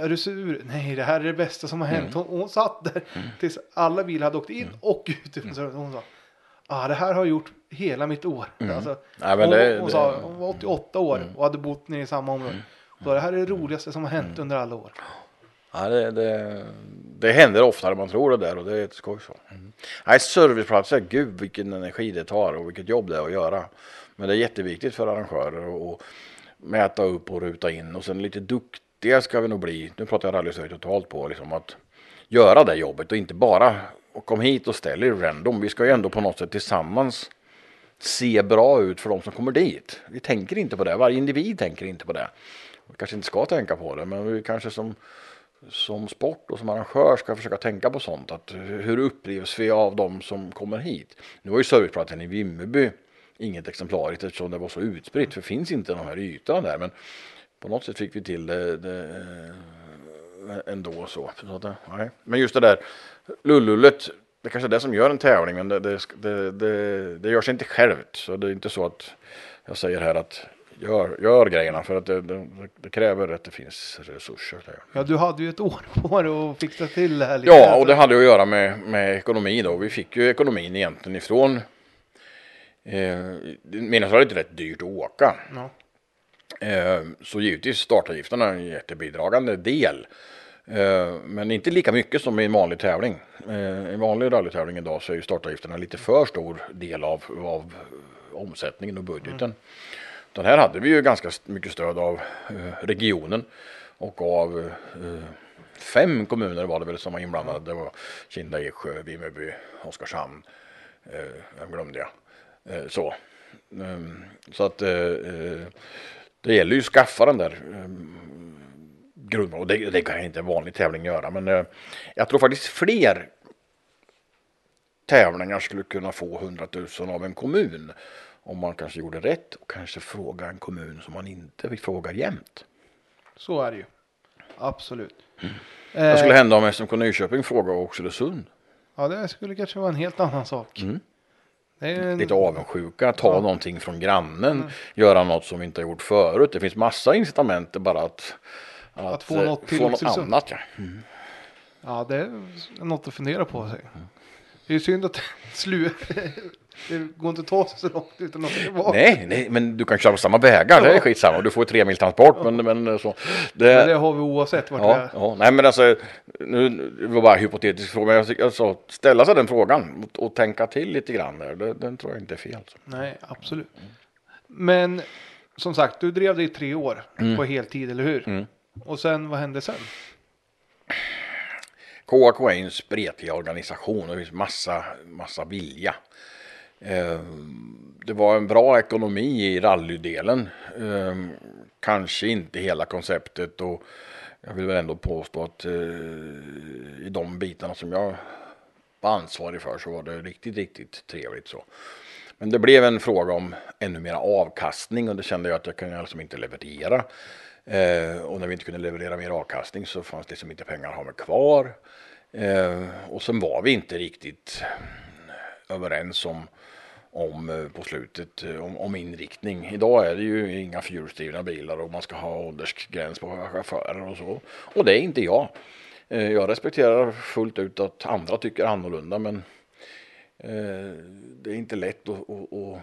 är du sur? Nej, det här är det bästa som har hänt. Hon, hon satt där mm. tills alla bilar hade åkt in mm. och ut. Mm. Hon sa, ah, det här har gjort hela mitt år. Mm. Alltså, ja, hon, det, hon, sa, hon var 88 år mm. och hade bott nere i samma område. Mm. Så det här är det roligaste som har hänt under alla år. Ja, det, det, det händer oftare än man tror det där och det är ett skoj så. Mm. Nej, serviceplatser, gud vilken energi det tar och vilket jobb det är att göra. Men det är jätteviktigt för arrangörer att mäta upp och ruta in och sen lite duktiga ska vi nog bli, nu pratar jag rallysverige totalt på, liksom att göra det jobbet och inte bara och kom hit och ställ er random. Vi ska ju ändå på något sätt tillsammans se bra ut för de som kommer dit. Vi tänker inte på det, varje individ tänker inte på det. Vi kanske inte ska tänka på det, men vi kanske som, som sport och som arrangör ska försöka tänka på sånt. Att hur upplevs vi av de som kommer hit? Nu var ju serviceplatsen i Vimmerby inget exemplariskt eftersom det var så utspritt, för det finns inte de här ytorna där. Men på något sätt fick vi till det, det eh, ändå så. så att, nej. Men just det där lullullet, det kanske är det som gör en tävling, men det, det, det, det, det gör sig inte självt. Så det är inte så att jag säger här att gör, gör grejerna för att det, det, det, kräver att det finns resurser. Ja, du hade ju ett år på dig att fixa till det här. Lite. Ja, och det hade att göra med, med ekonomi då. Vi fick ju ekonomin egentligen ifrån eh, Medelhavet är rätt dyrt att åka. Ja. Eh, så givetvis startavgifterna är en jättebidragande del. Eh, men inte lika mycket som i en vanlig tävling. Eh, I en vanlig rallytävling idag så är ju startavgifterna lite för stor del av, av omsättningen och budgeten. Mm. Den här hade vi ju ganska mycket stöd av eh, regionen och av eh, fem kommuner var det väl som var inblandade. Det var Kinda, Eksjö, Vimmerby, Oskarshamn. Eh, glömde jag? Eh, så. Ehm, så att eh, eh, det gäller ju att skaffa den där um, grunden. Och det, det kan inte en vanlig tävling göra. Men jag tror faktiskt fler tävlingar skulle kunna få 100 000 av en kommun. Om man kanske gjorde rätt och kanske fråga en kommun som man inte frågar jämt. Så är det ju. Absolut. Vad Eh, skulle hända om SMK Nyköping frågade Oxelösund? ja, det skulle kanske vara en helt annan sak. Mm. Det är en, Lite avundsjuka, ta Ja. Mm. någonting från grannen, göra något som vi inte har gjort förut. Det finns massa incitament bara att, Att få eh, något till få något annat. Ja. Ja, det är något att fundera på. jag. Det är synd att slu... det går inte att ta sig så långt utan att tillbaka. Nej, nej, men du kan köra på samma vägar, det är Ja. skitsamma. Du får tre mil transport, men, men så. Men det har vi oavsett vart Ja, är. ja, nej men alltså, nu det var bara en hypotetisk fråga, men alltså, ställa sig den frågan och, och tänka till lite grann där, det, den tror jag inte är fel. Alltså. Nej, absolut. Men som sagt, du drev det i tre år på heltid, eller hur? Mm. Och sen, vad hände sen? KAK är ju en spretig organisation och det finns massa, massa vilja. Eh, det var en bra ekonomi i rallydelen. Eh, kanske inte hela konceptet och jag vill väl ändå påstå att eh, i de bitarna som jag var ansvarig för så var det riktigt, riktigt trevligt så. Men det blev en fråga om ännu mer avkastning och det kände jag att jag kunde liksom inte leverera. Och när vi inte kunde leverera mer avkastning så fanns det liksom inte pengar att ha med kvar. Och sen var vi inte riktigt överens om, om eh, på slutet eh, om, om inriktning. Idag är det ju inga fyrhjulsdrivna bilar och man ska ha åldersgräns på chaufförer och så. Och det är inte jag. Eh, Jag respekterar fullt ut att andra tycker annorlunda men det är inte lätt att, att, att,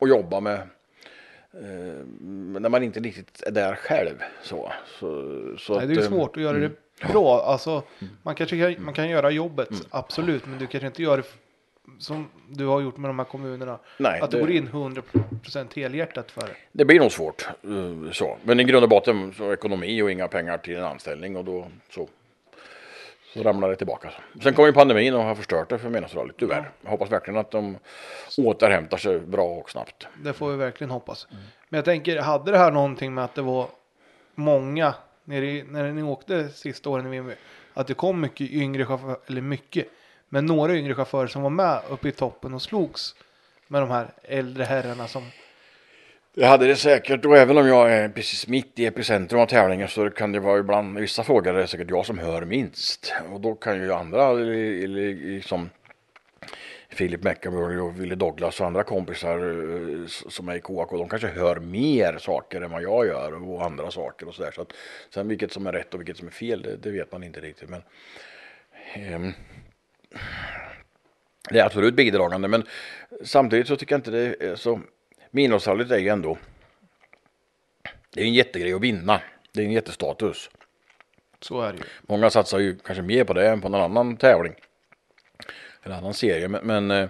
att jobba med när man inte riktigt är där själv. Så, så, så Nej, det är att, svårt att göra det bra. Alltså, man kanske kan, man kan göra jobbet, absolut, men du kanske inte gör det som du har gjort med de här kommunerna. Nej, att du det- går in 100% helhjärtat för det. Det blir nog svårt. eh, Så. Men i grund och botten så ekonomi och inga pengar till en anställning och då så, så ramlar det tillbaka. Sen kom ju pandemin och har förstört det för Menansrallyt tyvärr. Jag hoppas verkligen att de återhämtar sig bra och snabbt. Det får vi verkligen hoppas. Men jag tänker, hade det här någonting med att det var många, nere i, när ni åkte sista åren i Vimmerby, att det kom mycket yngre chaufförer, eller mycket, men några yngre chaufförer som var med uppe i toppen och slogs med de här äldre herrarna som, Det hade det säkert och även om jag är precis mitt i epicentrum av tävlingen så kan det vara ibland i vissa frågor är det säkert jag som hör minst. Och då kan ju andra liksom som Philip McAmurray och Willie Douglas och andra kompisar eh, som är i KAK, och de kanske hör mer saker än vad jag gör och andra saker och sådär. Så att sen vilket som är rätt och vilket som är fel, det, det vet man inte riktigt. Men ehm, det är absolut bidragande, men samtidigt så tycker jag inte det är så. Midnattsrallyt är ju ändå. Det är en jättegrej att vinna. Det är en jättestatus. så är det ju. Många satsar ju kanske mer på det än på någon annan tävling. Eller annan serie, men, men eh,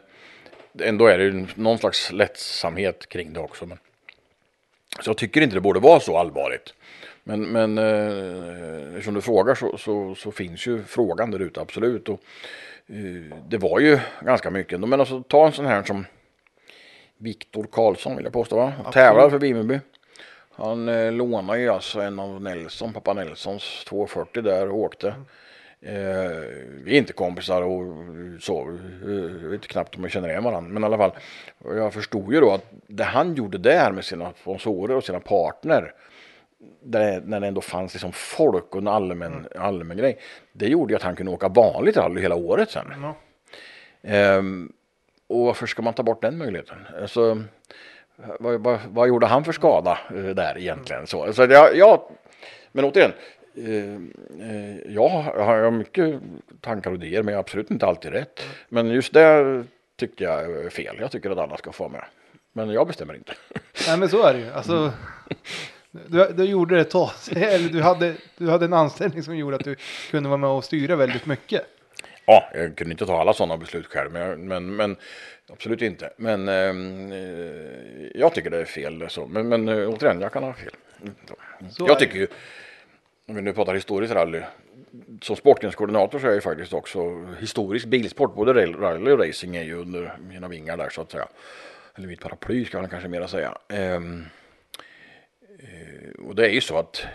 ändå är det ju någon slags lättsamhet kring det också. Men, så jag tycker inte det borde vara så allvarligt. Men, men eh, eftersom du frågar så, så, så finns ju frågan där ute absolut. Och, det var ju ganska mycket. Men alltså ta en sån här som Viktor Karlsson vill jag påstå va? Tävlar för Vimmerby. Han eh, lånade ju alltså en av Nelson, pappa Nelsons 240 där och åkte. Eh, vi är inte kompisar och så, eh, jag vet knappt om jag känner igen varandra. Men i alla fall, jag förstod ju då att det han gjorde där med sina sponsorer och sina partner, där, när det ändå fanns liksom folk och en allmän, allmän grej, det gjorde ju att han kunde åka vanligt rally hela året sen. Ja. Ehm, och varför ska man ta bort den möjligheten? Alltså, vad, vad, vad gjorde han för skada eh, där egentligen? Så, så jag, jag, men återigen, eh, eh, jag har, mycket tankar och idéer men jag har absolut inte alltid rätt. Men just det tyckte jag är fel. Jag tycker att alla ska få med. Men jag bestämmer inte. Nej men så är det ju. Alltså, du, du gjorde det ett tag, eller du hade, du hade en anställning som gjorde att du kunde vara med och styra väldigt mycket. Ja, jag kunde inte ta alla sådana beslut själv, men, jag, men, men absolut inte. Men ehm, eh, jag tycker det är fel. Så. Men, men eh, återigen, jag kan ha fel. Så jag tycker ju, om vi nu pratar historiskt rally, som sportgrenskoordinator så är jag ju faktiskt också historisk bilsport, både rally och racing är ju under mina vingar där så att säga. Eller mitt paraply ska man kanske mera säga. Ehm, eh, Eh, och det är ju så att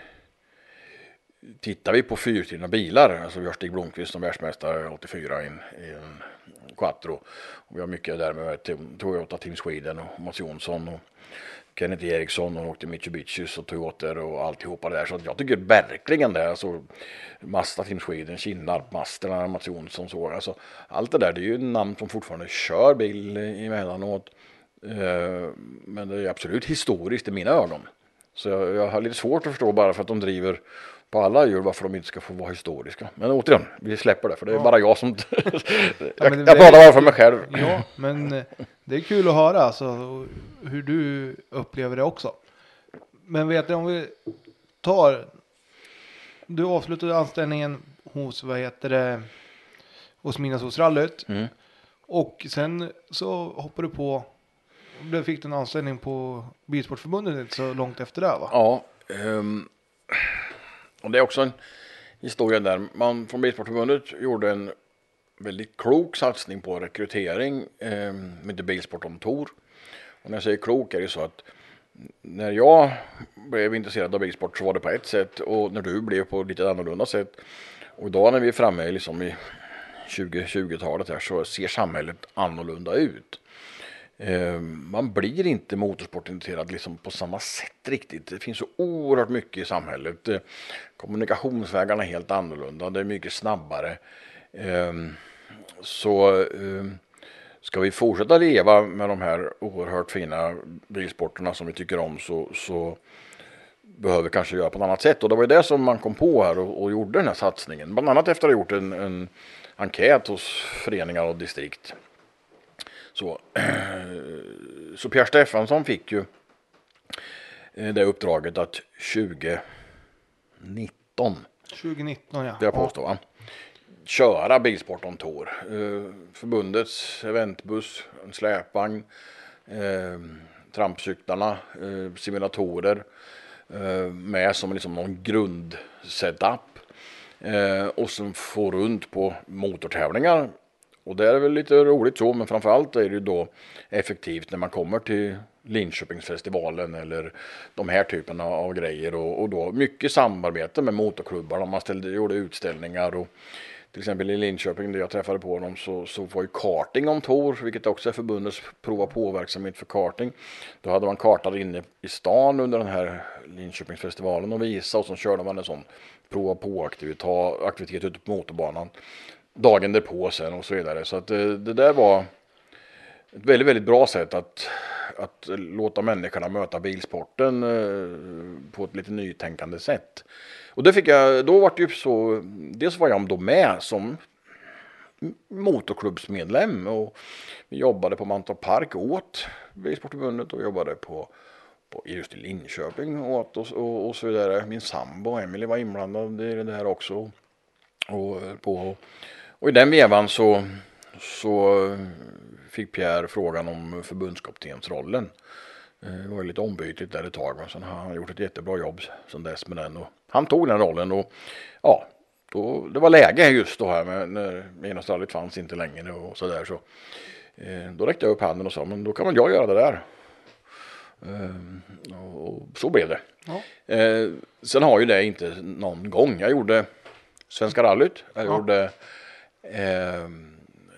tittar vi på fyrhjulsdrivna bilar, alltså vi har Stig Blomqvist som världsmästare 84 i en, i en Quattro. Och vi har mycket där med Toyota Team Sweden och Mats Jonsson och Kenneth Eriksson och åkte Mitsubishis och Toyota och alltihopa det där. Så jag tycker verkligen det. Alltså, Mazda Team Sweden, Kinnarp, Masterna, Mats Jonsson så. Alltså, allt det där det är ju namn som fortfarande kör bil emellanåt. Eh, men det är absolut historiskt i mina ögon. Så jag, jag har lite svårt att förstå bara för att de driver på alla hjul varför de inte ska få vara historiska. Men återigen, vi släpper det för det är Ja. bara jag som... jag, det- jag pratar bara för mig själv. Ja, men eh, det är kul att höra alltså, hur du upplever det också. Men vet du om vi tar. Du avslutade anställningen hos vad heter det? Hos Midnattssolsrallyt. Mm. Och sen så hoppade du på. Du fick du en anställning på Bilsportförbundet inte så långt efter det va? Ja, um, och det är också en historia där. Man från Bilsportförbundet gjorde en väldigt klok satsning på rekrytering um, med The Bilsport om Tor. Och när jag säger klok är det så att när jag blev intresserad av bilsport så var det på ett sätt och när du blev på lite annorlunda sätt. Och idag när vi är framme liksom i 2020-talet här så ser samhället annorlunda ut. Eh, man blir inte motorsportintresserad liksom på samma sätt riktigt. Det finns så oerhört mycket i samhället. Eh, kommunikationsvägarna är helt annorlunda. Det är mycket snabbare. Eh, så ska vi fortsätta leva med de här oerhört fina bilsporterna som vi tycker om så, så behöver vi kanske göra på ett annat sätt. Och det var ju det som man kom på här och, och gjorde den här satsningen. Bland annat efter att ha gjort en, en enkät hos föreningar och distrikt. Så, så Pierre Stefansson fick ju eh, det uppdraget att 2019, 2019 ja. det jag påstår va? Köra Bilsport on Tour. Eh, Förbundets eventbuss, en släpvagn, eh, trampcyklarna, simulatorer med som liksom någon grundsetup. Och sen få runt på motortävlingar. Och det är väl lite roligt så, men framförallt är det ju då effektivt när man kommer till Linköpingsfestivalen eller de här typerna av grejer och, och då mycket samarbete med motorklubbarna. Man ställde, gjorde utställningar och till exempel i Linköping där jag träffade på dem så, så var ju karting om Tor, vilket också är förbundets prova på-verksamhet för karting. Då hade man kartar inne i stan under den här Linköpingsfestivalen och visa och så körde man en sån prova på-aktivitet aktivitet ute på motorbanan dagen därpå sen och så vidare. Så att det, det där var ett väldigt, väldigt bra sätt att, att låta människorna möta bilsporten eh, på ett lite nytänkande sätt. Och det fick jag, då var det ju så, dels var jag då med som motorklubbsmedlem och vi jobbade på Mantorp Park åt Bilsportförbundet och jobbade på, på just i Linköping åt och, och, och så vidare. Min sambo Emily var inblandad i det där också. Och, på, och i den vevan så, så fick Pierre frågan om förbundskaptensrollen. Eh, Det var ju lite ombytligt där ett tag men sen har han gjort ett jättebra jobb sen dess med den. Och han tog den rollen och ja, då, det var läge just då här med, när Midnattsrallyt fanns inte längre och sådär så. Eh, då räckte jag upp handen och sa men då kan väl jag göra det där. Eh, och, så blev det. Ja. Sen har ju det inte någon gång. Jag gjorde Svenska rallyt. Jag Ja. gjorde eh,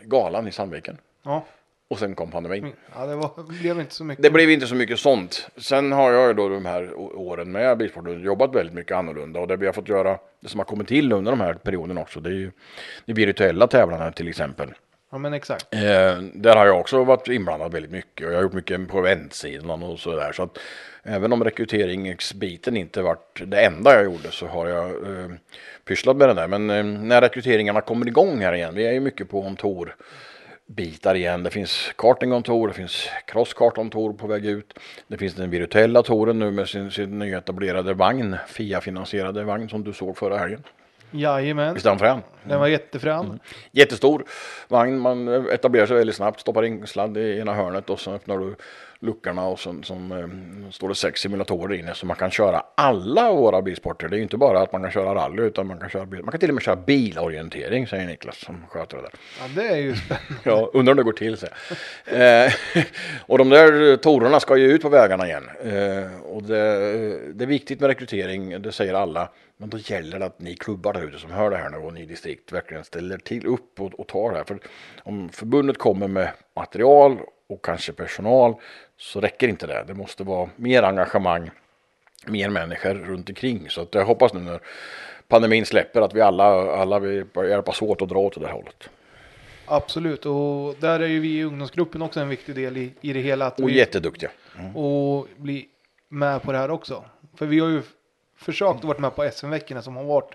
galan i Sandviken. Ja, Och sen kom pandemin. ja det var, blev inte så mycket. Det blev inte så mycket sånt. Sen har jag ju då de här åren med Bilsporten jobbat väldigt mycket annorlunda och det vi har fått göra, det som har kommit till under de här perioderna också, det är ju de virtuella tävlarna till exempel. Ja men exakt. Eh, där har jag också varit inblandad väldigt mycket och jag har gjort mycket på eventsidan och sådär. Så att även om rekryteringsbiten inte varit det enda jag gjorde så har jag eh, pysslat med det där. Men eh, när rekryteringarna kommer igång här igen, vi är ju mycket på kontor bitar igen. Det finns karting on tour, det finns crosskart on tour på väg ut. Det finns den virtuella touren nu med sin, sin nyetablerade vagn, FIA-finansierade vagn som du såg förra helgen. Jajamän. Visst är han frän? Den var jättefrän. Jättestor vagn, man etablerar sig väldigt snabbt, stoppar in sladd i ena hörnet och så öppnar du luckorna och så som, eh, står det sex simulatorer inne så man kan köra alla våra bilsporter. Det är ju inte bara att man kan köra rally utan man kan, köra bil. man kan till och med köra bilorientering säger Niklas som sköter det där. Ja, det är ju spännande. Ja, undrar om det går till så. eh, Och de där torerna ska ju ut på vägarna igen. Eh, och det, det är viktigt med rekrytering, det säger alla. Men då gäller det att ni klubbar där ute som hör det här nu och ni distrikt verkligen ställer till upp och, och tar det här. För om förbundet kommer med material och kanske personal så räcker inte det. Det måste vara mer engagemang, mer människor runt omkring. Så att jag hoppas nu när pandemin släpper att vi alla, alla vi hjälpas åt och dra åt det där hållet. Absolut, och där är ju vi i ungdomsgruppen också en viktig del i, i det hela. Att Och vi, jätteduktiga. och bli med på det här också. För vi har ju försökt att vara med på SM-veckorna som har varit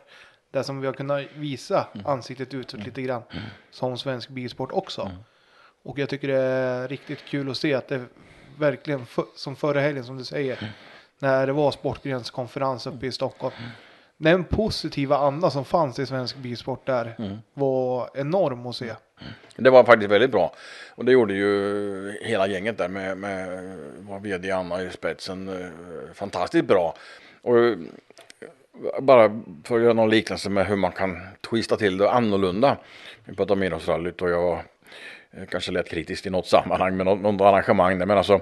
där som vi har kunnat visa ansiktet utåt lite grann som svensk bilsport också. Och jag tycker det är riktigt kul att se att det verkligen för, som förra helgen som du säger när det var sportgrenskonferens uppe i Stockholm. Den positiva anda som fanns i svensk bilsport där var enorm att se. Det var faktiskt väldigt bra. Och det gjorde ju hela gänget där med, med vår vd Anna i spetsen eh, fantastiskt bra. Och eh, bara för att göra någon liknelse med hur man kan twista till det annorlunda. Vi pratade om idrottsrallyt och jag var Eh, kanske lät kritiskt i något sammanhang med något, något arrangemang där. Men alltså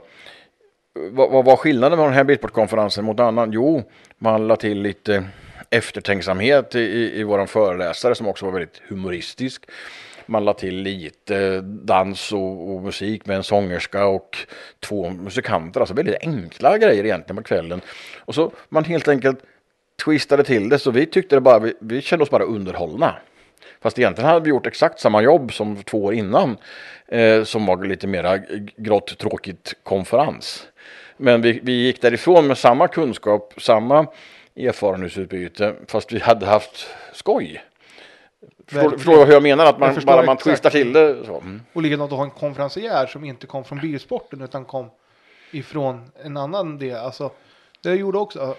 vad, vad var skillnaden med den här Bilsportkonferensen mot annan? Jo, man la till lite eftertänksamhet i, i, i våran föreläsare som också var väldigt humoristisk. Man la till lite dans och, och musik med en sångerska och två musikanter. Alltså väldigt enkla grejer egentligen på kvällen. Och så man helt enkelt twistade till det så vi tyckte det bara, vi, vi kände oss bara underhållna. Fast egentligen hade vi gjort exakt samma jobb som två år innan. Eh, som var lite mera grått tråkigt konferens. Men vi, vi gick därifrån med samma kunskap, samma erfarenhetsutbyte. Fast vi hade haft skoj. Förstår, du hur jag menar? Att man bara man exakt. twistar till det. Så. Mm. Och likadant att ha en konferencier som inte kom från bilsporten utan kom ifrån en annan del. Alltså, det gjorde också.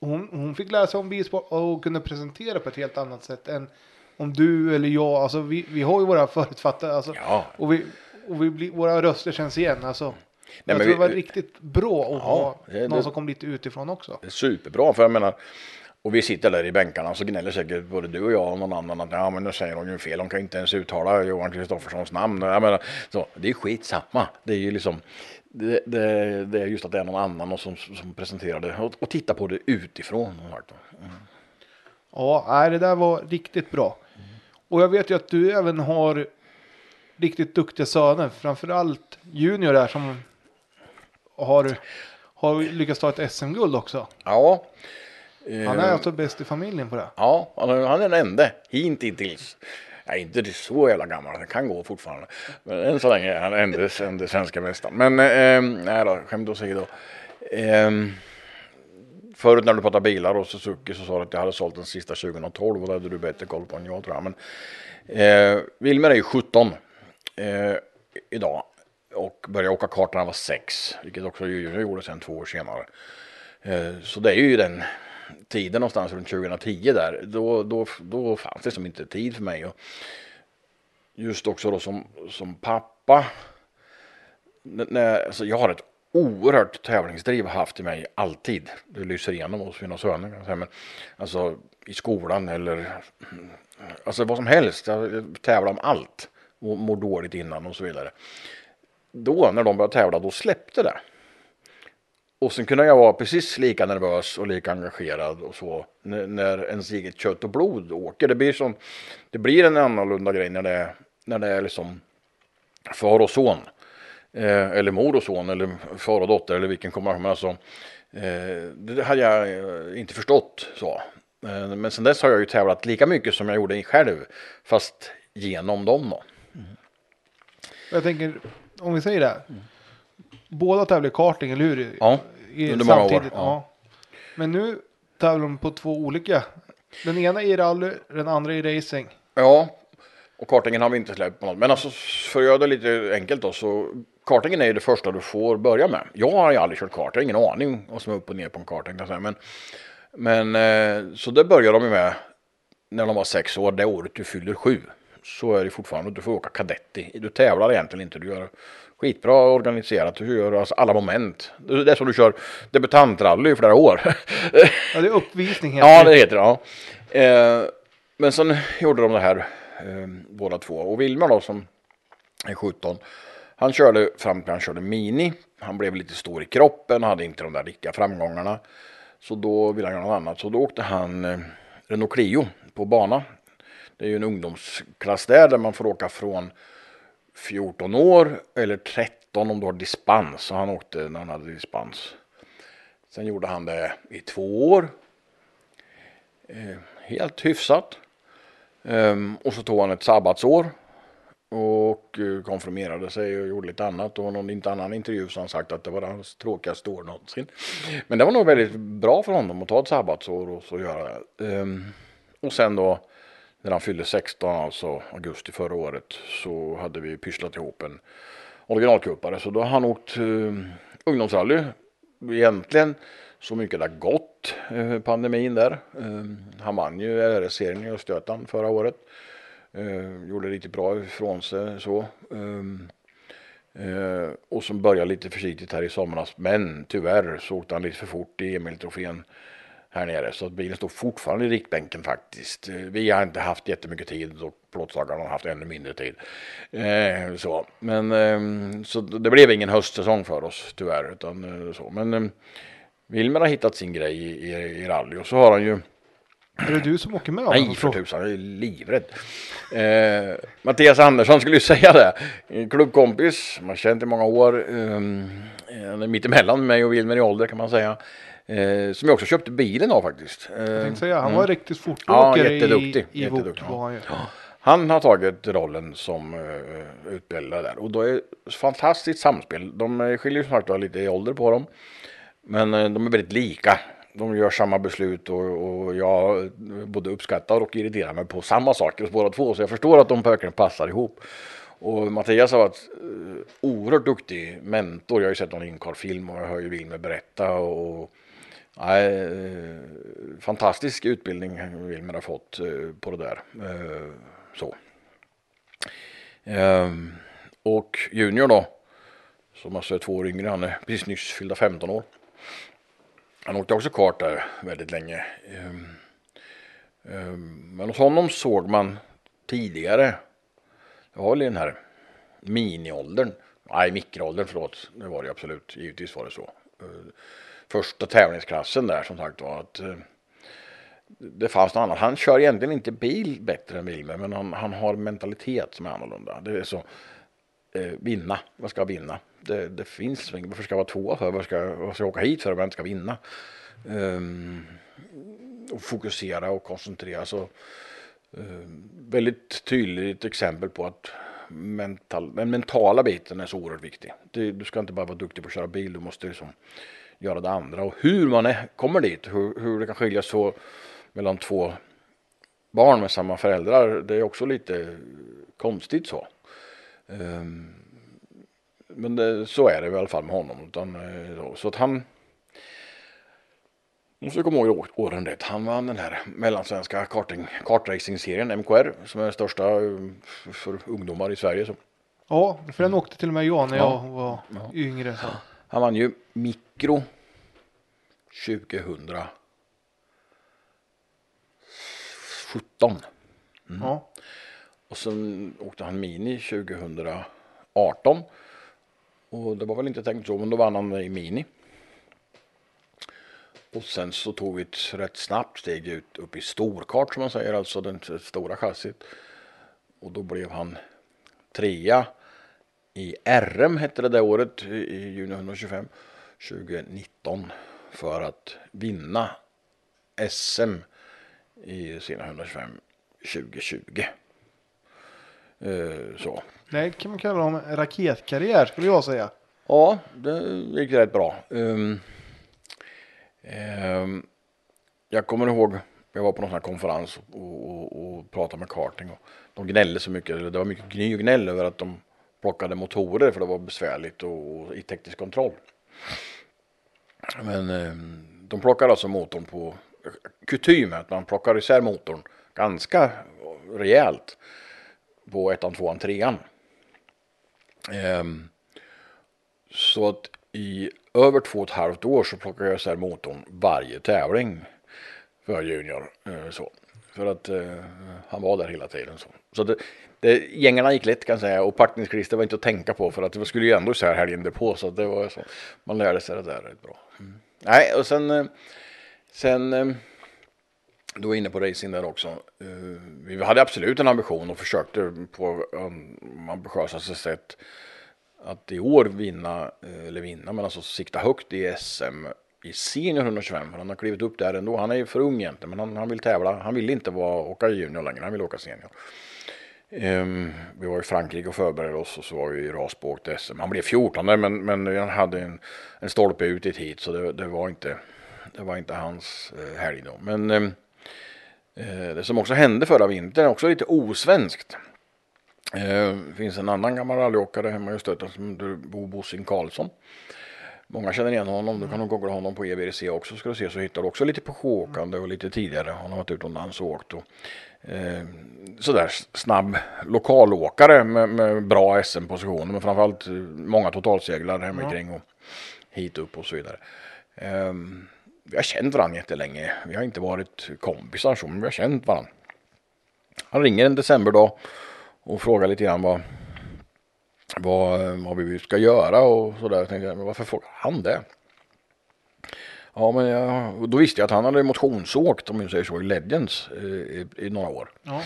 Hon, hon fick lära sig om bilsport och kunde presentera på ett helt annat sätt än om du eller jag. Alltså, vi, vi har ju våra förutfattade. Alltså, Ja. Och, vi, och vi blir, våra röster känns igen. Alltså, jag men tror vi- det var riktigt bra att ha det- någon det- som kom lite utifrån också. Superbra för jag menar och vi sitter där i bänkarna så gnäller säkert både du och jag och någon annan att ja men nu säger hon ju fel. Hon kan inte ens uttala Johan Kristofferssons namn. Jag menar, så, det är skitsamma. Det är ju liksom det, det, det är just att det är någon annan som, som presenterar det och, och titta på det utifrån. sagt. Ja, nej, det där var riktigt bra. Och jag vet ju att du även har riktigt duktiga söner, framförallt Junior där som har, har lyckats ta ett SM-guld också. Ja. eh, Han är alltså bäst i familjen på det. Ja, han är, han är den ende hittills. Är inte så jävla gammal, det kan gå fortfarande. Men än så länge är han ende, ende svenska mästaren. Men eh, nej då, skämt åsido. Eh, förut när du pratade bilar och Suzuki så sa du att jag hade sålt den sista 2012 och det hade du bättre koll på än jag tror jag. Men eh, Wilmer är ju 17 eh, idag och började åka kart när han var 6, vilket också Junior gjorde sen två år senare. Eh, Så det är ju den tiden någonstans runt 2010 där. Då, då, då fanns det som inte tid för mig. Och just också då som, som pappa. N- När, alltså jag har ett oerhört tävlingsdriv haft i mig alltid. Det lyser igenom hos mina söner. kan jag säga. Men, alltså i skolan eller alltså vad som helst. Jag tävlar om allt. Och mår dåligt innan och så vidare. Då när de började tävla då släppte det. Och sen kunde jag vara precis lika nervös och lika engagerad och så när, ens eget kött och blod åker. Det blir, som, det blir en annorlunda grej när det, är- när det är liksom far och son. Eh, eller mor och son eller far och dotter eller vilken kombination. Alltså, eh, det hade jag eh, inte förstått så. Eh, men sen dess har jag ju tävlat lika mycket som jag gjorde själv. Fast genom dem då. Jag tänker, om vi säger det. här. Båda tävlar i karting, eller hur? Ja, I, under många år, ja. ja. Men nu tävlar de på två olika. Den ena i rally, den andra i racing. Ja, och kartingen har vi inte släppt på något. Men alltså för att göra det lite enkelt då så kartingen är ju det första du får börja med. Jag har ju aldrig kört kart, jag har ingen aning vad som är upp och ner på en karting. Men, men eh, så det börjar de ju med när de var sex år, det året du fyller sju, så är det fortfarande, du får åka kadetti. Du tävlar egentligen inte, du gör skitbra organiserat, du gör alltså alla moment. Det är som du kör debutantrally i flera år. Ja, det är uppvisning heter ja, det heter det. Ja. Eh, men sen gjorde de det här eh, båda två. Och Wilmer då som är 17, han körde fram till han körde Mini. Han blev lite stor i kroppen, hade inte de där riktiga framgångarna. Så då ville han göra något annat. Så då åkte han eh, Renault Clio på bana. Det är ju en ungdomsklass där, där man får åka från 14 år eller 13 om du har dispens. Så han åkte när han hade dispens. Sen gjorde han det i två år. Eh, helt hyfsat. Ehm, och så tog han ett sabbatsår. Och eh, konfirmerade sig och gjorde lite annat. Och någon inte annan intervju så han sagt att det var hans tråkigaste år någonsin. Men det var nog väldigt bra för honom att ta ett sabbatsår och så göra det. Um, och sen då när han fyllde 16, alltså augusti förra året, så hade vi pysslat ihop en originalkuppare. Så då har han åkt uh, ungdomsrally. Egentligen så mycket det har gått uh, pandemin där. Uh, han vann ju RS-serien i Östergötland förra året. Eh, gjorde riktigt bra ifrån sig så. Ehm, eh, och som började lite försiktigt här i somras. Men tyvärr så åkte han lite för fort i Emil-trofén här nere. Så bilen står fortfarande i riktbänken faktiskt. Eh, vi har inte haft jättemycket tid och plåtslagarna har haft ännu mindre tid. Eh, så. Men, eh, så det blev ingen höstsäsong för oss tyvärr. Utan, eh, så. Men eh, Wilmer har hittat sin grej i, i, i rally och så har han ju är det du som åker med? Nej för tusan, jag är livrädd. Eh, Mattias Andersson skulle ju säga det. Klubbkompis, man känt i många år. Eh, mittemellan mig och Wilmer i ålder kan man säga. Eh, som jag också köpte bilen av faktiskt. Eh, Jag tänkte säga, han mm. var riktigt fortåkare Ja, jätteduktig, i, i jätteduktig, ja. han. Han har tagit rollen som uh, utbildare där och då är det fantastiskt samspel. De eh, skiljer ju var lite i ålder på dem. Men uh, de är väldigt lika. De gör samma beslut och, och jag både uppskattar och irriterar mig på samma saker hos båda två. Så jag förstår att de verkligen passar ihop. Och Mattias har varit eh, oerhört duktig mentor. Jag har ju sett någon inkarfilm och jag hör ju Wilmer berätta. Och, Nej, eh, fantastisk utbildning Wilmer har fått eh, på det där. Så. Ehm, och Junior då, som alltså är två år yngre, han är precis nyss fyllda 15 år. Han åkte också kart där väldigt länge. Ehm, ehm, men hos honom såg man tidigare, det var väl i den här miniåldern, nej mikroåldern förlåt, det var det absolut, givetvis var det så ehm, första tävlingsklassen där som sagt var att det fanns något annat. Han kör egentligen inte bil bättre än Wilmer men han, han har mentalitet som är annorlunda. Det är så eh, vinna, vad ska vinna? Det, det finns varför ska jag vara tvåa för? Vad ska, varför ska jag åka hit för om jag inte ska vinna? Um, och fokusera och koncentrera. Så, um, väldigt tydligt exempel på att mental, den mentala biten är så oerhört viktig. Du, du ska inte bara vara duktig på att köra bil, du måste liksom göra det andra. Och hur man är, kommer dit, hur, hur det kan skilja så mellan två barn med samma föräldrar, det är också lite konstigt så. Um, men det, så är det i alla fall med honom. Utan, eh, så att han måste komma ihåg åren rätt. Han vann den här mellansvenska karting, kartracing-serien MKR som är den största eh, för ungdomar i Sverige. Så. Ja, för den åkte till och med jag när Ja. jag var Ja. yngre. Så. Han vann ju mikro 2017. Ja. Och sen åkte han mini 2018. Och det var väl inte tänkt så, men då vann han i mini. Och sen så tog vi ett rätt snabbt steg ut upp i storkart som man säger, alltså den stora chassit. Och då blev han trea i RM hette det det året i juni 125 2019 för att vinna SM i sina 125 2020. Eh, så. Det kan man kalla om raketkarriär skulle jag säga. Ja, det gick rätt bra. Um, um, jag kommer ihåg, jag var på någon sån här konferens och, och, och pratade med karting och de gnällde så mycket, det var mycket gny och gnäll över att de plockade motorer för det var besvärligt och, och i teknisk kontroll. Men um, de plockar alltså motorn på kutym att man plockar isär motorn ganska rejält på ettan, tvåan, trean. Ehm, så att i över två och ett halvt år så plockade jag isär motorn varje tävling för Junior. Eh, så. För att eh, han var där hela tiden. Så, så det, det, eh, gängarna gick lätt kan jag säga och packningsklister var inte att tänka på för att det skulle ju ändå så här helgen därpå så det var så. Man lärde sig det där rätt bra. Mm. Nej och sen, eh, sen eh, du var inne på racing där också. Eh, vi hade absolut en ambition och försökte på um, ambitiösaste sätt att i år vinna, eh, eller vinna, men alltså sikta högt i SM i senior 125. För han har klivit upp där ändå. Han är ju för ung egentligen, men han, han vill tävla. Han vill inte vara, åka junior längre, han vill åka senior. Um, vi var i Frankrike och förberedde oss och så var vi i Rasbo och åkte SM. Han blev 14 men, men han hade en, en stolpe ut i ett hit så det, det, var inte, det var inte hans eh, helg då. Men um, det som också hände förra vintern är också lite osvenskt. Eh, Det finns en annan gammal rallyåkare hemma i Östergötland som heter Bo Bossing Karlsson. Många känner igen honom. Du kan nog googla honom på EBRC också ska du se så hittar du också lite på åkande och lite tidigare. Han har varit utomlands och åkt. Och, eh, sådär snabb lokalåkare med, med bra SM-positioner men framförallt eh, många totalseglar hemikring och hit upp och så vidare. Eh, vi har känt varandra jättelänge. Vi har inte varit kompisar så men vi har känt varandra. Han ringer en decemberdag och frågar lite grann vad, vad, vad vi ska göra och sådär. Jag tänkte, men varför frågar han det? Ja, men jag, då visste jag att han hade motionsåkt, om jag säger så, i Legends eh, i, i några år. Ja.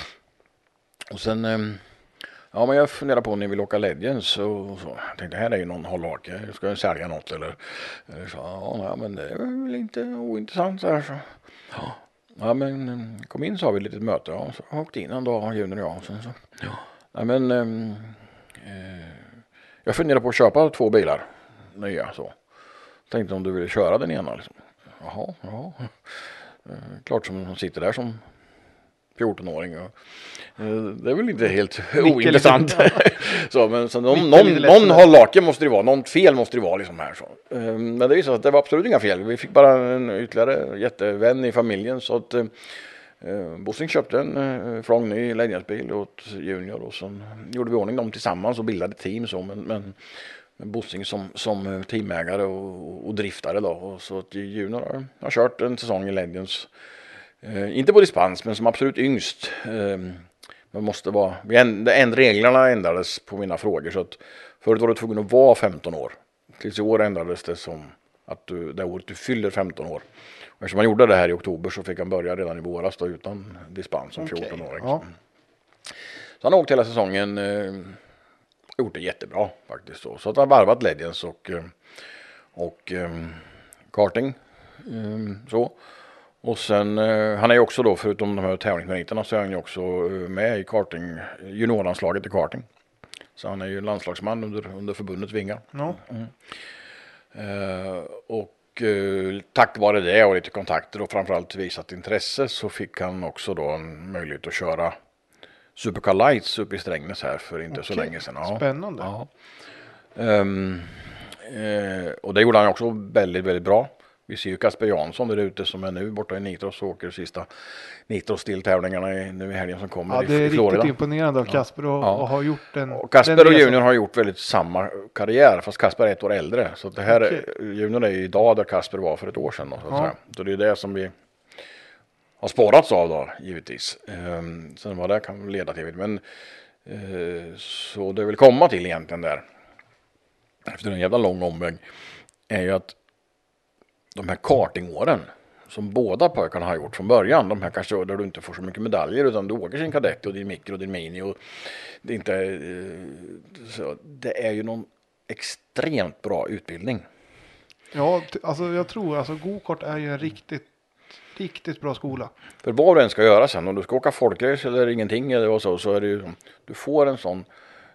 Och sen, eh, ja men jag funderar på om ni vill åka Legends och så. Jag tänkte, här är ju någon hållhake, ska jag sälja något eller? Så, ja, men det är väl inte ointressant så här så. Ja, ja men eh, kom in så har vi ett litet möte. Ja, så jag åkte in en dag, Junior och jag. Sen så, ja, nej, men ehm, eh, jag funderar på att köpa två bilar, nya så. Tänkte om du ville köra den ena liksom. Jaha, ja. Eh, klart som hon sitter där som 14-åring. Och, eh, det är väl inte helt ointressant. så, men så någon, Micke någon, någon hållhake måste det vara. Något fel måste det vara liksom här. Så. Eh, Men det visade sig att det var absolut inga fel. Vi fick bara en ytterligare jättevän i familjen. Så att eh, Bossing köpte en eh, från ny Legendsbil åt Junior och sen gjorde vi ordning dem tillsammans och bildade team. Så, men, men Bossing som, som teamägare och, och driftare då. Och så att Junior har, har kört en säsong i Legends. Eh, inte på dispens, men som absolut yngst. Eh, man måste vara, vi änd, änd, reglerna ändrades på mina frågor. Så att förut var du tvungen att vara 15 år. Tills i år ändrades det som att du, det året du fyller 15 år. Och eftersom han gjorde det här i oktober så fick han börja redan i våras då, utan dispens som Okej, 14-åring. ja. Så han har åkt hela säsongen. Eh, gjort det jättebra faktiskt. Då. Så att han har varvat Legends och, eh, och eh, karting. Eh, så. Och sen, eh, han är ju också då, förutom de här tävlingsmeriterna, så är han ju också eh, med i karting, juniorlandslaget i karting. Så han är ju landslagsman under, under förbundets vingar. Ja. Eh, och eh, tack vare det och lite kontakter och framförallt visat intresse så fick han också då en möjlighet att köra Supercar Lights uppe i Strängnäs här för inte så Okej, länge sedan. Ja. Spännande. Ja. Ehm, eh, och det gjorde han också väldigt, väldigt bra. Vi ser ju Kasper Jansson där ute som är nu borta i Nitros och åker sista Nitros-deltävlingarna i- nu i helgen som kommer Ja, det är i Florida. riktigt imponerande av Kasper och, Ja. och har gjort en... Och Kasper den och resan. Junior har gjort väldigt samma karriär fast Kasper är ett år äldre. Så det här är, Okej. Junior är ju idag där Kasper var för ett år sedan. Då, så, att Ja. så det är det som vi har spårats av då givetvis. Um, sen vad det kan leda till. Men eh, så det vill komma till egentligen där. Efter en jävla lång omväg. Är ju att de här kartingåren som båda pojkarna har gjort från början. De här kanske där du inte får så mycket medaljer utan du åker sin kadett och din mikro och din mini. Och det, är inte, eh, så, det är ju någon extremt bra utbildning. Ja, alltså jag tror alltså gokart är ju en riktigt, riktigt bra skola. För vad du än ska göra sen, om du ska åka folkrace eller ingenting eller så, så är det ju, du får en sån,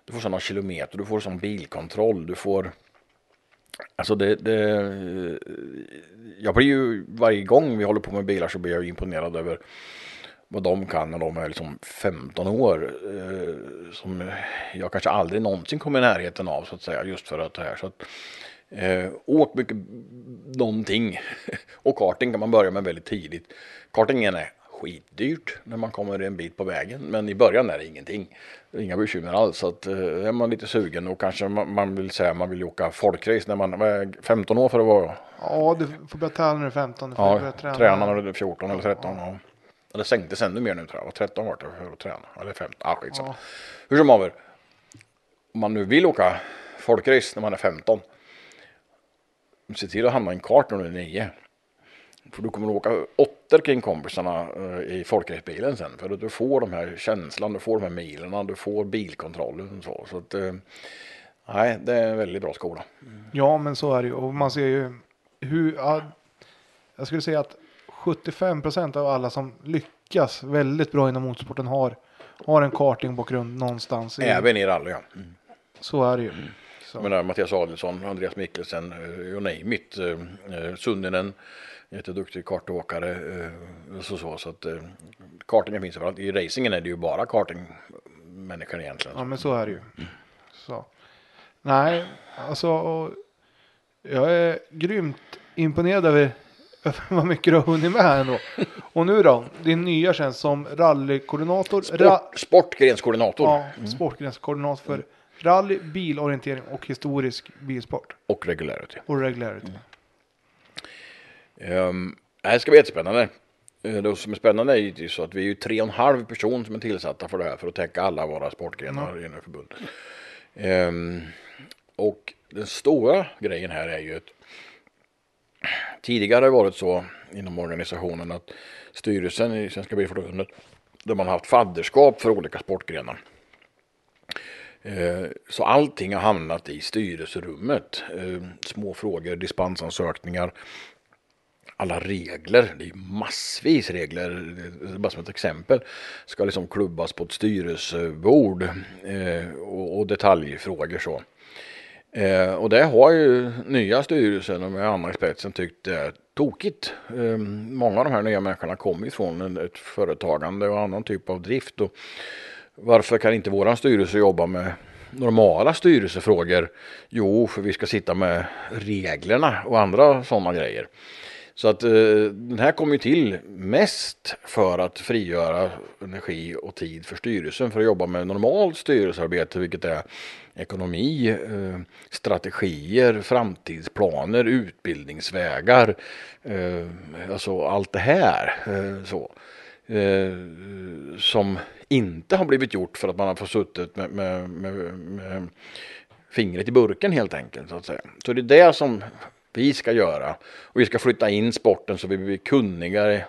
du får sådana kilometer, du får sån bilkontroll, du får, alltså det, det, jag blir ju varje gång vi håller på med bilar så blir jag imponerad över vad de kan när de är liksom 15 år. Eh, som jag kanske aldrig någonsin kommer i närheten av så att säga just för att det här. Så att, eh, åk mycket någonting. och karting kan man börja med väldigt tidigt. Kartingen är skitdyrt när man kommer en bit på vägen. Men i början är det ingenting. Det inga bekymmer alls. Så att, eh, är man lite sugen och kanske man, man vill säga man vill åka folkrace när man är 15 år för att vara Ja, du får börja tävla när du är 15. Du får ja, börja träna. träna när du är 14 eller 13. Ja. Eller sänktes ännu mer nu tror jag. 13 var det för att träna. Eller 15. Ah, skitsamma. Ja. Hur som haver. Om man nu vill åka folkrace när man är 15. Se till att hamna i en kart när du är 9. För du kommer att åka åttor kring kompisarna eh, i folkracebilen sen. För att du får de här känslan, du får de här milerna, du får bilkontrollen och så. Så att, eh, nej, det är en väldigt bra skola. Ja, men så är det ju. Och man ser ju hur, ja, jag skulle säga att 75 procent av alla som lyckas väldigt bra inom motorsporten har, har en kartingbakgrund någonstans. I, Även i rally ja. Mm. Så är det ju. Så. Jag menar, Mattias Adelsson, Andreas Mikkelsen, eh, you name it. Sunninen, jätteduktig kartåkare. eh, Så, så, så att eh, kartingen finns överallt. I racingen är det ju bara kartingmänniskor egentligen. Ja, men så är det ju. Så. Nej, alltså. Jag är grymt imponerad över, vad mycket du har hunnit med här ändå. Och nu då, din nya tjänst som rallykoordinator. Ra, Sport, sportgrenskoordinator ja, sportgränskoordinator för rally, bilorientering och historisk bilsport. och regularity. Och regularity. Um, det här ska bli jättespännande. Eh, Det som är spännande är ju så att vi är ju tre och en halv person som är tillsatta för det här för att täcka alla våra sportgrenar inom förbundet. Ehm, och den stora grejen här är ju att tidigare har det varit så inom organisationen att styrelsen i Svenska Bilförbundet där man har haft fadderskap för olika sportgrenar. Eh, Så allting har hamnat i styrelserummet. Små frågor, dispensansökningar, alla regler, det är massvis regler, bara som ett exempel, ska liksom klubbas på ett styrelsebord eh, och, och detaljfrågor så. Eh, och det har ju nya styrelsen och med andra i spetsen tyckt det är tokigt. Eh, många av de här nya människorna kommer ju från ett företagande och annan typ av drift. Och varför kan inte våran styrelse jobba med normala styrelsefrågor? Jo, för vi ska sitta med reglerna och andra sådana grejer. Så att eh, den här kom ju till mest för att frigöra energi och tid för styrelsen för att jobba med normalt styrelsearbete, vilket är ekonomi, eh, strategier, framtidsplaner, utbildningsvägar, eh, alltså allt det här. Eh, så. Eh, som inte har blivit gjort för att man har fått suttit med, med, med, med fingret i burken helt enkelt. Så, att säga. så det är det som vi ska göra. Och vi ska flytta in sporten så vi blir kunnigare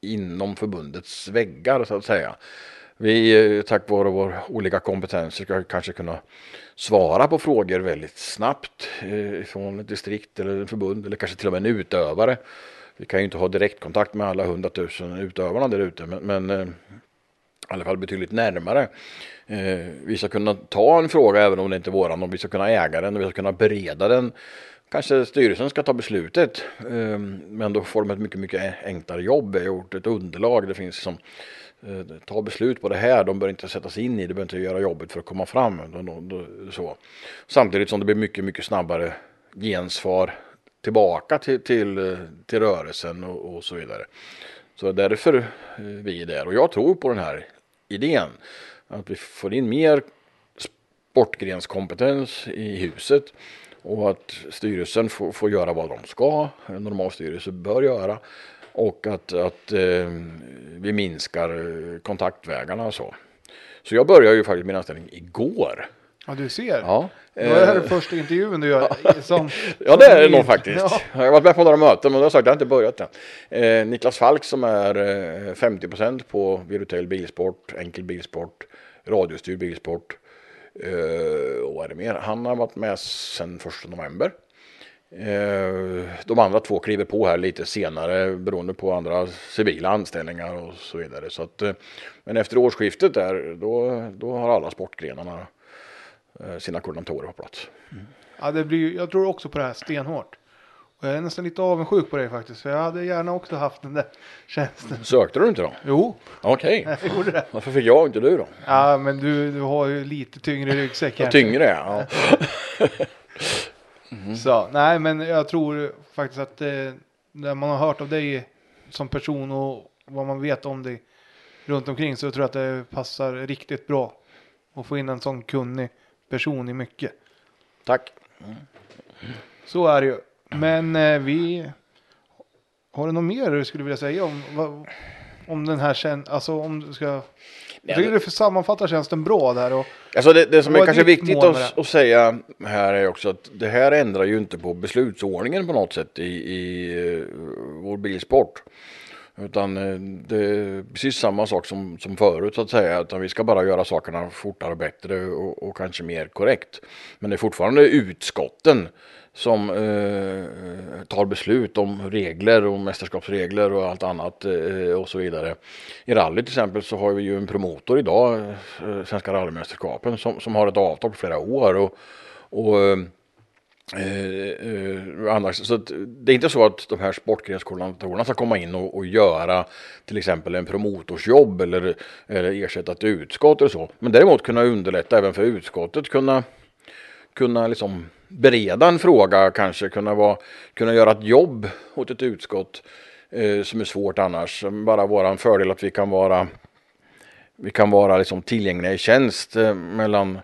inom förbundets väggar så att säga. Vi eh, tack vare vår olika kompetenser ska kanske kunna svara på frågor väldigt snabbt eh, från ett distrikt eller ett förbund eller kanske till och med en utövare. Vi kan ju inte ha direktkontakt med alla hundratusen utövarna där ute men, men eh, i alla fall betydligt närmare. Eh, vi ska kunna ta en fråga även om det inte är våran och vi ska kunna äga den och vi ska kunna bereda den. Kanske styrelsen ska ta beslutet ehm, men då får de ett mycket, mycket enklare jobb. Jag har gjort ett underlag. Det finns som eh, ta beslut på det här. De bör inte sätta sig in i det. De bör inte göra jobbet för att komma fram. Så. Samtidigt som det blir mycket, mycket snabbare gensvar tillbaka till, till, eh, till rörelsen och, och så vidare. Så därför eh, vi är där. Och jag tror på den här idén. Att vi får in mer sportgrenskompetens i huset. Och att styrelsen får, får göra vad de ska. En normal styrelse bör göra. Och att, att eh, vi minskar eh, kontaktvägarna och så. Så jag började ju faktiskt min anställning igår. Ja, du ser. Ja, Då är det här eh, första intervjun du gör. Som, Ja det är det nog faktiskt. Ja. Jag har varit med på några möten men jag har sagt att jag inte börjat än. Eh, Niklas Falk som är eh, 50% på virtuell bilsport, enkel bilsport, radiostyrd bilsport. Eh, och vad är det mer? Han har varit med sedan 1 november. Eh, de andra två kliver på här lite senare beroende på andra civila anställningar och så vidare. Så att, eh, men efter årsskiftet där då, då har alla sportgrenarna sina koordinatorer på plats. Mm. Ja, det blir, jag tror också på det här stenhårt. Och jag är nästan lite avundsjuk på dig faktiskt. För jag hade gärna också haft den där tjänsten. Sökte du inte då? Jo, Okej. jag gjorde det. Varför fick jag inte du då? Ja, men du, du har ju lite tyngre ryggsäck här. Tyngre ja. Så, nej, men jag tror faktiskt att eh, när man har hört av dig som person och vad man vet om det runt omkring så jag tror jag att det passar riktigt bra att få in en sån kunnig person i mycket. Tack. Så är det ju. Men eh, vi har du något mer du skulle vilja säga om, vad, om den här kän, alltså om du ska. Jag tycker du sammanfattar tjänsten bra där och Alltså det, det som är kanske viktigt att, att säga här är också att det här ändrar ju inte på beslutsordningen på något sätt i, i eh, vår bilsport. Utan eh, det är precis samma sak som, som förut så att säga. Utan vi ska bara göra sakerna fortare och bättre och, och kanske mer korrekt. Men det är fortfarande utskotten som eh, tar beslut om regler och mästerskapsregler och allt annat eh, och så vidare. I rally till exempel så har vi ju en promotor idag, eh, Svenska rallymästerskapen, som, som har ett avtal på flera år. Och, och eh, Eh, annars, så att det är inte så att de här sportgrenskoordinatorerna ska komma in och, och göra till exempel en promotorsjobb eller, eller ersätta ett utskott eller så. Men däremot kunna underlätta även för utskottet kunna kunna liksom bereda en fråga kanske, kunna, vara, kunna göra ett jobb åt ett utskott eh, som är svårt annars. Bara vara en fördel att vi kan vara vi kan vara liksom tillgängliga i tjänst eh, mellan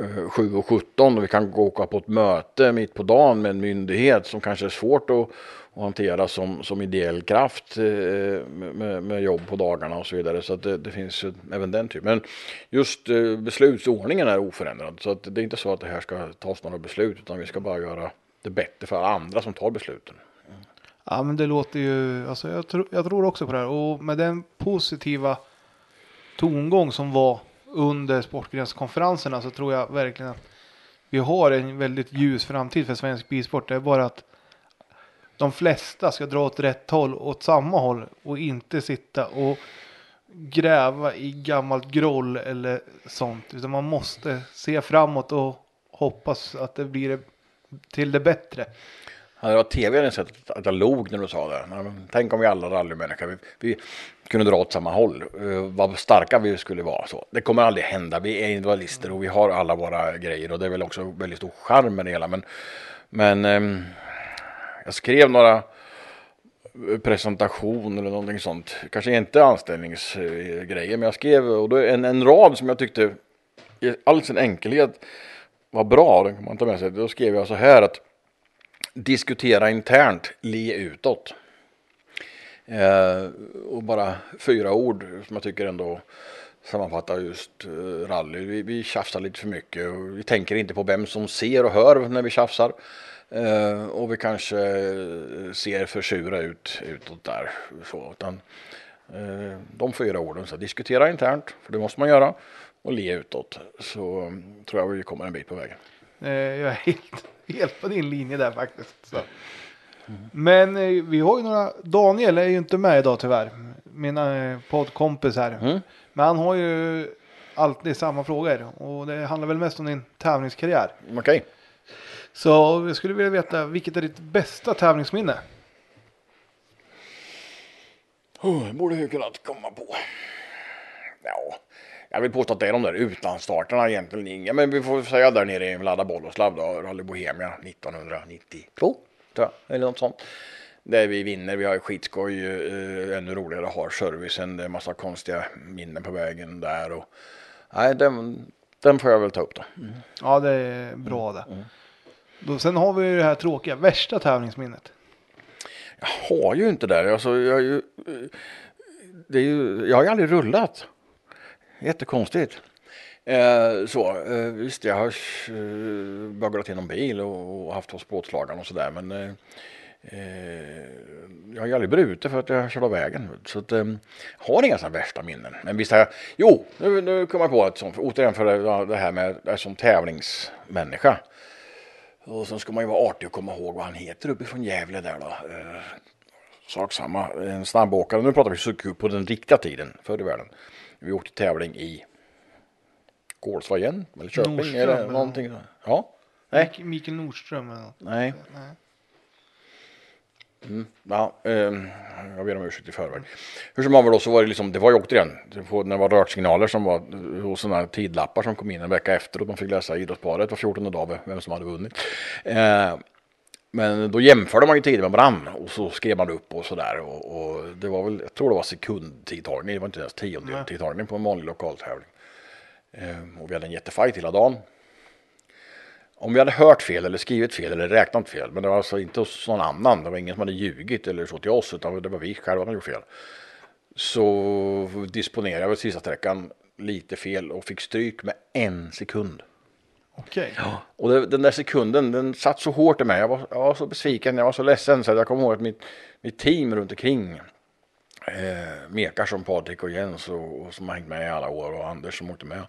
eh, 7 och 17 och vi kan gå och åka på ett möte mitt på dagen med en myndighet som kanske är svårt att, och hantera som, som ideell kraft eh, med, med jobb på dagarna och så vidare. Så att det, det finns ju även den typen. Men just eh, beslutsordningen är oförändrad så att det är inte så att det här ska tas några beslut utan vi ska bara göra det bättre för andra som tar besluten. Ja men det låter ju, alltså jag, tror jag tror också på det här och med den positiva tongång som var under sportgrenskonferenserna så tror jag verkligen att vi har en väldigt ljus framtid för svensk bilsport. Det är bara att de flesta ska dra åt rätt håll, åt samma håll och inte sitta och gräva i gammalt groll eller sånt. Utan man måste se framåt och hoppas att det blir till det bättre. Ja, det var tv hade sett att- jag log när du sa det. Tänk om vi alla rallymänniskor, vi, vi kunde dra åt samma håll. Uh, vad starka vi skulle vara. Så. Det kommer aldrig hända. Vi är individualister och vi har alla våra grejer. Och det är väl också väldigt stor charm med det hela. Men, men ehm, jag skrev några eh, presentation eller någonting sånt. Kanske inte anställningsgrejer. Men jag skrev och då en, en rad som jag tyckte i all sin enkelhet var bra. Den kan man ta med sig. Då skrev jag så här att diskutera internt, le utåt. Eh, och bara fyra ord som jag tycker ändå sammanfattar just eh, rally. Vi, vi tjafsar lite för mycket och vi tänker inte på vem som ser och hör när vi tjafsar. Eh, och vi kanske eh, ser för sura ut utåt där. Så, utan, eh, de fyra orden, så diskutera internt, för det måste man göra, och le utåt. Så mm, tror jag vi kommer en bit på vägen. Eh, Jag är helt, helt på din linje där faktiskt. Så. Men eh, vi har ju några, Daniel är ju inte med idag tyvärr. Mina eh, poddkompis här. Mm. Men han har ju alltid samma frågor. Och det handlar väl mest om din tävlingskarriär. Okej. Så jag skulle vilja veta, vilket är ditt bästa tävlingsminne? Oh, det borde jag kunnat komma på. Ja, jag vill påstå att det är de där utlandsstarterna egentligen. Inga, men vi får säga där nere i Lada Boleslav då, Rally Bohemia 1992. Tror jag, eller något sånt. Där vi vinner, vi har skitskoj, eh, ännu roligare har servicen, det är massa konstiga minnen på vägen där. Och, nej, den, den får jag väl ta upp då. Mm. Ja, det är bra det. Då, sen har vi ju det här tråkiga, värsta tävlingsminnet. Jag har ju inte det. Alltså, jag, har ju, eh, det är ju, jag har ju aldrig rullat. Jättekonstigt. Eh, så, eh, visst, jag har eh, böglat in bil och, och haft hos plåtslagaren och sådär. Men eh, eh, jag har ju aldrig brutit för att jag kör av vägen. Så att, eh, jag har inga sådana värsta minnen. Men visst har jag, jo, nu, nu kommer jag på ett sånt. Återigen för det, här med som tävlingsmänniska. Och sen ska man ju vara artig och komma ihåg vad han heter uppifrån Gävle där då. Eh, sak samma, en snabbåkare. Nu pratar vi Suzuki på den riktiga tiden, förr i världen. Vi åkte tävling i Gårdsva igen, eller Köping Nordström, eller eller? någonting. Ja, nej, Mik- Mikael Nordström eller något. nej. Nej. Mm, ja, eh, jag ber om ursäkt i förväg. Hur som haver då så var det liksom, det var ju återigen, när det var rörsignaler som var och sådana tidlappar som kom in en vecka efter och de fick läsa idrottsparet var 14 dag vem som hade vunnit. Eh, Men då jämförde man ju tider med varann och så skrev man upp och sådär. Och, och det var väl, jag tror det var sekundtidtagning, det var inte ens tiondel tidtagning på en vanlig lokaltävling. Eh, och vi hade en jättefight hela dagen. Om vi hade hört fel eller skrivit fel eller räknat fel, men det var alltså inte hos någon annan, det var ingen som hade ljugit eller så till oss, utan det var vi själva som gjort fel. Så disponerade jag sista sträckan lite fel och fick stryk med en sekund. Okej. Och det, den där sekunden, den satt så hårt i mig. Jag var, jag var så besviken, jag var så ledsen så att jag kommer ihåg att mitt, mitt team runt omkring eh, mekar som Patrik och Jens och, och som har hängt med i alla år och Anders som åkte med.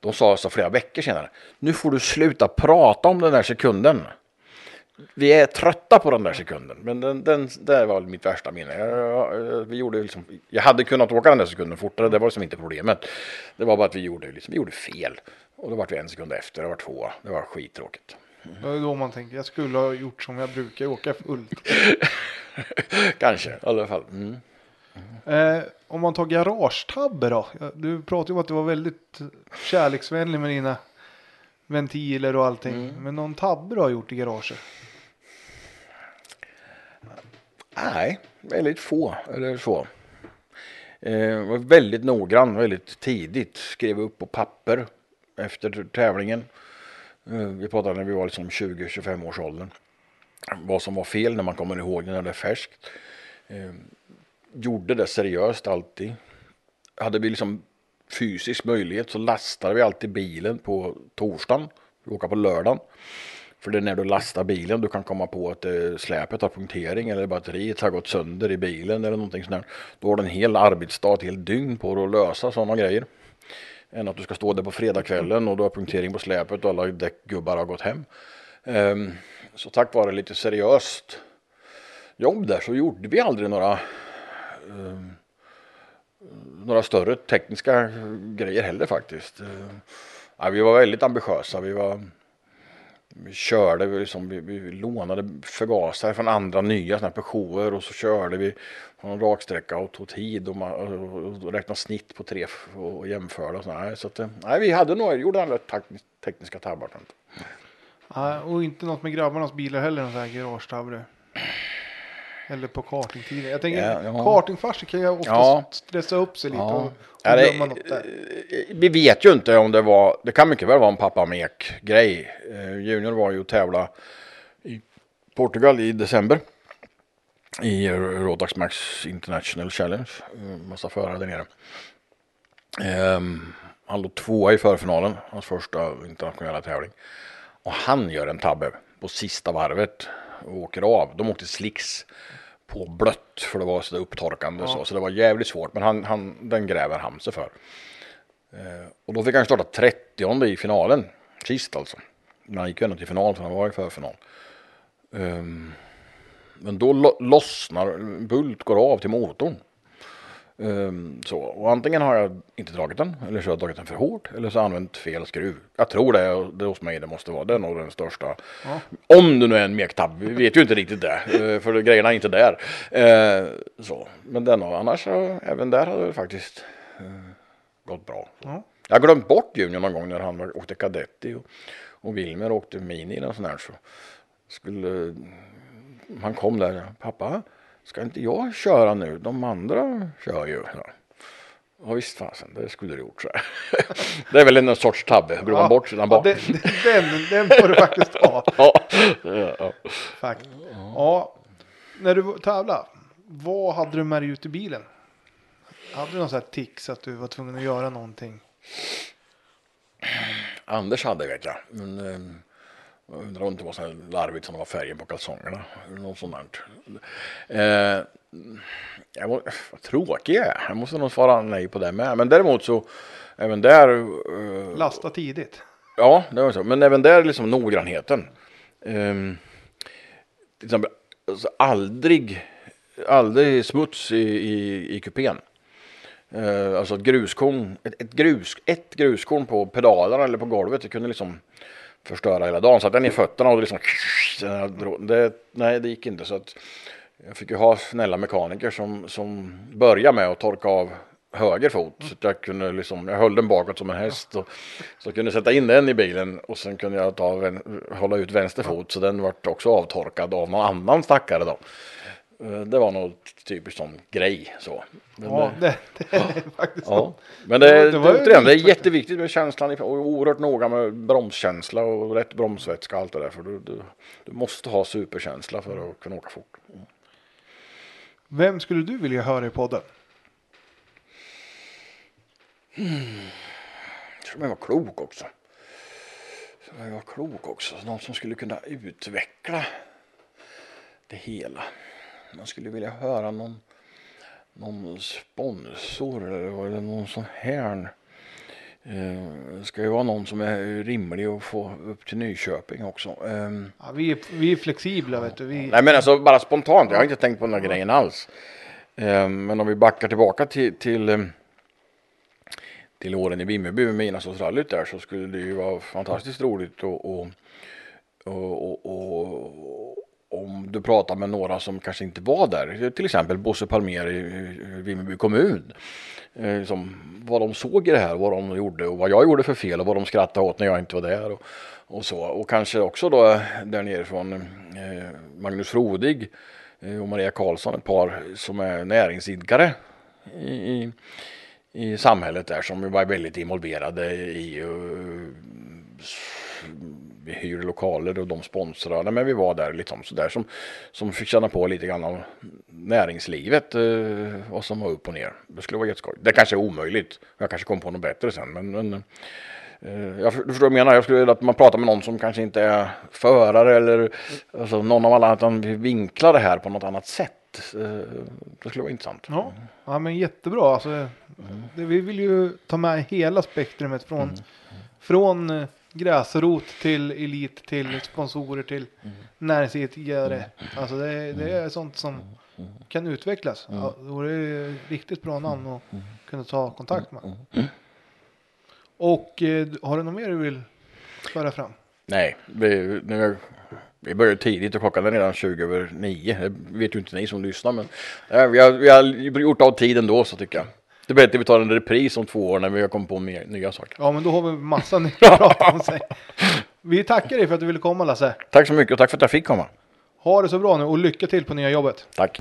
De sa så flera veckor senare, nu får du sluta prata om den där sekunden. Vi är trötta på den där sekunden, men den, den det var mitt värsta minne. Jag, jag, vi gjorde liksom, jag hade kunnat åka den där sekunden fortare, det var liksom inte problemet. Det var bara att vi gjorde, liksom, vi gjorde fel. Och då var vi en sekund efter, det var två. Det var skittråkigt. Det är då man tänker, jag skulle ha gjort som jag brukar, åka fullt. Kanske, i alla fall. Mm. Eh, om man tar garagetabbe då? Du pratade om att du var väldigt kärleksvänlig med dina ventiler och allting. Mm. Men någon tabbe du har gjort i garaget? Nej, väldigt få eller så. Eh, var väldigt noggrann, väldigt tidigt. Skrev upp på papper efter tävlingen. Eh, vi pratade när vi var liksom 20-25 års åldern. Vad som var fel när man kommer ihåg när det är färskt. Eh, gjorde det seriöst alltid. Hade vi liksom fysisk möjlighet så lastade vi alltid bilen på torsdagen. Vi åker på lördagen. För det är när du lastar bilen du kan komma på att eh, släpet har punktering eller batteriet har gått sönder i bilen eller någonting sånt där. Då har du en hel arbetsdag, ett helt dygn på dig att lösa sådana grejer. Än att du ska stå där på fredagskvällen och du har punktering på släpet och alla däckgubbar har gått hem. Ehm, så tack vare lite seriöst jobb där så gjorde vi aldrig några Ehm, några större tekniska grejer heller faktiskt. Ehm, ja, vi var väldigt ambitiösa. Vi var vi körde, vi, liksom, vi, vi lånade förgasare från andra nya såna här Peugeoter och så körde vi på en raksträcka och tog tid och, man, och, och räknade snitt på tre och jämförde och sådär. Så att, eh, nej, vi hade nog, gjorde alla tekniska tabbar. Ja, och inte något med grabbarnas bilar heller, någon sån här garagetabbe. Eller på kartingtiden. Jag tänker, Ja, ja. kartingfarsor kan ju oftast Ja. stressa upp sig lite Ja. och, och Ja, det- glömma något där. Vi vet ju inte om det var, det kan mycket väl vara en pappa mek grej. Eh, Junior var ju och tävla i Portugal i december. I Rotax Max International Challenge. Eh, Massa förare där nere. Ehm, han låg tvåa i förfinalen, hans första internationella tävling. Och han gör en tabbe på sista varvet och åker av. De åkte slicks på blött för det var så upptorkande så, så det var jävligt svårt. Men han, han, den gräver han sig för. Eh, och då fick han starta 30 i finalen, sist alltså. Men han gick ju ändå till final för han var i förfinal. Ehm, men då lo- lossnar, bult går av till motorn. Ehm, så, och antingen har jag inte dragit den eller så har jag dragit den för hårt eller så har jag använt fel skruv. Jag tror det, det hos mig det måste vara. Det är nog den största. Om det nu är en mektabb, vi vet ju inte riktigt det. eh, För grejerna är inte där. Eh, så. Men den och annars, även där hade det faktiskt eh, gått bra. Ja. Jag har glömt bort Junior någon gång när han var- åkte kadetti och, och Wilmer åkte mini eller sånt där. Så skulle, han kom där, pappa, ska inte jag köra nu? De andra kör ju. Ja, ja visst fasen, det skulle du gjort. Så. här. det är väl en sorts tabbe, glömma Ja, bort ja, bak. den, den, den får du faktiskt ha. Ja, ja. Fakt. Ja, när du tävlade, vad hade du med dig ut i bilen? Hade du någon sån här tics att du var tvungen att göra någonting? Anders hade vet jag. Men eh, jag undrar om det var så larvigt som det var färgen på kalsongerna. Något sånt där. Eh, jag må, vad tråkig jag är. Jag måste nog svara nej på det med. Men däremot så även där. Eh, Lasta tidigt. Ja, det var så. Men även där liksom noggrannheten. Um, till exempel, alltså aldrig, aldrig smuts i, i, i kupén. Eh, alltså ett gruskorn, ett, ett, grus, ett gruskorn på pedalerna eller på golvet, det kunde liksom förstöra hela dagen. Så att den i fötterna och det liksom, det, nej det gick inte. Så att jag fick ju ha snälla mekaniker som, som började med att torka av höger fot. Så att jag kunde liksom, jag höll den bakåt som en häst. Och, så jag kunde sätta in den i bilen och sen kunde jag ta, hålla ut vänster fot. Så den vart också avtorkad av någon annan stackare då. Eh, Det var nog typiskt sån grej så. Men, Ja, eh, det, det är faktiskt Ja, men det, Det det, var återigen, det är jätteviktigt med känslan och oerhört noga med bromskänsla och rätt bromsvätska och allt det där. För du, du, du måste ha superkänsla för att kunna åka fort. Vem skulle du vilja höra i podden? Så man var klok också. Så man var klok också. Någon som skulle kunna utveckla det hela. Man skulle vilja höra någon, någon sponsor eller, någon sån här. Eh, Det ska ju vara någon som är rimlig att få upp till Nyköping också. Ehm, Ja, vi, är, vi är flexibla vet du. Vi, Nej men alltså bara spontant, jag har inte tänkt på den här grejen alls. Ehm, men om vi backar tillbaka till, till, ehm, till åren i Vimmerby med Midnattsåsrallyt där så skulle det ju vara fantastiskt roligt och, och, och, och, och om du pratar med några som kanske inte var där, till exempel Bosse Palmer i Vimmerby kommun. Eh, som, vad de såg i det här, vad de gjorde och vad jag gjorde för fel och vad de skrattade åt när jag inte var där. Och, och så. Och kanske också då där nere från eh, Magnus Frodig eh, och Maria Karlsson, ett par som är näringsidkare i, i, i samhället där som var väldigt involverade i uh, vi hyr lokaler och de sponsrar. Nej, men vi var där liksom sådär som, som fick känna på lite grann av näringslivet eh, vad som var upp och ner. Det skulle vara jätteskoj. Det kanske är omöjligt. Jag kanske kom på något bättre sen. Men, men eh, jag, förstår vad jag menar. Jag skulle vilja att man pratar med någon som kanske inte är förare eller alltså, någon av alla utan vi vinklar det här på något annat sätt. Eh, det skulle vara intressant. ja, ja, men jättebra. Alltså, det, vi vill ju ta med hela spektrumet från, från eh, gräsrot till elit till sponsorer till näringsidkare. Alltså det, det är sånt som kan utvecklas. Ja, det vore riktigt bra namn att kunna ta kontakt med. Och eh, har du något mer du vill föra fram? Nej, vi, nu, vi börjar tidigt och klockan är redan 20 över 9. Det vet ju inte ni som lyssnar men eh, vi, har, vi har gjort av tiden då så tycker jag. Det är bättre att vi tar en repris om två år när vi har kommit på mer, nya saker. Ja, men då har vi massa nytt att prata om. Sig. Vi tackar dig för att du ville komma Lasse. Tack så mycket och tack för att jag fick komma. Ha det så bra nu och lycka till på nya jobbet. Tack.